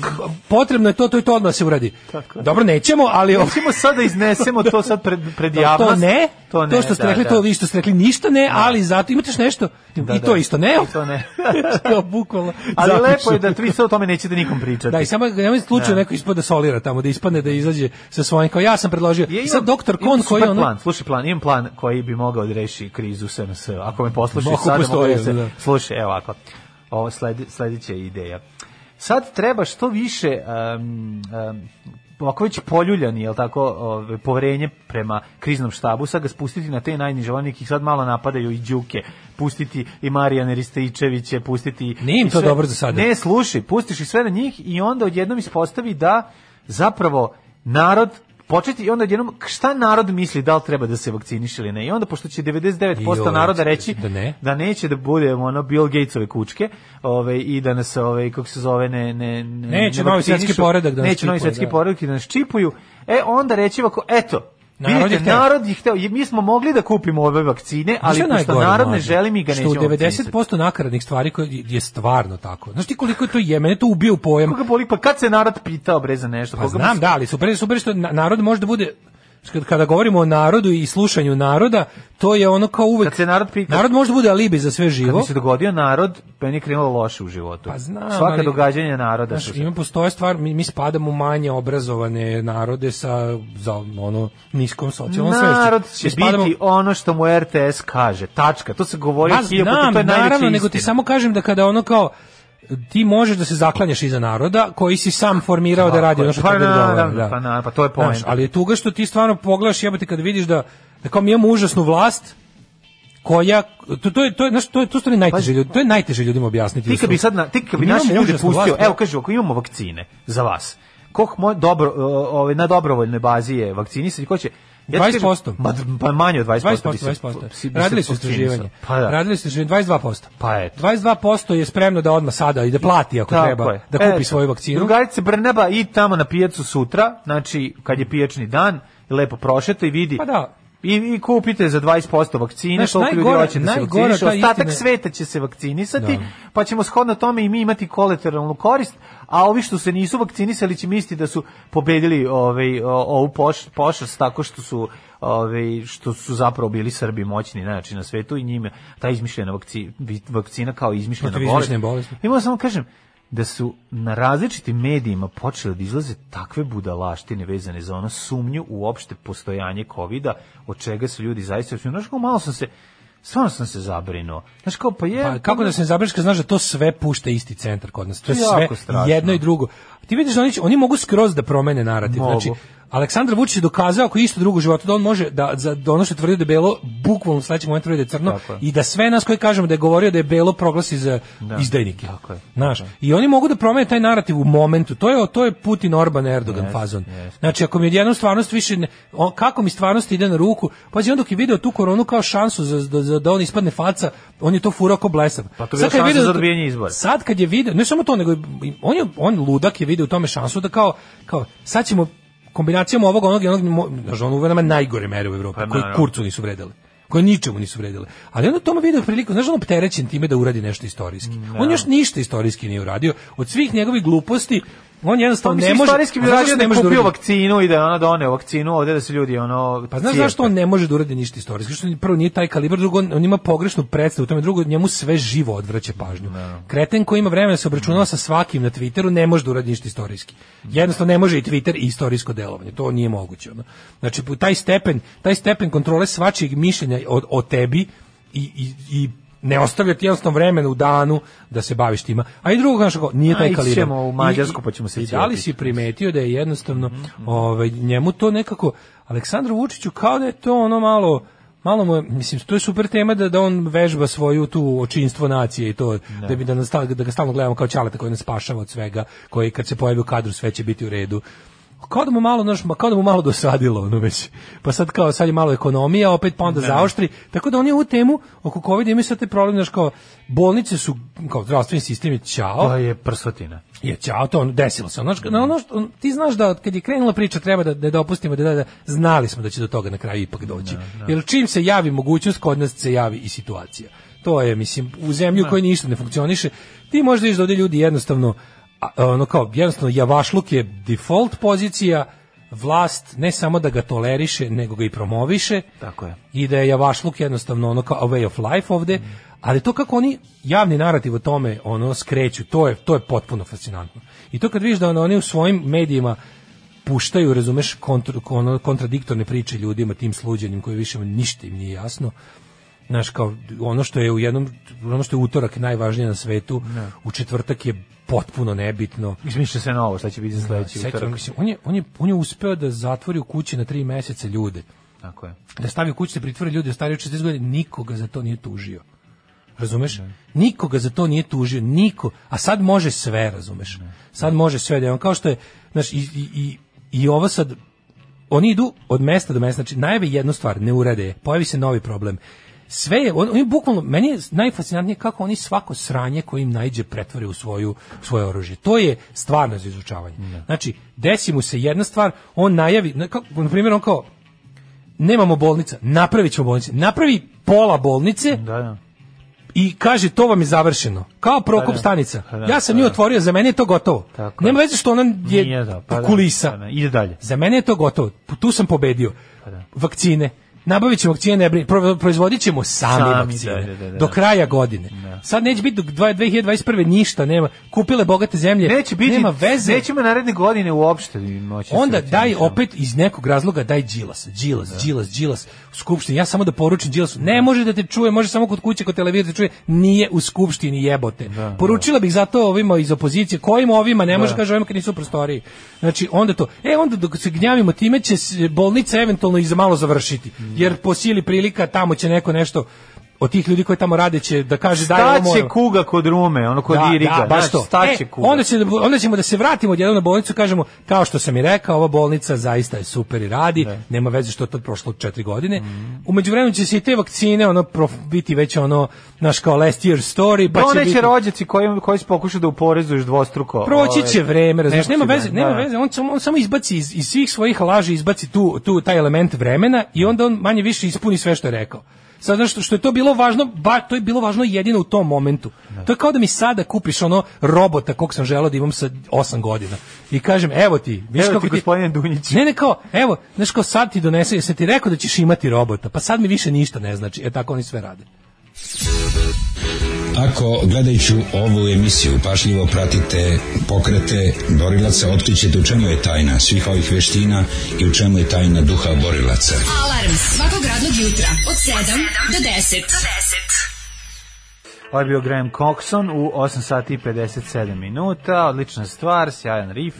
potrebno je to, to i to odmah se uradi. Dobro, nećemo, ali... Nećemo sada iznesiti iznesemo to sad pred, pred javnost. To ne, to, ne, to što ste da, rekli, da. to vi što ste rekli, ništa ne, da. ali zato imate nešto, da, i to da. isto ne. I to ne. (laughs) to bukvalno. Ali zapišu. lepo je da vi se o tome nećete nikom pričati. Da, i samo nemoj slučaj da. neko ispada solira tamo, da ispadne da izađe sa svojim, kao ja sam predložio. Ja, imam, sad doktor Kon koji on... Plan, slušaj plan, imam plan koji bi mogao da reši krizu SNS. Ako me poslušaš, sad da postoji, da se... Da. Slušaj, evo ovako, ovo sledi, sledeća ideja sad treba što više um, um, Novaković poljuljani, jel tako, ove, poverenje prema kriznom štabu, sad ga spustiti na te najniže, oni ih sad malo napadaju i Đuke, pustiti i Marijana Rističevića, pustiti... Nije im to sve, dobro za sada. Ne, sluši, pustiš i sve na njih i onda odjednom ispostavi da zapravo narod početi i onda jednom šta narod misli da li treba da se vakciniše ili ne. I onda pošto će 99% naroda reći da, ne. da neće da budemo ono Bill Gatesove kučke, ovaj i da nas ovaj kako se zove ne ne ne neće ne novi svetski poredak da neće čipuju, novi svetski da. poredak da nas čipuju. E onda reći ovako, eto, Narod je narod je hteo. Mi smo mogli da kupimo ove vakcine, ali što pošto narod ne želi, mi ga nećemo Što u 90% nakaradnih stvari koje je stvarno tako. Znaš ti koliko je to je? Mene to ubio u pojam. Koga boli, pa kad se narod pitao bre za nešto? Pa Koga znam, da, ali super, super što narod može da bude kada govorimo o narodu i slušanju naroda, to je ono kao uvek... Kad se narod pita... Narod može da bude alibi za sve živo. Kad mi se dogodio narod, pa je krenulo loše u životu. Pa znam, Svaka ali, događanja naroda... Znaš, ima postoje stvar, mi, mi spadamo manje obrazovane narode sa za, ono, niskom socijalnom svešću. Narod će spadamo... biti ono što mu RTS kaže. Tačka. To se govori... Pa znam, hiljopot, to je naravno, nego ti samo kažem da kada ono kao ti možeš da se zaklanjaš iza naroda koji si sam formirao da radi ono što pa, na, da, pa, pa to je poenta. ali je tuga što ti stvarno pogledaš jebote kad vidiš da, da kao mi imamo užasnu vlast koja to, to je to je znači to je to stvari najteže ljudi to je najteže ljudima objasniti. Ti da kad bi sad na, ti kad bi naši ljude pustio, vlast, evo da. kažu ako imamo vakcine za vas. koh moj dobro ovaj na dobrovoljnoj bazi je vakcinisati ko će 20%. Ma, pa manje od 20%. 20%, bi se, 20%. Radili su istraživanje. Pa da. Radili su istraživanje 22%. Pa eto. 22% je spremno da odmah sada i da plati ako Tako treba, je. da kupi eto. svoju vakcinu. Drugarice Brneba i tamo na pijacu sutra, znači kad je pijačni dan, lepo prošeta i vidi. Pa da I, i kupite za 20% vakcine, Znaš, koliko najgore, ljudi hoće da se vakciniše, ostatak istina... sveta će se vakcinisati, da. pa ćemo shodno tome i mi imati kolateralnu korist, a ovi što se nisu vakcinisali će misliti da su pobedili ovaj, ovu poš, pošast tako što su ove, ovaj, što su zapravo bili Srbi moćni znači na svetu i njime ta izmišljena vakci, vakcina kao izmišljena bolest. bolest. Imao samo kažem, da su na različitim medijima počele da izlaze takve budalaštine vezane za ono sumnju u opšte postojanje kovida, od čega su ljudi zaista... Znaš, kao malo sam se, stvarno sam se zabrinuo. Znaš kao, pa je... Pa, kako da se ne zabrineš kad znaš da to sve pušta isti centar kod nas? To je sve jedno i drugo. Ti vidiš, da oni, oni mogu skroz da promene narativ. Mogu. Znači, Aleksandar Vučić je dokazao ako isto drugo životu da on može da za da ono što tvrdi da je belo bukvalno u sledećem momentu tvrdi da je crno tako. i da sve nas koji kažemo da je govorio da je belo proglasi za da, izdajnike. Tako je. Znaš, da. i oni mogu da promene taj narativ u momentu. To je to je Putin Orban Erdogan yes, fazon. Yes. Znači ako mi je jednom stvarnost više ne, on, kako mi stvarnost ide na ruku, pa je on dok je video tu koronu kao šansu za, za, za da on ispadne faca, on je to furao kao blesav. Pa to je sad kad je video za dobijanje da izbora. Sad kad je video, ne samo to nego on je on ludak je video u tome šansu da kao kao sad ćemo kombinacijom ovog onog i onog znaš, on uveo najgore mere u Evropi, pa, koji naravno. kurcu nisu vredele koje ničemu nisu vredile. Ali onda Toma video priliku, znaš, on opterećen time da uradi nešto istorijski. No. Mm, on da. još ništa istorijski nije uradio. Od svih njegovih gluposti on jednostavno pa, ne može. Istorijski bi radio da kupio da vakcinu i da ona doneo vakcinu ovde da se ljudi ono pa znaš zašto on ne može da uradi ništa istorijski? Što prvo nije taj kalibar, drugo on, on ima pogrešnu predstavu, tome drugo njemu sve živo odvraća pažnju. No. Da. Kreten koji ima vremena da se obračunava sa svakim na Twitteru ne može da uradi ništa istorijski. Jednostavno ne može i Twitter i istorijsko delovanje, to nije moguće ono. Znači taj stepen, taj stepen kontrole svačijeg mišljenja o, o tebi i, i, i ne ostavljati jednostavno vremena u danu da se baviš tima. A i drugo kažeš nije taj kalibar. Ćemo u Mađarsku pa ćemo se I, da li si primetio da je jednostavno ovaj njemu to nekako Aleksandru Vučiću kao da je to ono malo malo mu mislim to je super tema da da on vežba svoju tu očinstvo nacije i to ne. Da. da bi da nas, da ga stalno gledamo kao čaleta koji nas spašava od svega, koji kad se pojavi u kadru sve će biti u redu kao da mu malo, znaš, kao da mu malo dosadilo ono već. Pa sad kao, sad je malo ekonomija, opet pa onda ne. Da. zaoštri. Tako da on je u temu oko kovida imaju sad te problem, znači kao, bolnice su, kao zdravstveni sistem je čao. To je prsvatina. Je čao, to on, desilo se. Znači na ono što, ti znaš da kad je krenula priča treba da da dopustimo, da, da, da znali smo da će do toga na kraju ipak doći. Da, da. Jer čim se javi mogućnost, kod nas se javi i situacija. To je, mislim, u zemlju koja ništa ne funkcioniše, ti možda viš da ovdje ljudi jednostavno ono kao jednostavno javašluk je default pozicija vlast ne samo da ga toleriše nego ga i promoviše tako je i da je javašluk jednostavno ono kao way of life ovde mm. ali to kako oni javni narativ o tome ono skreću to je to je potpuno fascinantno i to kad vidiš da ono, oni u svojim medijima puštaju, razumeš, kontr, ono, kontradiktorne priče ljudima, tim sluđenim koji više ništa im nije jasno. Znaš, kao ono što je u jednom, ono što je utorak najvažnije na svetu, ne. Da. u četvrtak je potpuno nebitno. Izmišlja se novo, šta će biti za sledeći da, utorak. Mislim, on je, on, je, on je uspeo da zatvori u kući na tri meseca ljude. Tako je. Da stavi u kući, da pritvori ljude, stari od 60 godina, nikoga za to nije tužio. Razumeš? Ne. Da. Nikoga za to nije tužio, niko. A sad može sve, razumeš? Ne. Da. Sad može sve, da je on kao što je, znaš, i, i, i, i ovo sad, oni idu od mesta do mesta, znači najave jednu stvar, ne urede je, pojavi se novi problem sve je, on, on bukvalno, meni je najfascinantnije kako oni svako sranje koje im najđe pretvore u svoju, svoje oružje. To je stvarno za izučavanje. Ne. Da. Znači, desi mu se jedna stvar, on najavi, kako, na primjer, on kao, nemamo bolnica, napravit ćemo bolnice, napravi pola bolnice, da, da. I kaže to vam je završeno. Kao Prokop pa da. stanica. Pa da, ja sam pa nju otvorio, za mene je to gotovo. Tako Nema veze što ona je pa da, kulisa. Ide dalje. Za mene je to gotovo. Tu sam pobedio. Vakcine nabavit ćemo vakcine, ne brin, sami, sami vakcine da, da, da, da. do kraja godine. Da. Sad neće biti do 2021. ništa, nema. Kupile bogate zemlje, neće biti, nema veze. Nećemo naredne godine uopšte. Onda daj da. opet iz nekog razloga daj Đilas, Đilas, Đilas, Đilas u skupštini. Ja samo da poručim Đilasu, ne može da te čuje, može samo kod kuće, kod televizije čuje, nije u skupštini jebote. Poručila bih zato ovima iz opozicije, kojim ovima, ne može kaže ovima kad nisu u prostoriji. Znači onda to. E onda dok se gnjavimo time će bolnica eventualno i za malo završiti jer po sili prilika tamo će neko nešto od tih ljudi koji tamo rade će da kaže da je Staće kuga kod Rume, ono kod da, da Iriga, da, baš to. staće e, kuga. Onda, će, da onda ćemo da se vratimo od na bolnicu, kažemo kao što sam i rekao, ova bolnica zaista je super i radi, ne. Da. nema veze što je to prošlo četiri godine. Mm. U međuvremenu će se i te vakcine ono prof, biti već ono naš kao last year story, pa će biti rođaci koji koji se pokuša da uporezuješ dvostruko. Proći će ovaj, vreme, razumiješ, nema veze, nema da. veze, on, on samo izbaci iz, iz svih svojih laži izbaci tu tu taj element vremena i onda on manje više ispuni sve što je rekao. Sada što, što je to bilo važno, ba, to je bilo važno jedino u tom momentu. Da. To je kao da mi sada kupiš ono robota kog sam želeo da imam sa 8 godina. I kažem, evo ti, viš kako ti, gospodine Dunjić. Ne, ne, kao, evo, znaš kao sad ti donese, se ti rekao da ćeš imati robota, pa sad mi više ništa ne znači. E tako oni sve rade. Ako gledajući ovu emisiju pašljivo pratite pokrete borilaca, otkrićete u čemu je tajna svih ovih veština i u čemu je tajna duha borilaca. Alarm svakog radnog jutra od 7 do 10. Do 10. Ovo je bio Graham Coxon u 8 sati i 57 minuta, odlična stvar, sjajan riff.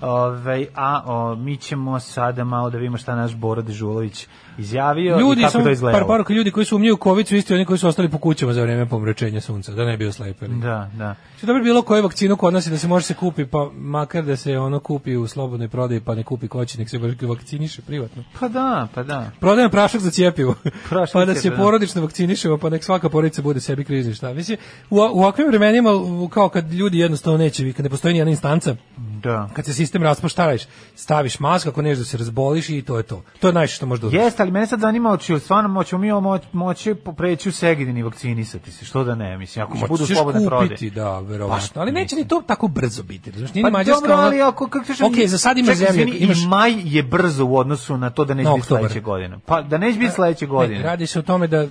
Ove, a o, mi ćemo sada malo da vidimo šta naš Boro Dežulović izjavio ljudi i kako sam, to da izgledalo. Par poruka ljudi koji su umnjeli u COVID su isti oni koji su ostali po kućama za vrijeme pomračenja sunca, da ne bi oslepeli. Da, da. Što znači, dobro bilo koju vakcinu kod nas da se može se kupi, pa makar da se ono kupi u slobodnoj prodaji, pa ne kupi koći, nek se vakciniše privatno. Pa da, pa da. Prodajem prašak za cijepivo. Prašak pa da se da. porodično vakciniše, pa nek svaka porodica bude sebi krizni šta. Mislim, u, u ovakvim vremenima, kao kad ljudi jednostavno neće, kad ne postoji nijedna instanca, da. kad se sistem raspaštaraš, staviš masku, ako ne da se razboliš i to je to. To je najviše što može da Jeste, ali mene sad zanima oči, stvarno moćemo mi moć, moći preći u Segedin vakcinisati se, što da ne, mislim, ako će budu slobodne prode. da, pa verovatno, ali neće ni to tako brzo biti, razumiješ, nije pa, Mađarska, dobro, ali ako, kako ćeš, okay, za sad ima čekaj, zemlje, izvini, imaš... maj je brzo u odnosu na to da neće biti sledeće godine, pa da neće biti e, sledeće godine. Ne, radi se o tome da,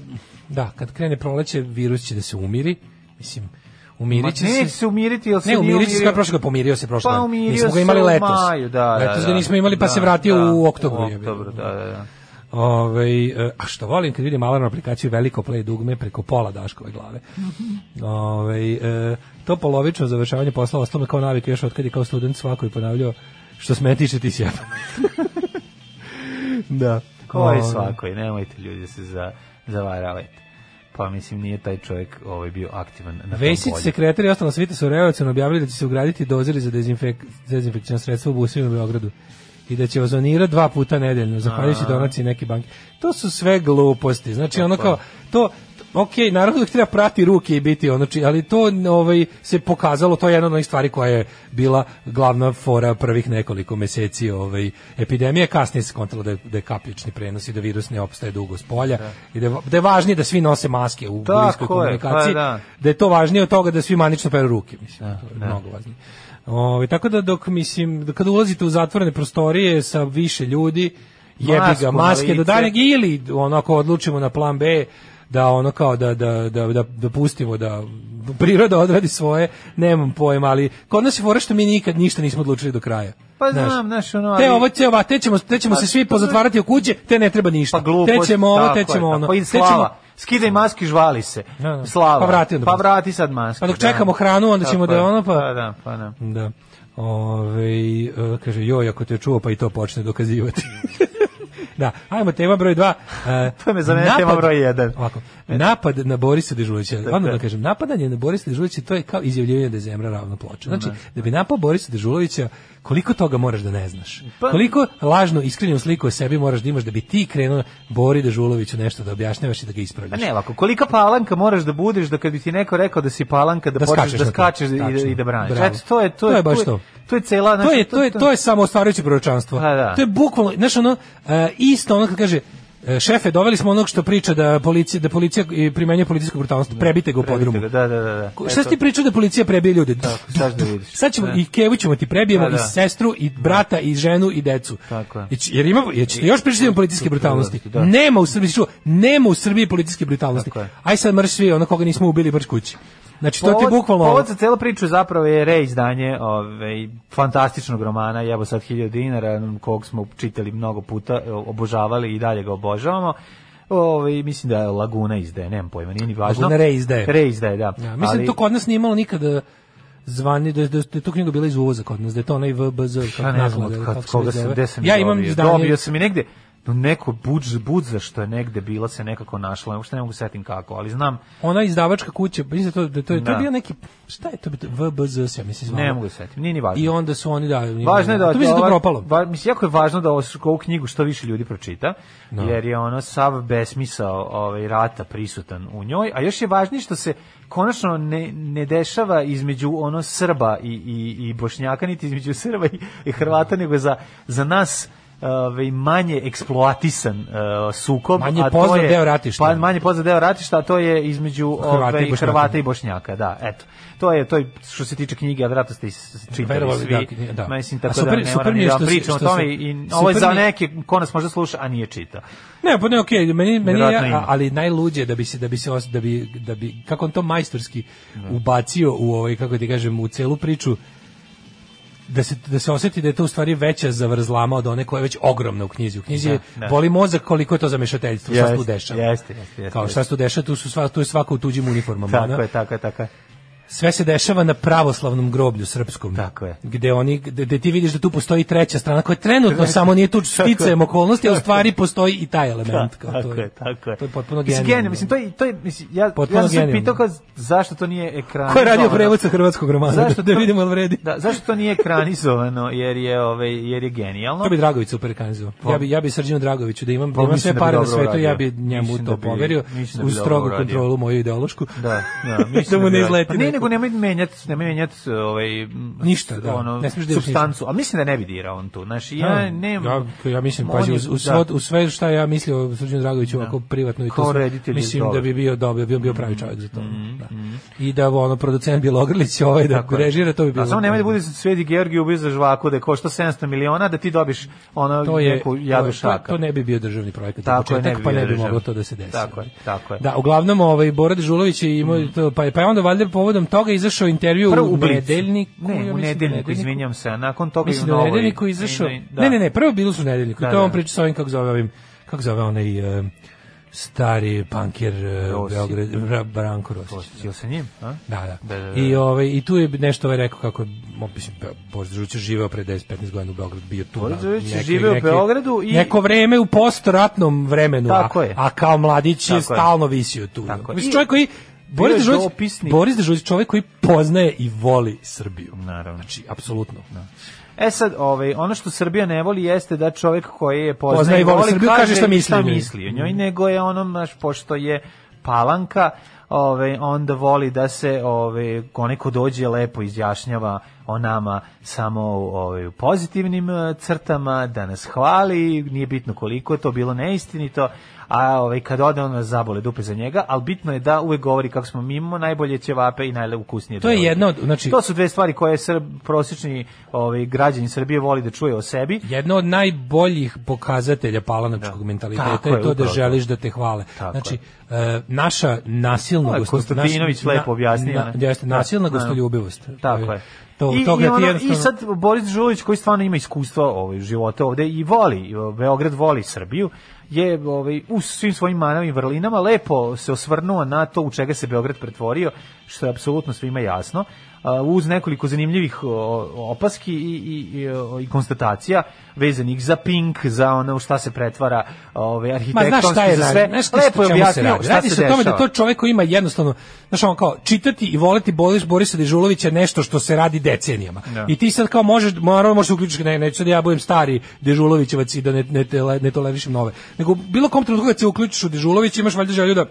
da, kad krene proleće, virus će da se umiri, mislim, Umirit će se. se umiriti, ili se ne, umirit će se kao prošle pomirio se prošle. Pa umirio nismo ga imali letos. Maju, da, letos da, da, ga nismo imali, pa da, se vratio da, u oktobru. U oktobru, da, da, da. Ove, ovaj, a što volim kad vidim alarm aplikaciju veliko play dugme preko pola Daškove glave. Ove, ovaj, e, to polovično završavanje posla ostalo me kao navika još od kad je kao student svako i ponavljao što smetiše ti sjeba. (laughs) da. Koji ovaj. svakoj, nemojte ljudi da se za, zavaravajte pa mislim nije taj čovjek ovaj bio aktivan na Vesić sekretar i ostalo svite su revolucionarno objavili da će se ugraditi dozeri za dezinfek, dezinfekcijno sredstvo u busima u Beogradu i da će ozonirati dva puta nedeljno, zahvaljujući donaciji neke banke. To su sve gluposti. Znači, ono kao, to, ok, naravno da treba prati ruke i biti ono či, znači, ali to ovaj, se pokazalo, to je jedna od onih stvari koja je bila glavna fora prvih nekoliko meseci ovaj, epidemije, kasnije se kontalo da je, da je kapljični prenos i da virus ne opstaje dugo s polja da. i da, da je važnije da svi nose maske u bliskoj komunikaciji, je, pa, da. da. je to važnije od toga da svi manično peru ruke, mislim, da, to je da. mnogo važnije. Ovaj tako da dok mislim kada ulazite u zatvorene prostorije sa više ljudi jebi ga maske do daljeg ili onako odlučimo na plan B da ono kao da, da, da, da, da da priroda odradi svoje, nemam pojma, ali kod nas je fora što mi nikad ništa nismo odlučili do kraja. Pa znam, znaš, ono, ali... Te ovo, te ova, te ćemo, te ćemo pa, se svi pozatvarati u kuće, te ne treba ništa. Pa glupost, te ćemo ovo, te ćemo ono. Pa Te ćemo, skidaj maski, žvali se. Da, da, Slava. Pa vrati Pa vrati sad maski. Pa dok da. čekamo da. hranu, onda ćemo da, pa, da ono pa... Pa da, pa da. Da. Ove, e, kaže, joj, ako te čuo, pa i to počne dokazivati. (laughs) da, ajmo tema broj 2. E, uh, (laughs) to me zanima tema broj 1. Ovako. E. napad na Borisa Dežulića. Onda da kažem, napadanje na Borisa Dežulića to je kao izjavljivanje da je zemlja ravna ploča. Znači, da, da bi napao Borisa Dežulovića, koliko toga moraš da ne znaš? Pa- koliko lažno iskrivljenu sliku o sebi moraš da imaš da bi ti krenuo Bori Dežuloviću nešto da objašnjavaš i da ga ispravljaš? ne, ovako, kolika palanka moraš da budeš da kad bi ti neko rekao da si palanka da, da počneš da skačeš i, da, i da braniš. Eto, to je to, to je, baš to. To je cela, znači, to je to je to je samo ostvarujuće proročanstvo. Pa da. To je bukvalno, znači ono uh, isto ono kad kaže E, šefe, doveli smo onog što priča da policija da policija primenjuje policijsku brutalnost. Da. Prebite ga u podrumu. Da, da, da, da. Šta ti pričao da policija prebije ljude? Da, sad da vidiš. Sad ćemo da. i Kevu ćemo ti prebijemo da, da. i sestru i da. brata i ženu i decu. Tako je. Jer ima jer ćete još pričati o policijske brutalnosti. Da. Nema u Srbiji, čuo, nema u Srbiji policijske brutalnosti. Aj sad mrš svi, ono koga nismo ubili brš kući. Znači to ti bukvalno povod za celu priču zapravo je reizdanje ovaj fantastičnog romana Jebo sad 1000 dinara kog smo čitali mnogo puta, obožavali i dalje ga obožavamo. Ovaj mislim da je Laguna izdaje, nemam pojma, nije ni važno. Laguna reizdaje. Reizdaje, da. Ja, mislim Ali, to kod nas nije imalo nikada zvani da da, da tu knjiga bila iz uvoza kod nas, da je to onaj VBZ pa kako ja ne znam od kad, koga se gde ja imam izdanje. Dobio sam i negde. No neko budž, budza što je negde bila se nekako našla, uopšte ne mogu setim kako, ali znam. Ona izdavačka kuća, pa mislim da to da to je, to je da. bio neki šta je to VBZ ja mislim Ne mogu da setim, nije ni važno. I onda su oni da Važno je da to mislim da propalo. Va, mislim jako je važno da ovu knjigu što više ljudi pročita, no. jer je ona sav besmisao ovaj rata prisutan u njoj, a još je važnije što se konačno ne, ne dešava između ono Srba i, i, i Bošnjaka niti između Srba i, i Hrvata, no. nego za, za nas ovaj manje eksploatisan uh, sukob, manje a to je deo ratišta. Pa manje poznat deo ratišta, a to je između Hrvata, i, ovaj, Hrvata i Bošnjaka, da, eto. To je to je što se tiče knjige, verovatno ste čitali Verovali, svi. Da, da. Mislim tako da super, da ne moram da što, pričam o tome i ovo je za neke ko nas možda sluša, a nije čita. Ne, pa ne, okej, okay, meni meni ja, ali najluđe da bi se da bi se da bi da bi kako on to majstorski da. ubacio u ovaj kako ti kažem u celu priču da se da se oseti da je to u stvari veća zavrzlama od one koja je već ogromna u knjizi. U knjizi da, da. boli mozak koliko je to zamešateljstvo, yes, šta se tu dešava. Jeste, jeste, jeste. Kao šta se tu dešava, tu su sva tu je svaka u tuđim uniformama. tako da? je, tako je, tako je sve se dešava na pravoslavnom groblju srpskom. Tako je. Gde oni gde ti vidiš da tu postoji treća strana koja trenutno tako samo nije tu sticajem okolnosti, a u stvari postoji i taj element da, tako, kao tako to. Je, tako je. To je potpuno genijalno. Mislim, mislim to je to je mislim ja potpuno ja sam pitao kao zašto to nije ekran. Ko je radio prevod sa hrvatskog romana? Zašto da, to, da vidimo al vredi? Da, zašto to nije ekranizovano jer je ovaj jer je genijalno. To bi Dragović super ekranizovao. Ja bi ja bi Srđanu Dragoviću da imam, pa, imam sve da pare na svetu, ja bi njemu to poverio u strogu kontrolu moju ideološku. Da, da, (laughs) mislim da mu ne izleti pa nego nemoj menjati, nemoj menjati ovaj ništa, da. ono, ne smiješ da substancu. A mislim da ne bi dirao on tu. Znaš, ja da, Ja, ja mislim pa uz, uz, da. u sve šta ja mislio o Srđanu Dragoviću da. ovako privatno i to mislim da bi bio dobar, bio bio pravi čovjek za to. Mm, I da ono producent Bjelogrlić ovaj da Tako režira to bi bilo. A samo nemoj da bude Svedi Georgiju ubiz za žvaku da košta 700 miliona da ti dobiš ono to je, neku jadu šaka. To, to ne bi bio državni projekat. Tako početak, ne bi pa ne bi moglo to da se desi. Tako je, tako je. Da, uglavnom ovaj Bora Dežulović je imao mhm. pa je pa je onda valjda povodom Povodom toga izašao intervju prvo u nedeljnik, Ne, u da nedeljnik, izvinjavam se, a nakon toga mislim, i u da novoj. nedeljniku izašao. Ne, da. ne, ne, ne, prvo bilo su u nedeljniku. Da, to da. on priča sa ovim, kako zove ovim, kako zove onaj... Uh, stari pankir e, Beograd Branko Rosić. Jel sa njim, a? Da, da. da, da I ovaj i tu je nešto ovaj rekao kako mislim Boždrović je živeo pre 10 15 godina u Beogradu, bio tu. Boždrović je živeo u Beogradu i neko vreme u postratnom vremenu, a, a kao mladić je, stalno visio tu. Mislim čovjek koji Boris Dežović, dopisnik. Boris Dežović čovjek koji poznaje i voli Srbiju. Naravno. Znači, apsolutno. Da. E sad, ovaj, ono što Srbija ne voli jeste da čovjek koji je poznaje, poznaje i voli, Srbiju kaže, kaže šta misli. Šta misli o njoj, nego je onom, naš, pošto je Palanka, ovaj onda voli da se ove, ko dođe lepo izjašnjava o nama samo ovaj, u pozitivnim e, crtama, da nas hvali, nije bitno koliko je to bilo neistinito, a ove, kad ode ona zabole dupe za njega, ali bitno je da uvek govori kako smo mimo najbolje ćevape i najukusnije. To je dojde. jedna od, znači, to su dve stvari koje Srb, prosječni ovaj, građani Srbije voli da čuje o sebi. Jedno od najboljih pokazatelja palanačkog da. mentaliteta je, je to da upravo. da želiš da te hvale. Tako znači, je. E, naša nasilna nasilno gostoljubivost. Konstantinović lepo objasnio. Na, da, jeste, nasilna gostoljubivost. Tako je. To, I, i, ono, I sad Boris Žulović koji stvarno ima iskustva ovaj, života ovde i voli, Beograd voli Srbiju, je ovaj, u svim svojim manavim vrlinama lepo se osvrnuo na to u čega se Beograd pretvorio, što je apsolutno svima jasno, uz nekoliko zanimljivih opaski i, i, i konstatacija vezanih za Pink, za ono šta se pretvara ove, arhitektonski, za sve. Znaš Lepo je objasnio radi. šta radi se, se tome da to čovek koji ima jednostavno, znaš on kao, čitati i voleti Boris Borisa Dežulovića nešto što se radi decenijama. Da. I ti sad kao možeš, naravno možeš da uključiti, ne, neću sad ja budem stari Dežulovićevac i da ne, ne, ne, ne tolerišem nove. Nego bilo kom trenutku kad se uključiš u Dežulovića imaš valjda želju da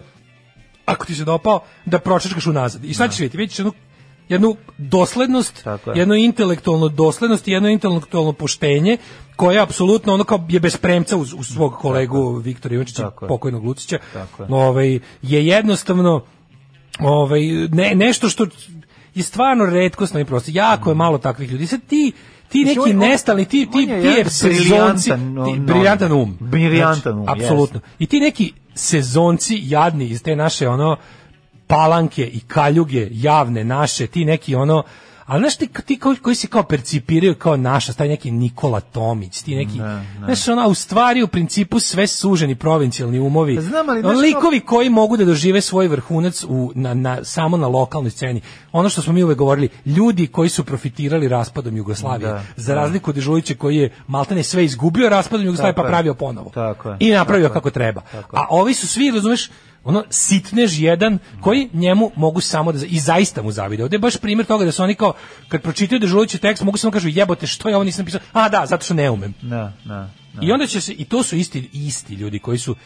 ako ti se dopao, da pročeškaš unazad. I sad ćeš da. vidjeti, vidjet ćeš jednu jednu doslednost, Tako je. jednu intelektualnu doslednost i jedno intelektualno poštenje koja je apsolutno ono kao je bez premca uz, uz svog kolegu Tako. Viktora Ivančića, znači pokojnog Lucića. Tako je. Ovaj, je jednostavno ovaj, ne, nešto što je stvarno redkosno i prosto. Jako je malo takvih ljudi. Sad ti ti znači, neki on, nestali, ti, ti, ti je sezonci, briljantan um. Briljantan um, znači, um apsolutno. I ti neki sezonci jadni iz te naše ono palanke i kaljuge javne naše, ti neki ono ali znaš ti, ti koji, koji se kao percipiraju kao naša, taj neki Nikola Tomić, ti neki, ne, ne. znaš ona, u stvari u principu sve suženi provincijalni umovi, pa Znam, ali nešto... likovi koji mogu da dožive svoj vrhunac u, na, na, samo na lokalnoj sceni. Ono što smo mi uvek govorili, ljudi koji su profitirali raspadom Jugoslavije, da, za da. razliku od Dežulića koji je maltene sve izgubio raspadom Jugoslavije pa pravio ponovo. Tako I napravio tako kako treba. Tako A ovi su svi, razumeš, ono sitnež jedan koji njemu mogu samo da i zaista mu zavide. Ovde je baš primjer toga da su oni kao kad pročitaju dežurujući tekst mogu samo kažu jebote što ja ovo nisam pisao. A da, zato što ne umem. Da, da, da. I onda će se i to su isti isti ljudi koji su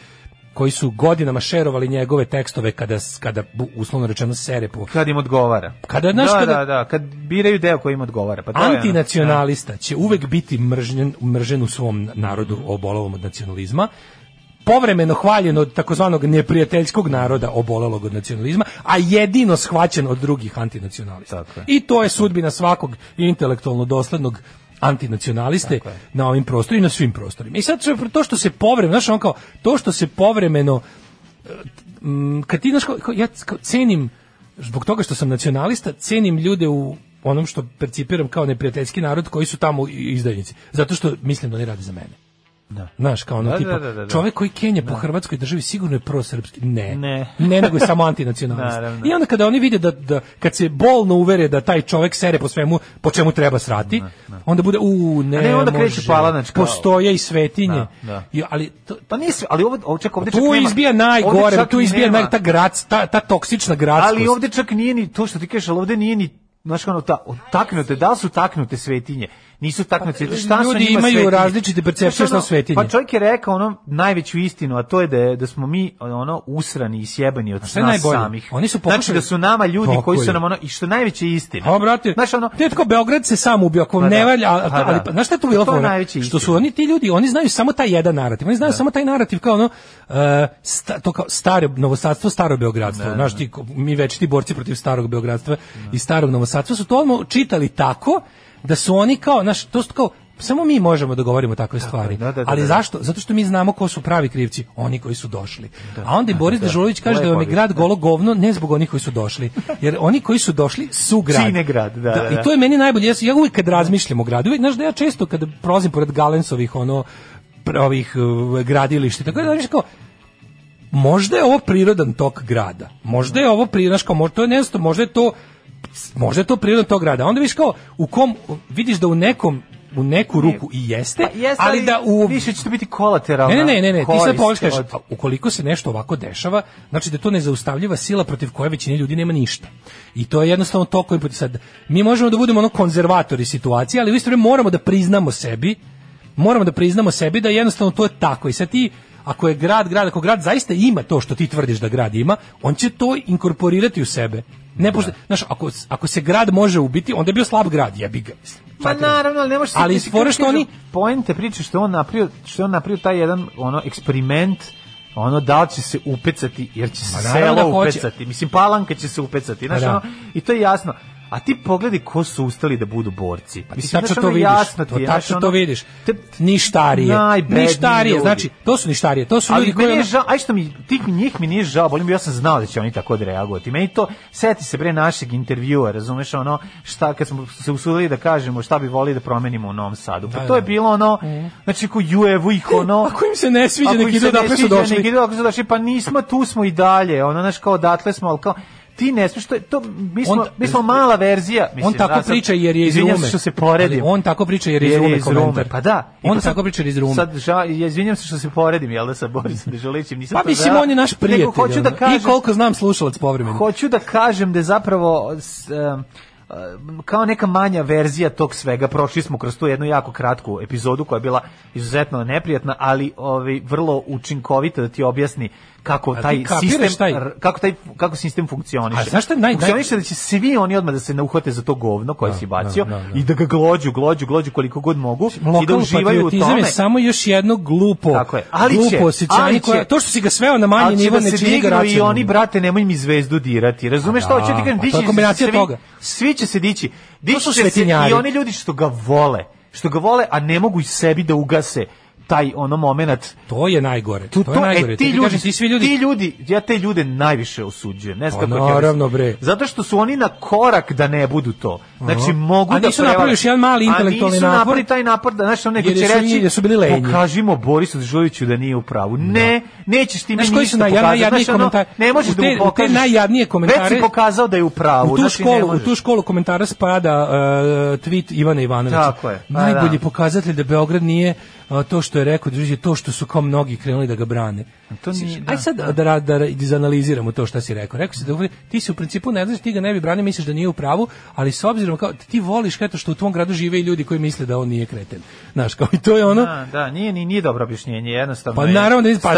koji su godinama šerovali njegove tekstove kada kada uslovno rečeno sere po kad im odgovara. Kada znaš da, kada da, da, kad biraju deo koji im odgovara, pa antinacionalista je da. će uvek biti mržen mržen u svom narodu obolovom od nacionalizma povremeno hvaljen od takozvanog neprijateljskog naroda obolelog od nacionalizma, a jedino shvaćen od drugih antinacionalista. I to je sudbina svakog intelektualno doslednog antinacionaliste na ovim prostorima i na svim prostorima. I sad to što se povremeno, znaš, on kao, to što se povremeno e, kad ti, znaš, ja cenim zbog toga što sam nacionalista, cenim ljude u onom što percipiram kao neprijateljski narod koji su tamo izdajnici. Zato što mislim da oni rade za mene. Da. Znaš, kao ono, da, da tipa, da, da, da. čovjek koji Kenja po da. Hrvatskoj državi sigurno je prosrpski. Ne. Ne. (laughs) ne nego je samo antinacionalist. I onda kada oni vide da, da, kad se bolno uvere da taj čovjek sere po svemu, po čemu treba srati, onda bude, u, ne, ne onda kreće palanač. Postoje i svetinje. I, ali, to, pa nisi, ali ovdje, ovdje čak ovdje tu nema, izbija najgore, tu izbija naj, ta, grac, ta, ta toksična gradskost. Ali ovdje čak nije ni to što ti kažeš, ali ovdje nije ni, znaš, kao ono, ta, taknute, da li su taknute svetinje? nisu takmice. Pa, e, šta ljudi imaju svetili? različite pa percepcije što svetinje. Pa čovjek je rekao ono najveću istinu, a to je da da smo mi ono usrani i sjebani od nas najbolje? samih. Oni su pokušali znači da su nama ljudi Pokuju. koji su nam ono i što najveće istine. A brate, znači, ono, ti tako, Beograd se sam ubio, ako pa da. ne valja, pa ali, da. pa, znaš šta je to bilo? To ono, što su oni ti ljudi, oni znaju samo taj jedan narativ. Oni znaju da. samo taj narativ kao ono uh, sta, to kao stare novosadstvo, staro beogradstvo. Da, da znaš ti mi večiti borci protiv starog beogradstva i starog novosadstva su to ono čitali tako da su oni kao, znaš, to su kao samo mi možemo da govorimo takve stvari. Da, da, da, ali da, zašto? Zato što mi znamo ko su pravi krivci, oni koji su došli. Da, A onda i da, Boris Dežulović kaže da vam je grad golo govno ne zbog onih koji su došli, jer oni koji su došli su grad. Čine grad, da, da, I to je meni najbolje. Ja, uvijek kad razmišljam o gradu, uvijek, znaš da ja često kad prolazim pored Galensovih ono ovih uh, gradilišta, tako da kao, možda je ovo prirodan tok grada. Možda je ovo priraško, možda to je nešto, možda je to možda je to prirodno tog grada. Onda viš kao u kom vidiš da u nekom u neku ruku i jeste, pa jeste ali, ali, da u više će to biti kolateralna Ne, ne, ne, ne, ti sad pogreškaš. Od... Pa ukoliko se nešto ovako dešava, znači da to nezaustavljiva sila protiv koje većina ljudi nema ništa. I to je jednostavno to koji put sad mi možemo da budemo ono konzervatori situacije, ali u isto moramo da priznamo sebi, moramo da priznamo sebi da jednostavno to je tako i sad ti ako je grad grad, ako grad zaista ima to što ti tvrdiš da grad ima, on će to inkorporirati u sebe. Ne da. pošto, znaš, ako, ako se grad može ubiti, onda je bio slab grad, jebi ga, mislim. Pa naravno, ali ne možeš... se... Ali stvore što oni... Poente priče što on napravio, što on napravio taj jedan ono eksperiment ono da li će se upecati jer će se da selo da upecati mislim palanka će se upecati znači ono, i to je jasno A ti pogledi ko su ustali da budu borci. Pa mislim, tačno to vidiš. ti, to, tačno ono, to vidiš. Te, ništarije. Ništarije, ljudi. znači, to su ništarije. To su ljudi koji... Ono... Žal, aj što mi, tih njih mi nije žao, bolim bi, ja sam znao da će oni tako da reagovati. Meni to, seti se bre našeg intervjua, razumeš ono, šta, kad smo se usudili da kažemo šta bi volili da promenimo u Novom Sadu. Pa da, to je da. bilo ono, e. znači, ko juevu ih ono... (laughs) Ako im se ne sviđa, neki idu da su došli. Neki idu da su došli, pa nismo, tu smo i dalje, ono, znaš, kao datle smo, ali kao, ti ne smiješ, to, to mi smo, on, mi smo mala verzija. Mislim, on tako priča jer je iz Rume. što se poredim. Ali on tako priča jer je iz Rume komentar. Pa da. On pa tako priča jer je iz Rume. Sad, ža, izvinjam se što se poredim, jel da sa Borisom Deželićem nisam pa, to mislim, on je naš prijatelj. Nego, hoću da, da? kažem, I koliko znam slušalac povremeno. Hoću da kažem da je zapravo... S, um, kao neka manja verzija tog svega prošli smo kroz tu jednu jako kratku epizodu koja je bila izuzetno neprijatna ali ovaj vrlo učinkovita da ti objasni kako taj sistem taj? kako taj kako sistem funkcioniše. A znaš šta naj funkcioniše da će svi oni odmah da se nauhvate za to govno koje da, si da, bacio da, da, i da ga glođu, glođu, glođu koliko god mogu Lokal i da uživaju u tome. je samo još jedno glupo. Tako je. Ali glupo će, ali koja, to što si ga sveo na manji nivo da ne čini ga i oni brate nemoj mi zvezdu dirati. Razumeš šta da, hoćete kažem? Pa dići kombinacija toga. Svi će se dići. Dići se i oni ljudi što ga vole što ga vole, a ne mogu i sebi da ugase taj ono momenat to je najgore to, to je e, najgore e, ti, ljudi, kažem, ti svi ljudi ti ljudi ja te ljude najviše osuđujem ne znam pa naravno bre zato što su oni na korak da ne budu to znači uh -huh. mogu a da nisu napravili još jedan mali intelektualni napor a nisu napravili taj napor da znači neko će reći da su bili lenji pokažimo Borisu Đuroviću da nije u pravu no. Da. ne nećeš ti meni ništa ja, najjadniji komentar ne možeš da mu pokažeš najjadnije komentare već si pokazao da je u pravu u tu znači, školu u tu školu komentara spada e, tweet Ivana Ivanovića pa najbolji da. pokazatelj da Beograd nije to što je rekao Đurić, to što su kao mnogi krenuli da ga brane. To nije, da, Aj sad da, da, da, da izanaliziramo to što si rekao. Rekao si da ti si u principu ne znaš, ti ga ne bi branio, misliš da nije u pravu, ali s obzirom kao ti voliš eto što u tvom gradu žive i ljudi koji misle da on nije kreten. Znaš, kao i to je ono. Da, da nije ni nije dobro objašnjenje, jednostavno. Pa je naravno da je pa,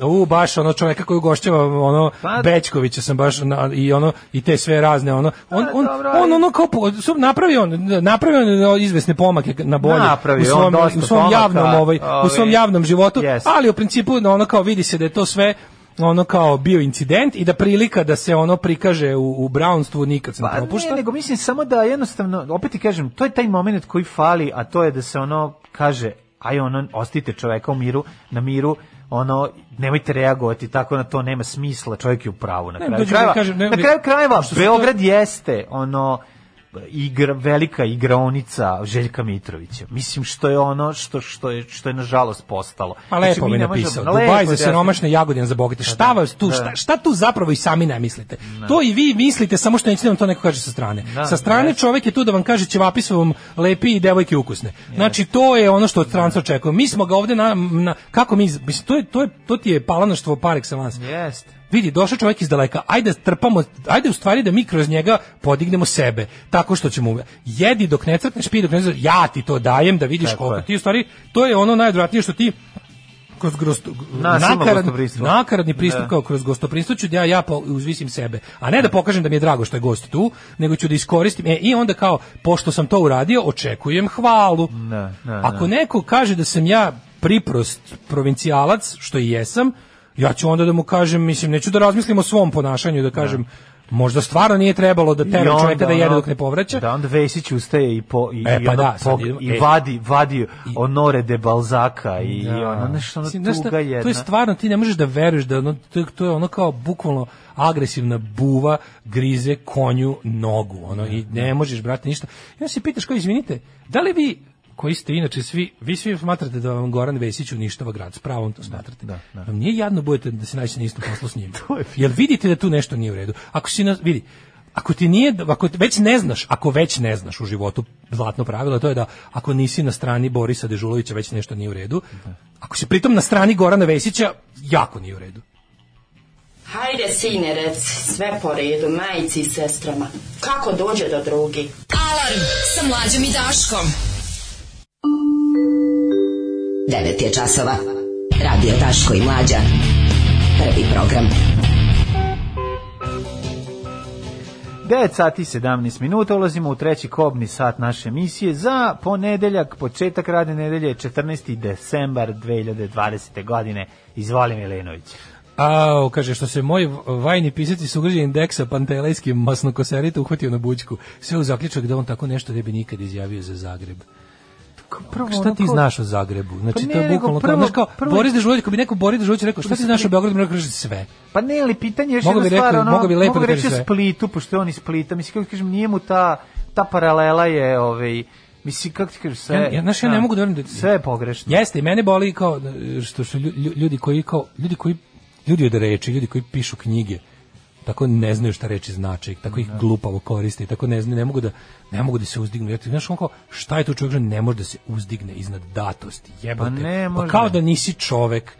a, u baš ono čovjeka koji gošćava ono pa, da. Bečkovića sam baš na, i ono i te sve razne ono. Pa on da, on, dobro, on ono kao napravio on napravio izvesne pomake na bolje napravio, u svom, on ovaj, u svom javnom ovaj, ovi, u svom javnom životu, yes. ali u principu ono kao vidi se da je to sve ono kao bio incident i da prilika da se ono prikaže u, u brownstvu nikad se ne pa, propušta. Ne, nego mislim samo da jednostavno, opet ti kažem, to je taj moment koji fali, a to je da se ono kaže, aj ono, ostite čoveka u miru, na miru, ono nemojte reagovati tako na da to nema smisla čovjek je u pravu na kraju ne, krajeva kažem, ne, na kraju krajeva Beograd to... jeste ono igra, velika igraonica Željka Mitrovića. Mislim što je ono što što je što je nažalost postalo. Pa lepo znači, mi napisao. Možemo, Dubaj lepo, za siromašne jagodine za bogate. Da, šta da. vas tu šta, šta tu zapravo i sami ne mislite? Ne. To i vi mislite samo što nećete da vam to neko kaže sa strane. Da, sa strane yes. čovjek je tu da vam kaže će su vam lepi i devojke ukusne. Yes. Znači to je ono što od stranca očekujemo. Mi smo ga ovde na, na kako mi mislim to je to je to ti je palanoštvo par excellence. Jeste vidi, došao čovjek iz daleka, ajde trpamo, ajde u stvari da mi kroz njega podignemo sebe, tako što ćemo, jedi dok ne crpneš, pi dok ne crkneš, ja ti to dajem da vidiš koliko ti u stvari, to je ono najodvratnije što ti kroz nakaradni, pristup. nakaradni da. pristup kao kroz gostoprinstvo ću da ja, ja uzvisim sebe, a ne da, da pokažem da mi je drago što je gost tu, nego ću da iskoristim e, i onda kao, pošto sam to uradio očekujem hvalu ne, da, ne, ako neko kaže da sam ja priprost provincijalac, što i jesam ja ću onda da mu kažem, mislim, neću da razmislim o svom ponašanju, da kažem, možda stvarno nije trebalo da tera čovjeka da jede dok ne povraća. Da onda Vesić ustaje i po i, e, i, pa ono da, pok, idemo, i e. vadi vadi Onore de Balzaka i, da. i ono nešto ono Mislim, tuga jedna. To je stvarno ti ne možeš da veruješ da ono, to, to je ono kao bukvalno agresivna buva grize konju nogu ono i ne da. možeš brate ništa. Ja se pitaš kao izvinite, da li vi koji ste inače svi, vi svi smatrate da vam Goran Vesić uništava grad, s pravom to smatrate. Da, da, da. Vam nije jadno budete da se nađete na istom poslu s njim. (laughs) je Jel vidite da tu nešto nije u redu? Ako si na, vidi, ako ti nije, ako već ne znaš, ako već ne znaš u životu zlatno pravilo, to je da ako nisi na strani Borisa Dežulovića već nešto nije u redu, da. ako si pritom na strani Gorana Vesića, jako nije u redu. Hajde, sine, rec, sve po redu, majici i sestrama. Kako dođe do drugi? Alarm sa mlađom i Daškom. 9 je časova. Radio Taško i Mlađa. Prvi program. 9 sati 17 minuta ulazimo u treći kobni sat naše emisije za ponedeljak, početak radne nedelje 14. decembar 2020. godine. Izvoli Milenović. A, kaže, što se moj vajni pisati sugrađen indeksa pantelejski masnokoserita uhvatio na bućku. Sve u zaključak da on tako nešto ne bi nikad izjavio za Zagreb prvo šta ti znaš o Zagrebu? Pa znači pa to je bukvalno prvo, znaš kao prvo, Boris Dežulović, kad bi neko Boris Dežulović rekao šta ti znaš o Beogradu, mora da kažeš sve. Pa ne, ali pitanje je što bi rekao, ono, mogu bi lepo da reći Splitu, pošto je on iz Splita, mislim kako kažem, nije mu ta ta paralela je ovaj Mislim, kako ti kažeš, sve... Ja, ja, znaš, ja ne da, mogu da verujem da... Sve je pogrešno. Jeste, i mene boli kao, da, što su ljudi koji kao, ljudi koji, ljudi od reči, ljudi koji pišu knjige, tako ne znaju šta reči znači, tako ih glupavo koriste, tako ne znaju, ne mogu da ne mogu da se uzdignu. Jer ti znaš kako, šta je to čovjek ne može da se uzdigne iznad datosti. Jebate. Pa, ne, pa kao da nisi čovjek.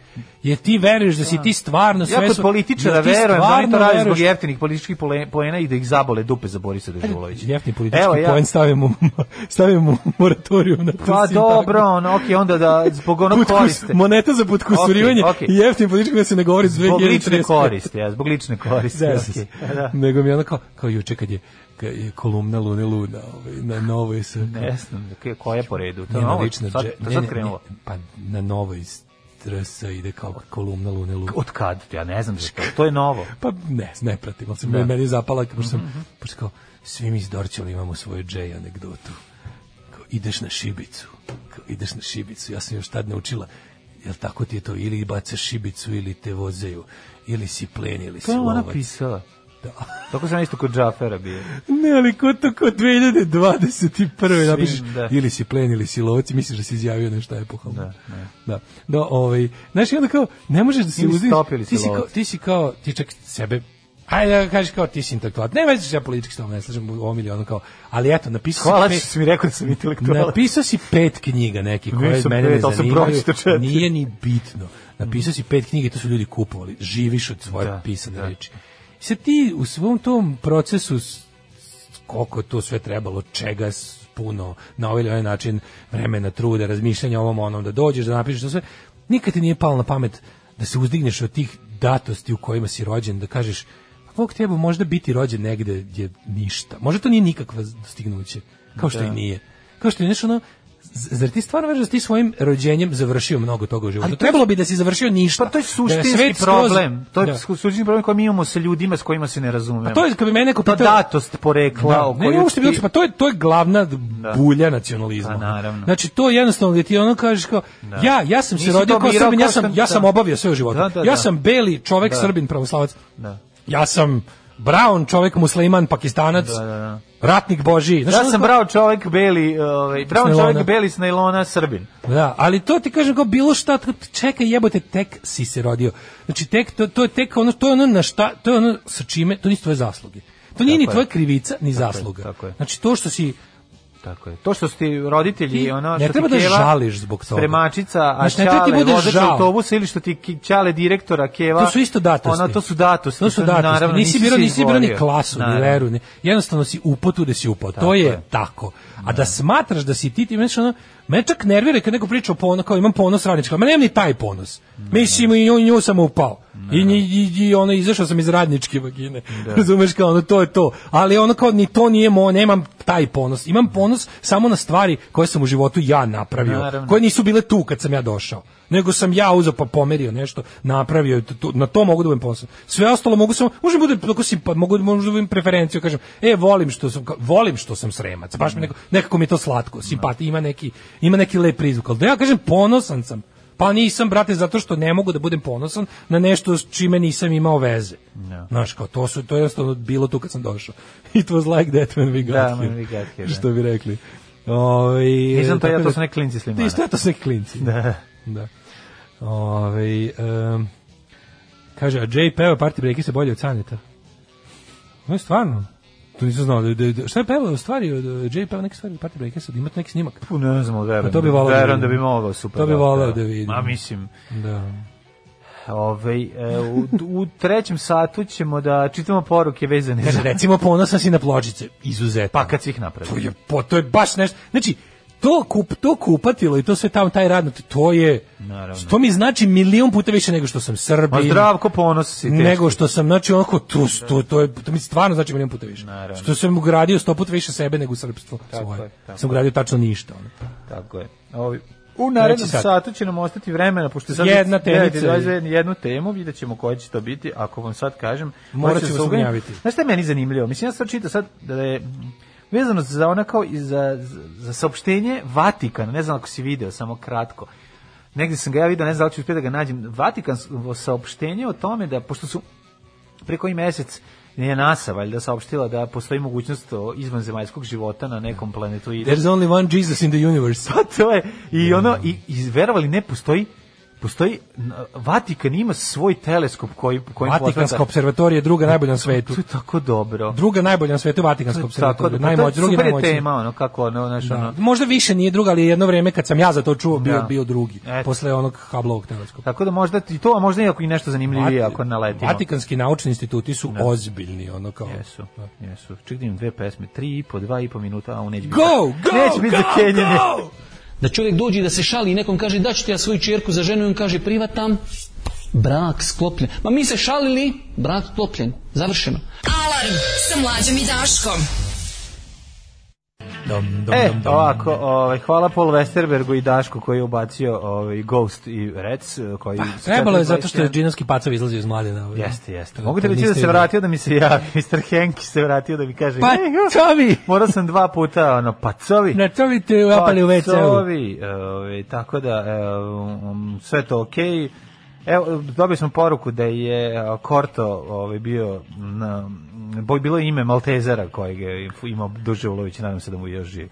Jer ti veruješ da si da. ti stvarno sve Ja kod političara verujem da oni to rade zbog jeftinih političkih poena i da ih zabole dupe za Borisa Dežulovića. Jeftini politički Evo, ja. poen stavimo (laughs) stavimo moratorijum na to. Pa dobro, on, okej, okay, onda da zbog onog koriste. Moneta za podkusurivanje okay, okay. jeftini politički da se ne govori zbog lične koriste, ja, zbog lične koriste. okay, (laughs) da. Nego mi onako kao juče kad je je kolumna Lune Luna ovaj, na novoj SK. Ne znam, koja je po redu? To je novo, lična, sad, to sad krenulo. pa na novoj TRS ide kao kolumna Lune Lune. Od kad? Ja ne znam što to. je novo. (laughs) pa ne, ne pratim, ali sam, da. meni je zapala, pošto sam, mm -hmm. pošto kao, svi mi iz Dorčela imamo svoju J anegdotu. Kao, ideš na šibicu, kao, ideš na šibicu, ja sam još tad naučila, jel tako ti je to, ili bacaš šibicu, ili te vozeju, ili si plen, ili si lovac. To ona pisala. Da. (laughs) Tako sam isto kod Džafera bio. Ne, ali ko to kod 2021. napišeš da. ili si plen ili si lovac, misliš da si izjavio nešto epohalno. Da, da. Da, da ovaj, znaš, onda kao, ne možeš da se uziš, ti, si kao, ti si kao, ti čak sebe Ajde da kažeš kao ti si intelektualac. Ne vezi se ja politički stavom, ne slažem ovo milion kao. Ali eto, napisao si... Hvala pet, što si mi rekao da sam intelektualac. Napisao si pet knjiga neki koje mene ne zanimaju. Nije ni bitno. Napisao si pet knjiga i to su ljudi kupovali. Živiš od svoje da, pisane da. reči se ti u svom tom procesu koliko to sve trebalo, čega puno na ovaj ili način vremena, truda, razmišljanja ovom onom, da dođeš, da napišeš to da sve, nikad ti nije palo na pamet da se uzdigneš od tih datosti u kojima si rođen, da kažeš Bog pa treba možda biti rođen negde gdje ništa. Možda to nije nikakva dostignuće, kao što da. i nije. Kao što je nešto ono, zar ti stvarno veruješ da ti svojim rođenjem završio mnogo toga u životu? To Trebalo bi da si završio ništa. Pa to je da suštinski problem. To je da. suštinski problem koji mi imamo sa ljudima s kojima se ne razumemo. Pa to je kad bi mene neko pitao... datost porekla. Da, o ne, ne, uopšte ti... bilo, pa to je, to je glavna da. bulja pa nacionalizma. Da, naravno. Znači, to je jednostavno gdje ti ono kažeš kao, da. ja, ja sam se rodio kao Srbin, ja sam, ja sam obavio sve u životu. Da, da, ja sam beli čovek, Srbin, pravoslavac. Da. Ja sam brown čovjek musliman pakistanac da, da, da. ratnik Boži. znači ja sam brao čovjek beli ovaj brown čovjek beli s nailona srbin da ali to ti kažem kao bilo šta čekaj jebote tek si se rodio znači tek to, to je tek ono to je ono na šta to je ono sa čime to nisu tvoje zasluge to nije tako ni tvoja krivica ni tako zasluga je, tako je. znači to što si Tako je. To što ste roditelji ti, ono ne što treba ti da keva, da žališ zbog toga. Spremačica, a znači, čale, ne treba ti autobusa ili što ti čale direktora keva. To su isto datosti. Ona to su datosti. To su datosti. Naravno, nisi birao nisi birao ni klasu, naravno. ni veru, ni. Jednostavno si upao tu da si upao. To je, je, tako. A da, da smatraš da si ti ti meni ono, mene čak nervira kad neko priča o ponosu, kao imam ponos radnička, ma nemam ni taj ponos. Mislim i nju, nju sam upao. I, da. i, i, ono, izašao sam iz radničke vagine. Da. Razumeš kao, ono, to je to. Ali ono kao, ni to nije mo, nemam taj ponos. Imam ponos samo na stvari koje sam u životu ja napravio. Naravno. Koje nisu bile tu kad sam ja došao. Nego sam ja uzeo pa pomerio nešto, napravio, to, na to mogu da budem ponosan. Sve ostalo mogu samo, može bude, ako si, pa, mogu, mogu da budem preferenciju, kažem, e, volim što sam, volim što sam sremac, baš mi da. neko, nekako mi je to slatko, simpatija, ima neki, ima neki lep prizvuk, ali da ja kažem, ponosan sam, Pa nisam, brate, zato što ne mogu da budem ponosan na nešto s čime nisam imao veze. No. Znaš, kao, to, su, to je jednostavno bilo tu kad sam došao. (laughs) It was like that when we got da, here. When we got here što da. bi rekli. Ove, ovaj, nisam to ja, to su da- neki klinci slimana. Isto ja, to su neki klinci. Da. da. Ove, ovaj, um, kaže, a Jay peva party breaki se bolje od Saneta. No, stvarno. To nisam znao. Da, da, da- šta je pevao u stvari? Eh, Jay pevao neke stvari u Party Breakersa, da imate neki snimak? Pa ne znam, verujem. Pa to da- bi volao da, da bi mogao, super. To bi da volao da, vidim. Ma mislim. Da. Ove, ovaj, e, eh, u, u, trećem satu ćemo da čitamo poruke vezane za... Recimo ponosan si na pločice, izuzetno. Pa kad si ih napravio. To je, po, to je baš nešto... Znači, to, kup, to kupatilo i to sve tamo, taj radno, to je, Naravno. to mi znači milion puta više nego što sam Srbin. A pa zdravko ponos si teško. Nego što sam, znači, onako, to, to, to, je, to mi stvarno znači milion puta više. Naravno. Što sam ugradio 100 puta više sebe nego srpstvo tako svoje. Je, tako. Sam ugradio tačno ništa. Ono. Tako je. Ovi, u narednom sat. satu će nam ostati vremena, pošto sad jedna tenica, jednu temu, vidjet ćemo koja će to biti, ako vam sad kažem. Morat ćemo se ugnjaviti. Znaš šta je meni zanimljivo? Mislim, ja sad čita sad da je vezano za ona kao i za, za saopštenje Vatikana, ne znam ako si video, samo kratko. Negde sam ga ja video, ne znam da ću uspjeti da ga nađem. Vatikan saopštenje o tome da, pošto su preko i mesec nije NASA valjda saopštila da postoji mogućnost izvanzemaljskog života na nekom planetu. There's only one Jesus in the universe. Pa to je. I ono, i, i verovali ne, postoji postoji Vatikan ima svoj teleskop koji koji Vatikanska observatorija druga najbolja na svetu. To je tako dobro. Druga najbolja na svetu Vatikanska observatorija, pa najmoć drugi najmoć. tema ono kako ono naš da. ono. Možda više nije druga, ali jedno vrijeme kad sam ja za to čuo bio da. bio drugi. Et. Posle onog Hubbleovog teleskopa. Tako da možda i to, a možda i ako i nešto zanimljivije Vati, ako naletimo. Vatikanski naučni instituti su da. ozbiljni ono kao. Jesu. Da. Jesu. Čekaj, da dve pesme, 3 i po, 2 i po minuta, a on neće Go, Go, go, neće biti go, za Kenjane. Go! (laughs) Da čovjek dođe da se šali i nekom kaže da ću ti ja svoju čerku za ženu i on kaže privatam, brak sklopljen. Ma mi se šalili, brak sklopljen, završeno. Alarm sa mlađom i Daškom. Dom, dom, e, dom, dom. ovako, ovaj, hvala Paul Westerbergu i Dašku koji je ubacio ovaj, Ghost i Rec. Eh, koji ah, trebalo je zato što je džinovski pacov izlazio iz mladina. Ovaj. Jeste, jeste. Mogu da reći da se vratio da mi se ja, (laughs) Mr. Henki se vratio da mi kaže Pa, covi! Morao sam dva puta, ono, pacovi. Na covi te upali u pa WC-u. Pacovi, Ovaj, tako da, um, sve to okej. Okay. Evo, dobio sam poruku da je eh, Korto ovaj, bio na boj bilo ime Maltezera kojeg je imao Dužulović, nadam se da mu još živi.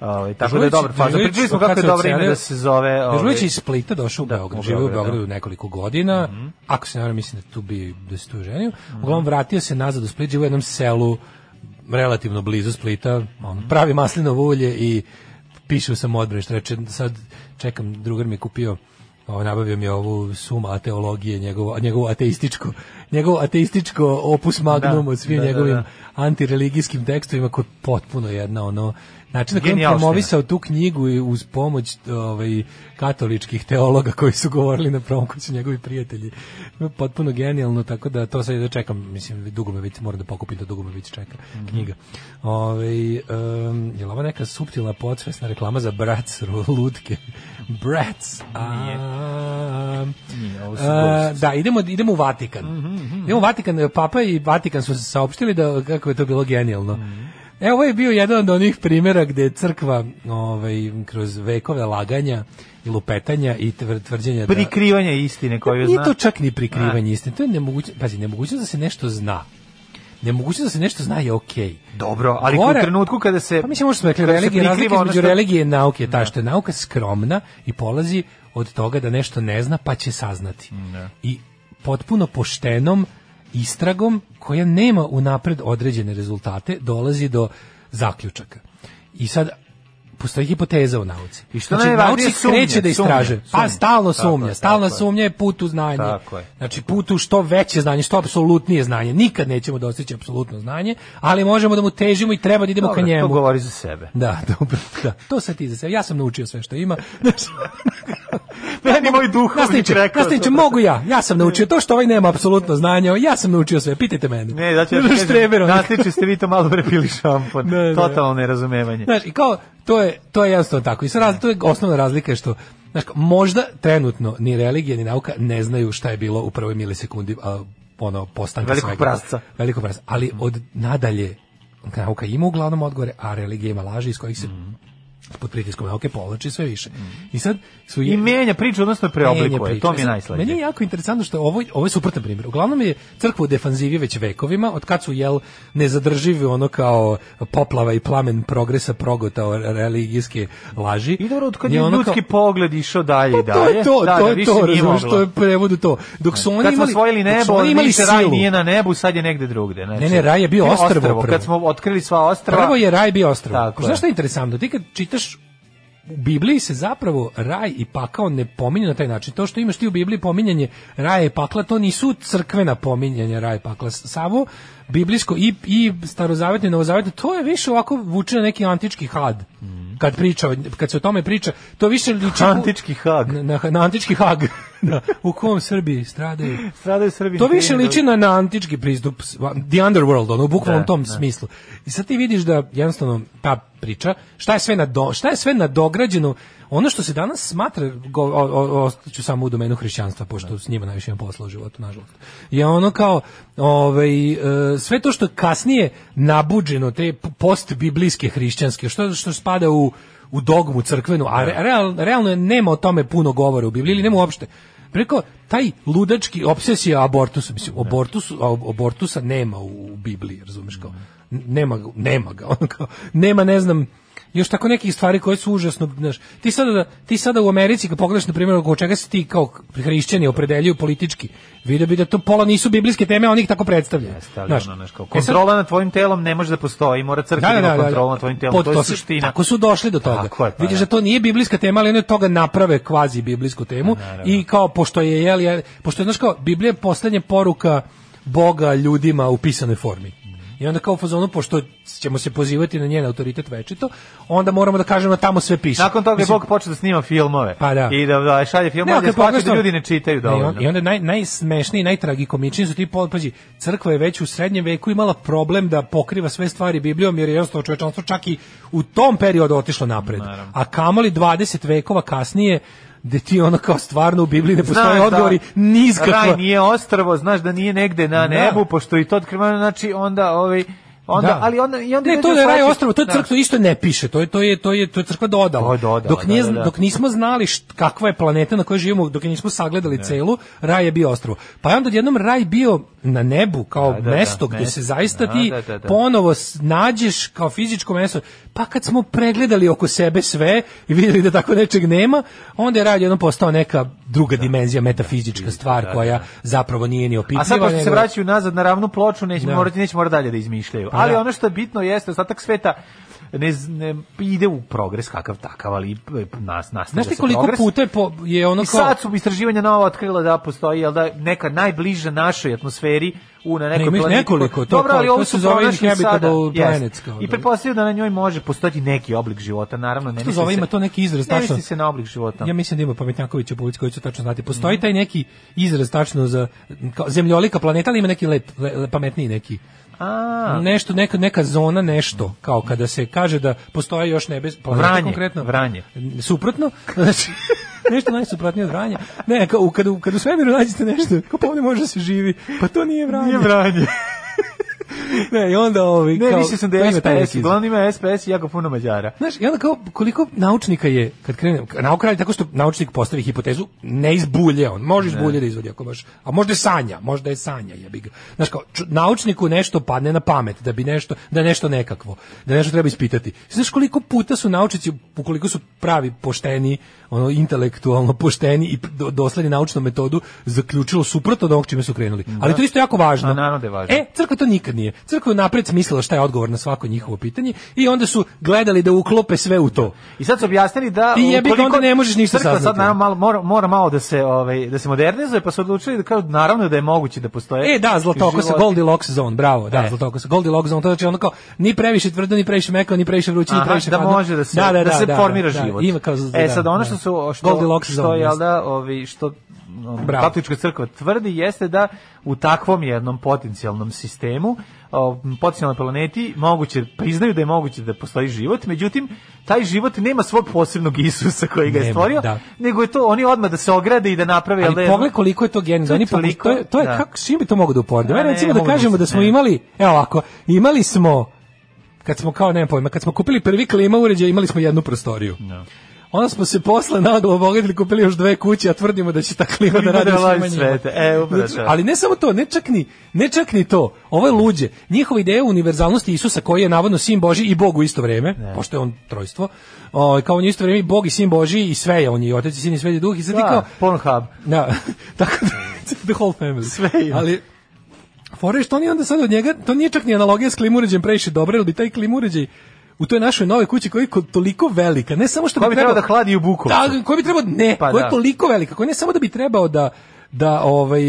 Ovaj tako da je dobar faza. Pričali smo kako je dobro ime da se zove. Ovaj- Dežulić iz Splita došao u da, Beograd, živio u da. Beogradu nekoliko godina. Mm -hmm. Ako se ne varam, mislim da tu bi da se tu ženio. Mm -hmm. vratio se nazad u Split, živio u jednom selu relativno blizu Splita, on mhm. pravi maslinovo ulje i pišu sam odbrane, što reče, sad čekam, drugar mi je kupio Ovo, nabavio mi je ovu sum ateologije, njegovo, njegovo ateističko, njegovo ateističko opus magnum da, od svim da, da, njegovim da, antireligijskim tekstovima koji potpuno jedna ono Znači, da promovisao tu knjigu i uz pomoć ovaj, katoličkih teologa koji su govorili na prvom koji su njegovi prijatelji. Potpuno genijalno, tako da to sad da čekam. Mislim, dugo me već, moram da pokupim da dugo me već čeka mm -hmm. knjiga. Ove, ovaj, um, je li ova neka suptilna podsvesna reklama za brats lutke? (laughs) brats! Nije. A, Nije, ovo a, da, idemo, idemo u Vatikan. Mm -hmm. Idemo u Vatikan. Papa i Vatikan su se saopštili da, kako je to bilo genijalno. Mm -hmm Evo ovo je bio jedan od onih primjera gde je crkva ovaj, kroz vekove laganja i lupetanja i tvrđenja da... Prikrivanje istine koju zna. Nije to čak ni prikrivanje istine, to je nemoguće, pazi, nemoguće da se nešto zna Nemoguće da se nešto zna je okej. Okay. Dobro, ali Gore, u trenutku kada se Pa mislim smo rekli religija razlika što... religije i nauke, ta da. što je nauka skromna i polazi od toga da nešto ne zna pa će saznati. Ne. Da. I potpuno poštenom istragom koja nema unapred određene rezultate dolazi do zaključaka. I sad postoji hipoteza u nauci. I što znači, naučnik kreće da istražuje. Pa stalno sumnja, tako, stalno tako sumnja je put u znanje. Tako je. Znači put u što veće znanje, što apsolutnije znanje. Nikad nećemo dostići apsolutno znanje, ali možemo da mu težimo i treba da idemo Dobre, ka njemu. To govori za sebe. Da, (laughs) dobro. Da. To sad ti za sebe. Ja sam naučio sve što ima. (laughs) Meni moj duh duhovnik rekao. Nastavniče, mogu ja. Ja sam naučio to što ovaj nema apsolutno znanje. Ja sam naučio sve. Pitajte mene. Ne, znači, ja (laughs) ste vi to malo prepili šampon. Totalno nerazumevanje. Znaš, i kao, to je je, to je jednostavno tako. I sad, to je osnovna razlika je što znaš, možda trenutno ni religija ni nauka ne znaju šta je bilo u prvoj milisekundi a, ono postanka velikog svega. prasca. Veliko prasca. Ali od nadalje nauka ima uglavnom odgovore, a religija ima laži iz kojih se mm pod pritiskom nauke povlači sve više. Mm. I sad su i menja priču odnosno preoblikuje. Priču. To mi je najslađe. Meni je jako interesantno što ovo ovo je suprotan primjer. Uglavnom je crkva u defanzivi već vekovima, od kad su jel nezadrživi ono kao poplava i plamen progresa progotao religijske laži. I dobro, od kad je, je ljudski kao... pogled išao dalje i pa dalje. To, to, to, da, to, što da, je prevodu to. Dok su oni kad imali, smo osvojili nebo, oni imali silu. raj nije na nebu, sad je negde drugde. Znači, ne, ne, raj je bio ostrvo. Kad smo otkrili sva ostrva. Prvo je raj bio ostrvo. Znaš što je interesantno? Ti kad čitaš u Bibliji se zapravo raj i pakao ne pominju na taj način. To što imaš ti u Bibliji pominjanje raja i pakla, to nisu crkvena pominjanja raja i pakla. Samo biblijsko i, i starozavetno i novozavetno, to je više ovako vuče na neki antički had. Mhm. Kad, priča, kad se o tome priča, to više liči... (laughs) Antički hag. Na, na, na antički hag da, u kom Srbiji stradaju? Stradaju Srbi. To više liči da. na, na antički pristup, the underworld, ono, u bukvalnom da, tom da. smislu. I sad ti vidiš da, jednostavno, ta priča, šta je sve na, do, šta je sve nadograđeno, ono što se danas smatra, go, o, o, ostaću samo u domenu hrišćanstva, pošto da. s njima najviše imam posla u životu, nažalost, je ono kao, ovaj, e, sve to što kasnije nabuđeno, te post-biblijske hrišćanske, što, što spada u u dogmu crkvenu, a re, real, realno nema o tome puno govora u Bibliji, ili nema uopšte preko taj ludački obsesija abortusa, mislim, da. abortus, abortusa nema u, u Bibliji, razumeš kao, nema, nema ga, (laughs) on kao, nema, ne znam, još tako nekih stvari koje su užasno, znaš, ti sada, da, ti sada u Americi, kad pogledaš, na primjer, oko čega se ti kao hrišćani opredeljuju politički, vidio bi da to pola nisu biblijske teme, oni ih tako predstavljaju. Jeste, znaš, ono, kao, kontrola e sad, nad tvojim telom ne može da postoji, mora crkva da, da, da, da, da. kontrola nad tvojim telom, pod, to je suština. Tako su došli do toga. Tako je, pa, Vidiš da to nije biblijska tema, ali oni od toga naprave kvazi biblijsku temu naravno. i kao, pošto je, jel, jel, pošto je, znaš, kao, Biblija je poslednja poruka Boga ljudima u pisanoj formi. I onda kao u fazonu, pošto ćemo se pozivati na njen autoritet večito, onda moramo da kažemo da tamo sve piše. Nakon toga je Bog počeo da snima filmove. Pa da. I da, da šalje filmove, ne, da, pa, da ljudi ne čitaju dovoljno. Ne, on, I onda naj, najsmešniji, najtragikomičniji su ti potpađi. Crkva je već u srednjem veku imala problem da pokriva sve stvari Biblijom, jer je jednostavno čovečanstvo čak i u tom periodu otišlo napred. Naravno. A kamoli 20 vekova kasnije gde ti ono kao stvarno u Bibliji ne postoje znaš da odgovori da, niz Raj nije ostrvo, znaš da nije negde na da. nebu, da. pošto i to otkriveno, znači onda ovaj onda da. ali onda i onda ne, to je raj ostrvo to je da. crkva isto ne piše to je to je to je to je crkva dodala, dodala dok nije, da, da, dok nismo znali št, kakva je planeta na kojoj živimo dok nismo sagledali ne. celu raj je bio ostrvo pa je onda jednom raj bio na nebu kao da, da, da mesto da, gde se zaista da, ti da, ponovo nađeš kao fizičko mesto. Pa kad smo pregledali oko sebe sve i videli da tako nečeg nema, onda je rad jednom postao neka druga dimenzija, metafizička stvar koja zapravo nije ni opitljiva. A sad pošto nego... se vraćaju nazad na ravnu ploču, neće morati, neće morati dalje da izmišljaju. Pa Ali ono što je bitno jeste ostatak sveta ne, ne ide u progres kakav takav, ali e, nas nas Znaš ti koliko progres. puta je, po, je ono I sad su istraživanja nova otkrila da postoji jel da neka najbliža našoj atmosferi u na nekoj ne, planeti. Nekoliko, to, Dobro, ali ovo su zove inhabitable planets. Kao, I da- pretpostavljam da na njoj može postojati neki oblik života, naravno. Ne mislim. zove, se, ima to neki izraz. Ne misli se na oblik života. Ja mislim da ima pametnjaković u publici koji će tačno znati. Postoji mhm. taj neki izraz tačno za kao, zemljolika planeta, ali ima neki lep, le, pametniji neki A. Nešto neka neka zona nešto, kao kada se kaže da postoji još nebes, pa vranje, konkretno vranje. Suprotno, (laughs) znači nešto najsuprotnije od vranja. Ne, kao, kad, kad u svemiru nađete nešto, kao pa ovdje može da se živi, pa to nije vranje. Nije vranje. (laughs) (laughs) ne, i onda ovi Ne, kao, sam da je SPS, uglavnom ima SPS i jako puno Mađara. Znaš, i onda kao koliko naučnika je, kad krenem, nauka radi tako što naučnik postavi hipotezu, ne izbulje on, može izbulje da izvodi ako baš, a možda je sanja, možda je sanja, jebi ga. Znaš, kao, ču, naučniku nešto padne na pamet, da bi nešto, da nešto nekakvo, da nešto treba ispitati. Znaš koliko puta su naučnici, ukoliko su pravi pošteni, ono intelektualno pošteni i dosledni naučnu metodu, zaključilo suprotno od onog čime su krenuli. Da. Ali to isto jako važno. A naravno da je važno. E, crkva to nikad nikad nije. Crkva je napred smislila šta je odgovor na svako njihovo pitanje i onda su gledali da uklope sve u to. I sad su objasnili da I jebi onda ne možeš ništa crkva saznati. sad malo, mora, mora malo da se ovaj da se modernizuje, pa su odlučili da kao naravno da je moguće da postoje. E da, zlatoko sa Goldilocks zone, bravo. Da, e. zlatoko sa Goldilocks zone, to znači ono kao ni previše tvrdo, ni previše meko, ni previše vruće, ni previše da može da se da, da, da, da se da, formira da, da, život. Ima kao, e sad ono što su što, Goldilocks što, zone. Što je da, ovi što Bravo. katolička crkva tvrdi jeste da u takvom jednom potencijalnom sistemu, potencijalnoj planeti, moguće, priznaju da je moguće da postoji život, međutim, taj život nema svog posebnog Isusa koji ga je stvorio, da. nego je to, oni odmah da se ograde i da naprave... Ali da pogledaj koliko je to genij, oni to, je, to je, to je da. kako, čim bi to mogu da uporedi? recimo da kažemo da smo imali, evo ovako, imali smo, kad smo kao, ne pojma, kad smo kupili prvi klima uređaj, imali smo jednu prostoriju. No. Da. Onda smo se posle naglo obogatili, kupili još dve kuće, a tvrdimo da će ta klima da radi da svima svete. E, Ali ne samo to, ne čak ni, ne čak ni to. Ovo je luđe. Njihova ideja univerzalnosti Isusa koji je navodno sin Boži i Bog u isto vrijeme, pošto je on trojstvo. O, kao on je isto vreme i Bog i sin Boži i sve je on je i Otac i Sin i Sveti Duh i sad da, kao Pornhub. Da. (laughs) tako da (laughs) the whole family. Sve je. Ali Fore što oni onda sad od njega, to nije čak ni analogija s klimuređem previše dobro, jer bi taj klimuređaj u toj našoj nove kući koja je toliko velika, ne samo što koja bi trebao da hladi u Bukovcu. Da, koja bi trebao ne, pa koja je da. toliko velika, koja ne samo da bi trebao da da ovaj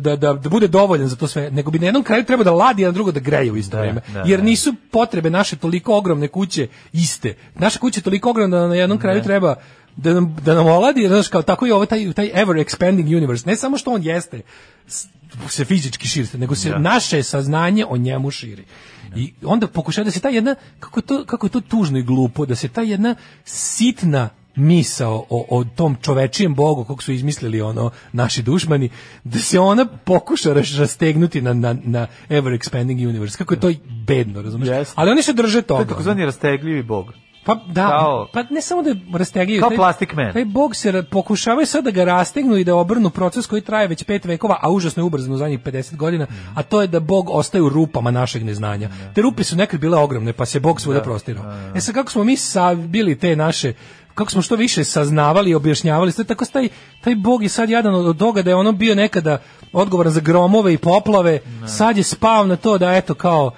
da, da, da bude dovoljan za to sve, nego bi na jednom kraju trebao da ladi, a na drugo da greje u isto da, vrijeme. Da, jer da. nisu potrebe naše toliko ogromne kuće iste. Naša kuća je toliko ogromna da na jednom da. kraju treba da nam, da nam oladi, znaš, kao tako i ovo, ovaj taj, taj ever expanding universe, ne samo što on jeste se fizički širi, nego se da. naše saznanje o njemu širi. I onda pokušaju da se ta jedna, kako je to, kako je to tužno i glupo, da se ta jedna sitna misao o, o tom čovečijem bogu kog su izmislili ono naši dušmani, da se ona pokuša rastegnuti na, na, na ever expanding universe. Kako je to da. bedno, razumiješ? Yes. Ali oni se drže toga. To je takozvani rastegljivi bog. Pa da, kao, pa ne samo da rastegaju. Kao taj, plastic man. Taj bokser pokušavaju sad da ga rastegnu i da obrnu proces koji traje već pet vekova, a užasno je ubrzano zadnjih 50 godina, mm. a to je da Bog ostaje u rupama našeg neznanja. Mm. Te rupe su nekad bile ogromne, pa se Bog svuda da. prostirao. Mm. E sad kako smo mi sa bili te naše kako smo što više saznavali i objašnjavali, sve tako taj, taj bog je sad jadan od toga da je ono bio nekada odgovoran za gromove i poplave, ne. Da. sad je spao na to da eto kao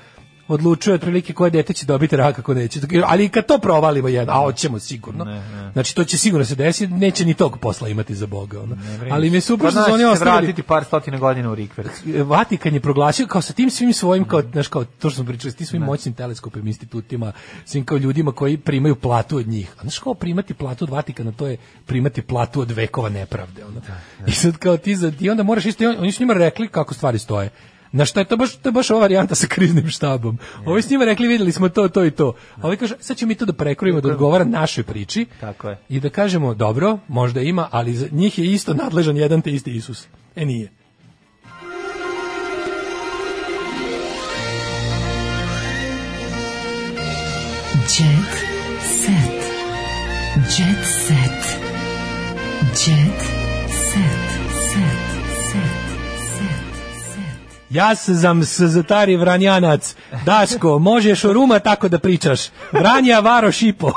odlučuje otprilike koje dete će dobiti raka, kako neće. Ali kad to provalimo jedno, a hoćemo sigurno. Ne, ne. Znači to će sigurno se desiti, neće ni tog posla imati za Boga. Ono. Ne, ali mi je super što su oni ostavili. vratiti par stotina godina u Rikverc. Vatikan je proglasio kao sa tim svim svojim, kao, znaš, kao to što smo pričali, s tim svim moćnim teleskopima, institutima, svim kao ljudima koji primaju platu od njih. A znaš kao primati platu od Vatikana, to je primati platu od vekova nepravde. Ono. Da, da. I sad kao ti, za, ti onda moraš isto, oni su njima rekli kako stvari stoje. Na šta je to baš to je baš ova varijanta sa kriznim štabom. Ovi s njima rekli videli smo to to i to. A ovi kaže sad ćemo mi to da prekrojimo da odgovara našoj priči. Tako je. I da kažemo dobro, možda ima, ali za njih je isto nadležan jedan te isti Isus. E nije. Jet set. Jet set. Jet set. Ja sam Zlatari Vranjanac. Daško, možeš o Ruma tako da pričaš. Vranja Varo Šipo.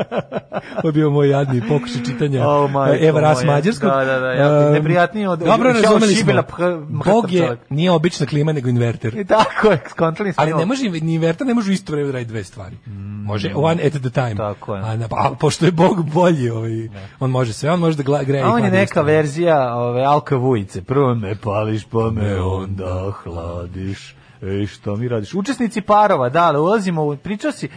(laughs) to je bio moj jadni pokušaj čitanja oh Eva Ras Mađarskog. Da, da, da, ja, neprijatnije od... Dobro razumeli smo. Bog je, nije obična klima, nego inverter. I e, tako je, skontali smo. Ali ne može, ni inverter ne može isto vreme da radi dve stvari. Mm. Može one at the time. Tako je. A, na, a pošto je Bog bolji, ovaj, da. on može sve, on može da greje. A on je neka verzija ove, Alka Vujice. Prvo me pališ, pa me onda da hladiš. Ej, šta mi radiš? Učesnici parova, da, ali da ulazimo u... Pričao si...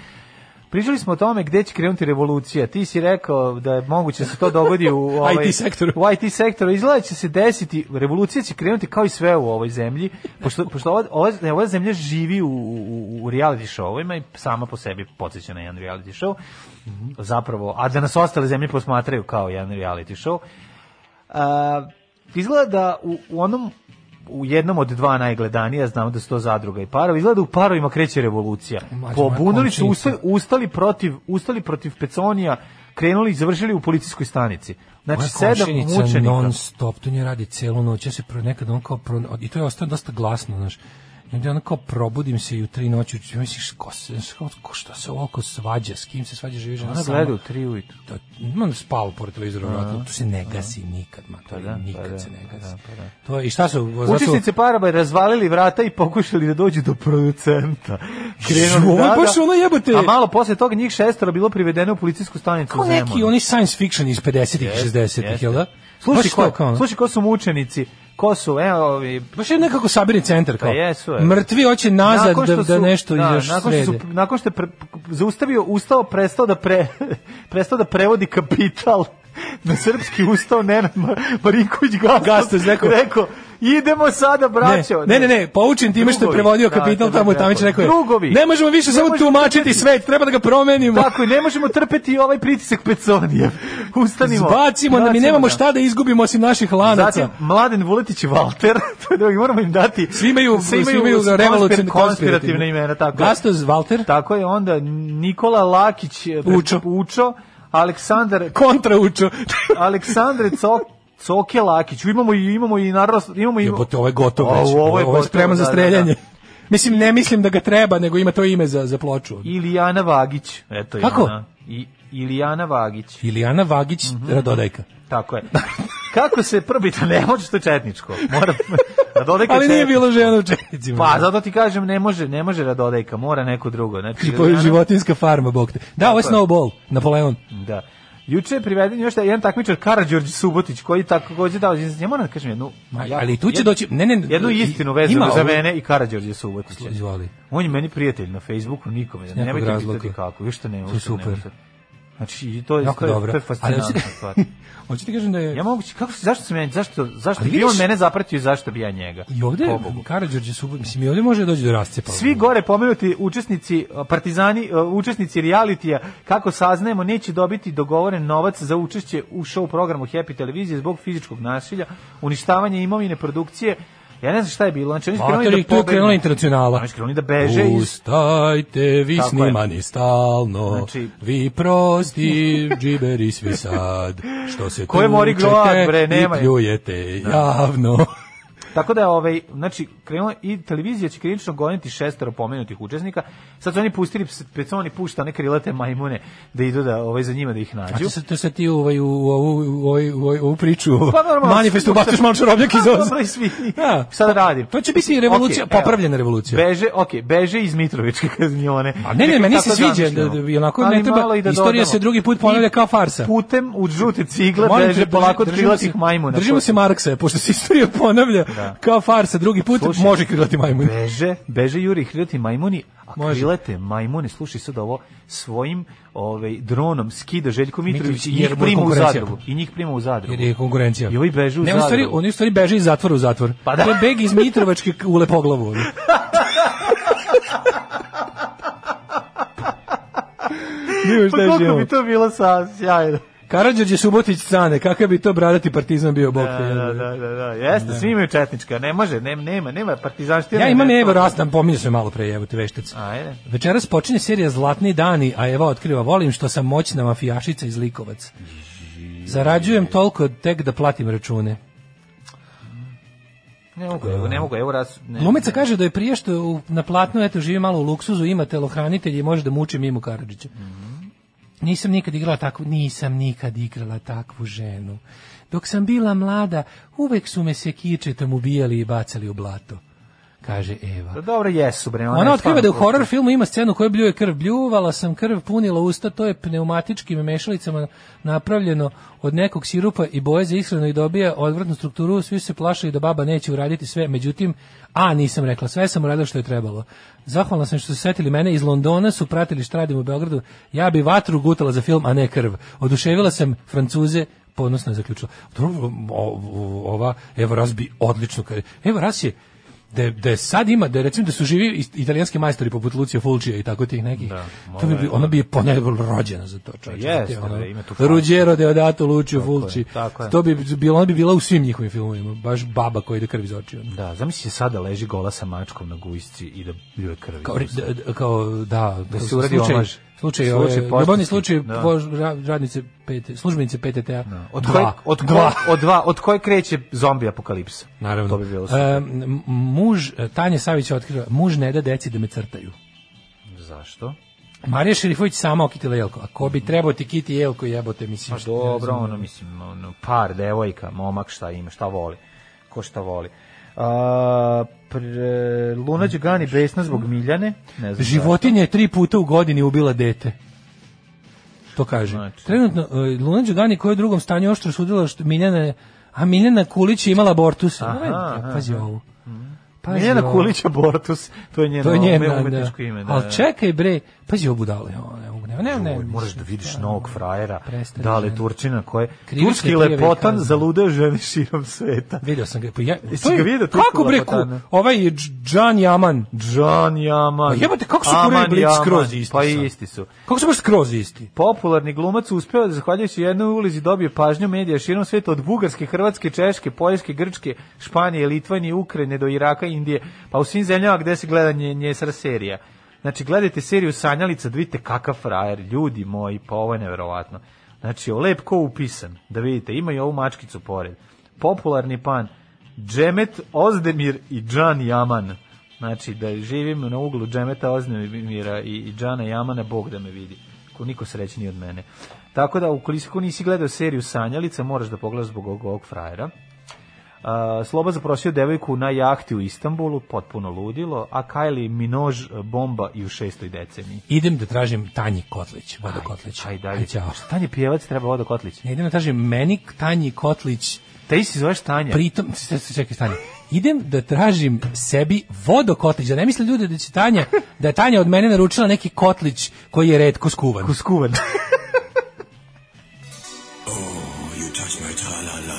Pričali smo o tome gde će krenuti revolucija. Ti si rekao da je moguće da se to dogodi u (laughs) ovaj, IT sektoru. U IT sektoru izgleda da će se desiti, revolucija će krenuti kao i sve u ovoj zemlji, pošto, pošto ova, ova, ova zemlja živi u, u, u reality showima i sama po sebi podsjeća na jedan reality show. Mm -hmm. Zapravo, a da nas ostale zemlje posmatraju kao jedan reality show. Uh, izgleda da u, u onom u jednom od dva najgledanija, znamo da su to zadruga i parovi, izgleda da u parovima kreće revolucija. Pobunili su, ustali, ustali, protiv, ustali protiv Peconija, krenuli i završili u policijskoj stanici. Znači, Moja sedam mučenika. non stop, to nje radi celu noć, ja se pro, nekad on kao, pro, i to je ostao dosta glasno, znaš, Negde ono kao probudim se i u tri noći, misliš, ko, se, ko šta se oko svađa, s kim se svađa živi žena? Ona gleda u tri ujutru. Da, man spavu pored televizora, vratno, to se ne gasi nikad, ma, to pa da, pa nikad pa se ne gasi. Pa da, pa da. To, I šta su... Učesnice Paraba razvalili vrata i pokušali da dođu do producenta. Krenuli, Ovo je baš da, da. ono jebate. A malo posle toga njih šestora bilo privedeno u policijsku stanicu Kao neki, oni science fiction iz 50-ih, 60-ih, jel da? Slušaj ko, slušaj ko su mučenici ko su, evo, ovi... Baš je nekako sabirni centar, kao. Pa jesu, evo. Mrtvi hoće nazad da, da nešto da, još nakon što su, nakon što je pre, zaustavio, ustao, prestao da, pre, (laughs) prestao da prevodi kapital na srpski ustao Nenad Marinković Gastos, rekao, rekao idemo sada braćo. Ne, ne, ne, ne poučen time što je prevodio da, kapital da, da tamo da, Tamić rekao Drugovi. Ne možemo više ne samo možemo tumačiti trpeti. svet, treba da ga promenimo. Tako i ne možemo trpeti ovaj pritisak Peconijev. (laughs) Ustanimo. Zbacimo, da mi nemamo šta da izgubimo osim naših lanaca. Zatim, Mladen Vuletić i Walter, (laughs) to je drugi, moramo im dati. Svi imaju, svi imaju, imaju konspirativne, konspirativne imena, tako. Gastos, Walter. Tako je, onda Nikola Lakić, e, Učo. Učo Aleksandar kontraučo. (laughs) Aleksandre Cok Coke Lakić. Imamo i imamo i naravno imamo i Jebote, ovo je gotovo već. Ovo, ovo je, ovo je sprema za streljanje. Da, da. da. Mislim, ne mislim da ga treba, nego ima to ime za, za ploču. Ilijana Vagić. Eto, Kako? Jana. I, Ilijana Vagić. Ilijana Vagić, mm -hmm. Radodajka. Tako je. (laughs) kako se da ne može što četničko. Mora da (laughs) Radodejka. Ali nije bilo žena u četnicima. Pa zato ti kažem ne može, ne može Radodejka, mora neko drugo. Znači Radodejka... životinska farma bog te. Da, ovo je Snowball, Napoleon. Da. Juče je priveden još jedan takmičar Karađorđe Subotić koji tako takođe dao ja moram da kažem jednu ja, ali tu će jednu, doći ne ne jednu istinu vezano za mene i Karađorđe Subotića. Izvoli. On je meni prijatelj na Facebooku nikome, da- nemojte pitati kako, vi što ne, super. Ne, Znači, to je, to je, dobro. je fascinantno. Ali, hoću (laughs) kažem da je... Ja mogući, kako, zašto se meni, zašto, zašto bi on mene zapratio i zašto bi ja njega? I ovde, Karadžorđe su, mislim, i ovde može da doći do rascepa. Svi gore pomenuti učesnici, partizani, učesnici realitija, kako saznajemo, neće dobiti dogovoren novac za učešće u show programu Happy televizije zbog fizičkog nasilja, uništavanja imovine produkcije, Ja ne znam šta je bilo, znači oni krenuli da pobegnu. tu krenula internacionala. Oni krenuli da beže iz... Ustajte vi Tako snimani je. stalno, znači... vi prosti (laughs) džiberi svi sad, što se Koje tučete mori groad, bre, nema i pljujete da. javno. Tako da ovaj znači krenulo i televizija će krivično goniti šestoro pomenutih učesnika. Sad su oni pustili peconi pušta neke krilate majmune da idu da ovaj za njima da ih nađu. A se to se ti ovaj u ovu u ovu priču. Pa normalno. Manifestu baciš malo čarobnjak iz oza. Pa ja, da. sad pa, radi. To pa će biti revolucija, okay, popravljena revolucija. Beže, okej, okay, beže iz Mitrovičke kaznione. A ne, ne, meni se da sviđa da, da, onako ne treba. Da istorija se drugi put ponavlja kao farsa. Putem u žute cigle beže polako od krilatih majmuna. Držimo se Marksa, pošto se istorija ponavlja. Da da. kao farsa drugi put, slušaj, može krilati majmuni. Beže, beže Juri krilati majmuni, a može. krilate majmuni, slušaj sad ovo, svojim ovaj, dronom skida Željko Mitrović i njih prima u zadrugu. I njih prima u zadrugu. Jer je konkurencija. I ovi beže u ne, zadrugu. Stvari, oni u stvari beže iz zatvora u zatvor. Pa da. beg iz Mitrovačke u Lepoglavu. (laughs) Pa Nima šta pa koliko bi to bilo sa sjajno. Karadžorđe Subotić strane, kakav bi to bradati partizan bio bok da, da, da, da, da, jeste, da. svi imaju četnička, ne može, nema, nema, nema partizanština. Ja imam Evo Rastan, pominjao sam malo pre, evo te veštec. Ajde. Večeras počinje serija Zlatni dani, a Evo otkriva, volim što sam moćna mafijašica iz Likovac. Zarađujem toliko tek da platim račune. Ne mogu, evo, ne mogu, evo raz... Ne, Lumica kaže da je prije što na platnu, eto, živi malo u luksuzu, ima telohranitelj i može da muči mimo Karadžića. Mm -hmm. Nisam nikad igrala takvu, nisam nikad igrala takvu ženu. Dok sam bila mlada, uvek su me sekičetom ubijali i bacali u blato kaže Eva. Da, dobro, jesu, bre. Ona, ona otkriva da u horror filmu ima scenu koju bljuje krv. Bljuvala sam krv, punila usta, to je pneumatičkim mešalicama napravljeno od nekog sirupa i boje za ishranu i dobija odvratnu strukturu, svi se plašaju da baba neće uraditi sve, međutim, a nisam rekla, sve sam uradila što je trebalo. Zahvalna sam što su setili mene, iz Londona su pratili šta radim u Beogradu, ja bi vatru gutala za film, a ne krv. Oduševila sam Francuze, ponosno je zaključila. Ova Eva Ras bi odlično... Eva Ras je da da sad ima da recimo da su živi italijanski majstori poput Lucio Fulcija i tako tih nekih. Da, to bi ona bi je ponajbolje rođena za to, čoveče. Pa da jeste, ono, da, ima tu. Ruggero Deodato Lucio Fulci. To bi bila ona bi bila u svim njihovim filmovima, baš baba koja ide krv iz očiju. Da, zamisli se sada leži gola sa mačkom na gujsci i da ljuje krv. Kao, da, da, kao da, da, da se uradi omaž. Slučaj, slučaj ove, ljubavni slučaj da. Po, radnice pete, službenice PTT-a. Da. Od, Koje, od, dva. od, dva, od koje kreće zombi apokalipsa? Naravno. To bi bilo e, muž, Tanja Savić otkriva, muž ne da deci da me crtaju. Zašto? Marija Šerifović sama okitila Jelko. A ko bi trebao ti kiti Jelko, jebote, mislim. Pa dobro, ono, mislim, ono, par devojka, momak šta ima, šta voli, ko šta voli pre, Luna Đugani besna zbog Miljane. Ne znam Životinja je tri puta u godini ubila dete. To kaže. Znači. Trenutno, e, Luna Đugani koja je u drugom stanju oštro sudila što Miljane... a Miljana Kulić je imala abortus. Aha, Pazi ovo. Pazi Miljana ovo. Kulić abortus, to je njeno, to njeno umetničko da. ime. Da. Ali da. čekaj bre, pazi ovo budale, ne, ne, ne, Joj, moraš da, da vidiš da, novog da, frajera, dale Turčina koje turski lepotan zaludeo ženi širom sveta. Vidio sam ga, pa ja, to je, ga vidio, kako bre ku, ovaj Džan Jaman, Džan Jaman. Pa jebote kako su kurili blic skroz isti. Pa isti su. Kako su baš skroz isti? Popularni glumac uspeo da zahvaljujući jednoj ulizi dobije pažnju medija širom sveta od Bugarske, Hrvatske, Češke, Poljske, Grčke, Španije, Litvanije, Ukrajine do Iraka, Indije, pa u svim zemljama gde se gleda nje, nje serija. Znači, gledajte seriju Sanjalica, da vidite kakav frajer, ljudi moji, pa ovo je neverovatno. Znači, o lepko upisan, da vidite, ima i ovu mačkicu pored. Popularni pan, Džemet Ozdemir i Džan Jaman. Znači, da živim na uglu Džemeta Ozdemira i, i Džana Jamana, Bog da me vidi. Ko niko srećniji od mene. Tako da, ukoliko nisi gledao seriju Sanjalica, moraš da pogledaš zbog ovog, ovog frajera. Uh, Sloba zaprosio devojku na jahti u Istanbulu, potpuno ludilo, a Kylie Minož e, bomba i u šestoj deceniji. Idem da tražim Tanji Kotlić, Voda ajde, Kotlić. Ajde, ajde. ajde Tanji pjevac treba Voda Kotlić. Ne, idem da tražim Menik, Tanji Kotlić. Te si zoveš Tanja. Pritom, čekaj, Tanja idem da tražim sebi vodokotlić, da ne misle ljude da će Tanja, da je Tanja od mene naručila neki kotlić koji je redko skuvan. Kuskuvan. oh, you touch my